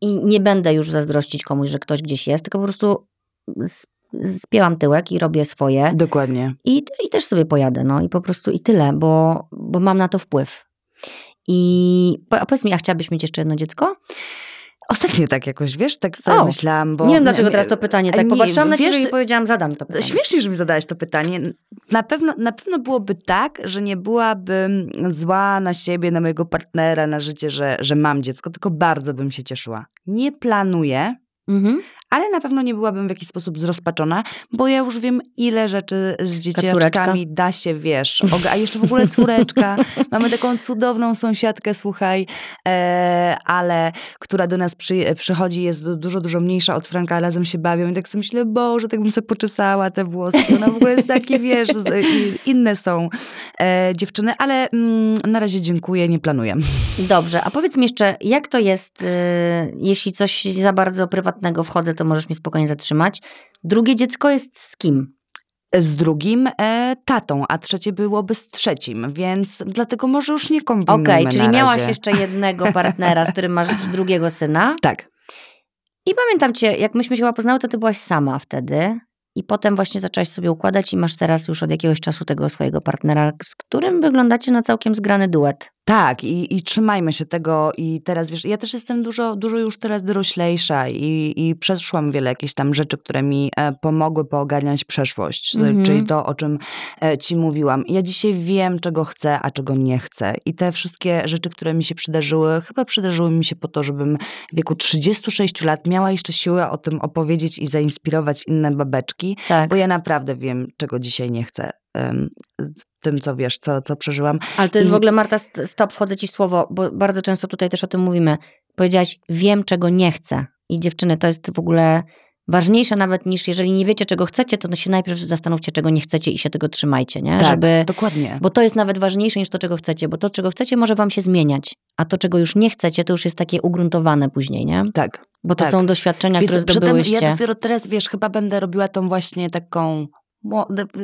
[SPEAKER 1] i nie będę już zazdrościć komuś, że ktoś gdzieś jest, tylko po prostu spięłam tyłek i robię swoje.
[SPEAKER 2] Dokładnie.
[SPEAKER 1] I, I też sobie pojadę, no i po prostu i tyle, bo, bo mam na to wpływ. I a powiedz mi, a chciałabyś mieć jeszcze jedno dziecko?
[SPEAKER 2] Ostatnio tak jakoś, wiesz, tak sobie
[SPEAKER 1] O,
[SPEAKER 2] myślałam, bo...
[SPEAKER 1] nie wiem dlaczego teraz to pytanie, tak
[SPEAKER 2] nie,
[SPEAKER 1] popatrzyłam na
[SPEAKER 2] wiesz,
[SPEAKER 1] ciebie i powiedziałam, zadam to pytanie.
[SPEAKER 2] Śmiesznie, że mi zadałeś to pytanie. Na pewno, na pewno byłoby tak, że nie byłabym zła na siebie, na mojego partnera, na życie, że, że mam dziecko, tylko bardzo bym się cieszyła. Nie planuję,
[SPEAKER 1] Mhm.
[SPEAKER 2] Ale na pewno nie byłabym w jakiś sposób zrozpaczona, bo ja już wiem, ile rzeczy z dzieciaczkami da się, wiesz. <laughs> A jeszcze w ogóle córeczka. Mamy taką cudowną sąsiadkę, słuchaj, e, ale która do nas przy, przychodzi, jest du- dużo, dużo mniejsza od Franka, a razem się bawią. I tak sobie myślę, Boże, tak bym sobie poczesała te włoski. Ona w ogóle jest taki, <laughs> wiesz, z, inne są e, dziewczyny, ale mm, na razie dziękuję, nie planuję.
[SPEAKER 1] Dobrze, a powiedz mi jeszcze, jak to jest, y, jeśli coś za bardzo prywatnego wchodzę, to możesz mnie spokojnie zatrzymać. Drugie dziecko jest z kim?
[SPEAKER 2] z drugim e, tatą, a trzecie byłoby z trzecim, więc dlatego może już nie kombinujmy
[SPEAKER 1] Okej,
[SPEAKER 2] na
[SPEAKER 1] czyli miałaś
[SPEAKER 2] razie.
[SPEAKER 1] jeszcze jednego <laughs> partnera, z którym masz drugiego syna.
[SPEAKER 2] Tak,
[SPEAKER 1] I pamiętam cię, jak myśmy się chyba poznały, to ty byłaś sama wtedy. I potem właśnie zaczęłaś sobie układać i masz teraz już od jakiegoś czasu tego swojego partnera, z którym wyglądacie na całkiem zgrany duet.
[SPEAKER 2] Tak i, i trzymajmy się tego i teraz wiesz, ja też jestem dużo, dużo już teraz doroślejsza i, i przeszłam wiele jakichś tam rzeczy, które mi e, pomogły poogarniać przeszłość,
[SPEAKER 1] Mhm.
[SPEAKER 2] czyli to, o czym e, ci mówiłam. Ja dzisiaj wiem, czego chcę, a czego nie chcę i te wszystkie rzeczy, które mi się przydarzyły, chyba przydarzyły mi się po to, żebym w wieku 36 lat miała jeszcze siłę o tym opowiedzieć i zainspirować inne babeczki,
[SPEAKER 1] Tak.
[SPEAKER 2] Bo ja naprawdę wiem, czego dzisiaj nie chcę. Tym, co wiesz, co, co przeżyłam.
[SPEAKER 1] Ale to jest
[SPEAKER 2] I-
[SPEAKER 1] w ogóle, Marta, st- stop, wchodzę ci w słowo, bo bardzo często tutaj też o tym mówimy. Powiedziałaś, wiem, czego nie chcę. I dziewczyny, to jest w ogóle ważniejsze nawet niż jeżeli nie wiecie, czego chcecie, to się najpierw zastanówcie, czego nie chcecie i się tego trzymajcie, nie?
[SPEAKER 2] Tak,
[SPEAKER 1] Żeby,
[SPEAKER 2] dokładnie.
[SPEAKER 1] bo to jest nawet ważniejsze niż to, czego chcecie, bo to, czego chcecie, może wam się zmieniać, a to, czego już nie chcecie, to już jest takie ugruntowane później, nie?
[SPEAKER 2] Tak.
[SPEAKER 1] Bo to
[SPEAKER 2] Tak.
[SPEAKER 1] są doświadczenia, które
[SPEAKER 2] Więc tym
[SPEAKER 1] zdobyłyście.
[SPEAKER 2] ja dopiero teraz, wiesz, chyba będę robiła tą właśnie taką...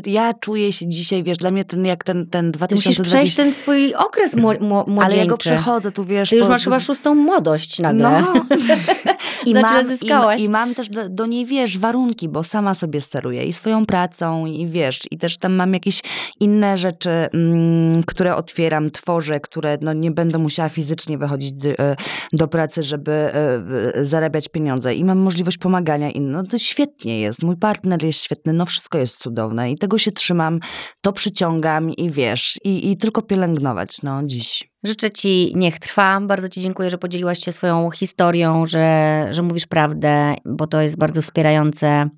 [SPEAKER 2] Ja czuję się dzisiaj, wiesz, dla mnie ten, jak ten, ten
[SPEAKER 1] Ty musisz
[SPEAKER 2] 2020...
[SPEAKER 1] przejść ten swój okres mło- mło- młodzieńczy.
[SPEAKER 2] Ale ja go przechodzę, tu wiesz...
[SPEAKER 1] Ty już
[SPEAKER 2] po-
[SPEAKER 1] masz chyba szóstą młodość nagle.
[SPEAKER 2] No. <laughs> I,
[SPEAKER 1] Znaczy,
[SPEAKER 2] mam,
[SPEAKER 1] zyskałaś.
[SPEAKER 2] i, I mam też do, do niej, wiesz, warunki, bo sama sobie steruję i swoją pracą i wiesz, i też tam mam jakieś inne rzeczy, mm, które otwieram, tworzę, które no, nie będę musiała fizycznie wychodzić do, e, do pracy, żeby e, zarabiać pieniądze i mam możliwość pomagania innym. No to świetnie jest, mój partner jest świetny, no wszystko jest cudowne i tego się trzymam, to przyciągam i wiesz, i, i tylko pielęgnować, no dziś.
[SPEAKER 1] Życzę Ci, niech trwa. Bardzo Ci dziękuję, że podzieliłaś się swoją historią, że, że mówisz prawdę, bo to jest bardzo wspierające.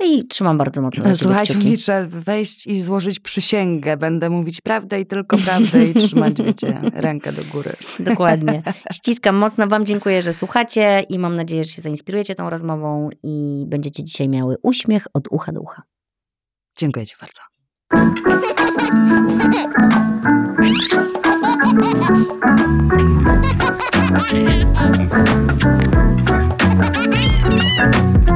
[SPEAKER 1] No I trzymam bardzo mocno
[SPEAKER 2] Słuchajcie, liczę wejść i złożyć przysięgę. Będę mówić prawdę i tylko prawdę i trzymać, wiecie, <laughs> rękę do góry.
[SPEAKER 1] Dokładnie. <laughs> Ściskam mocno. Wam dziękuję, że słuchacie i mam nadzieję, że się zainspirujecie tą rozmową i będziecie dzisiaj miały uśmiech od ucha do ucha.
[SPEAKER 2] Dziękuję ci bardzo. <laughs>
[SPEAKER 3] Thank you.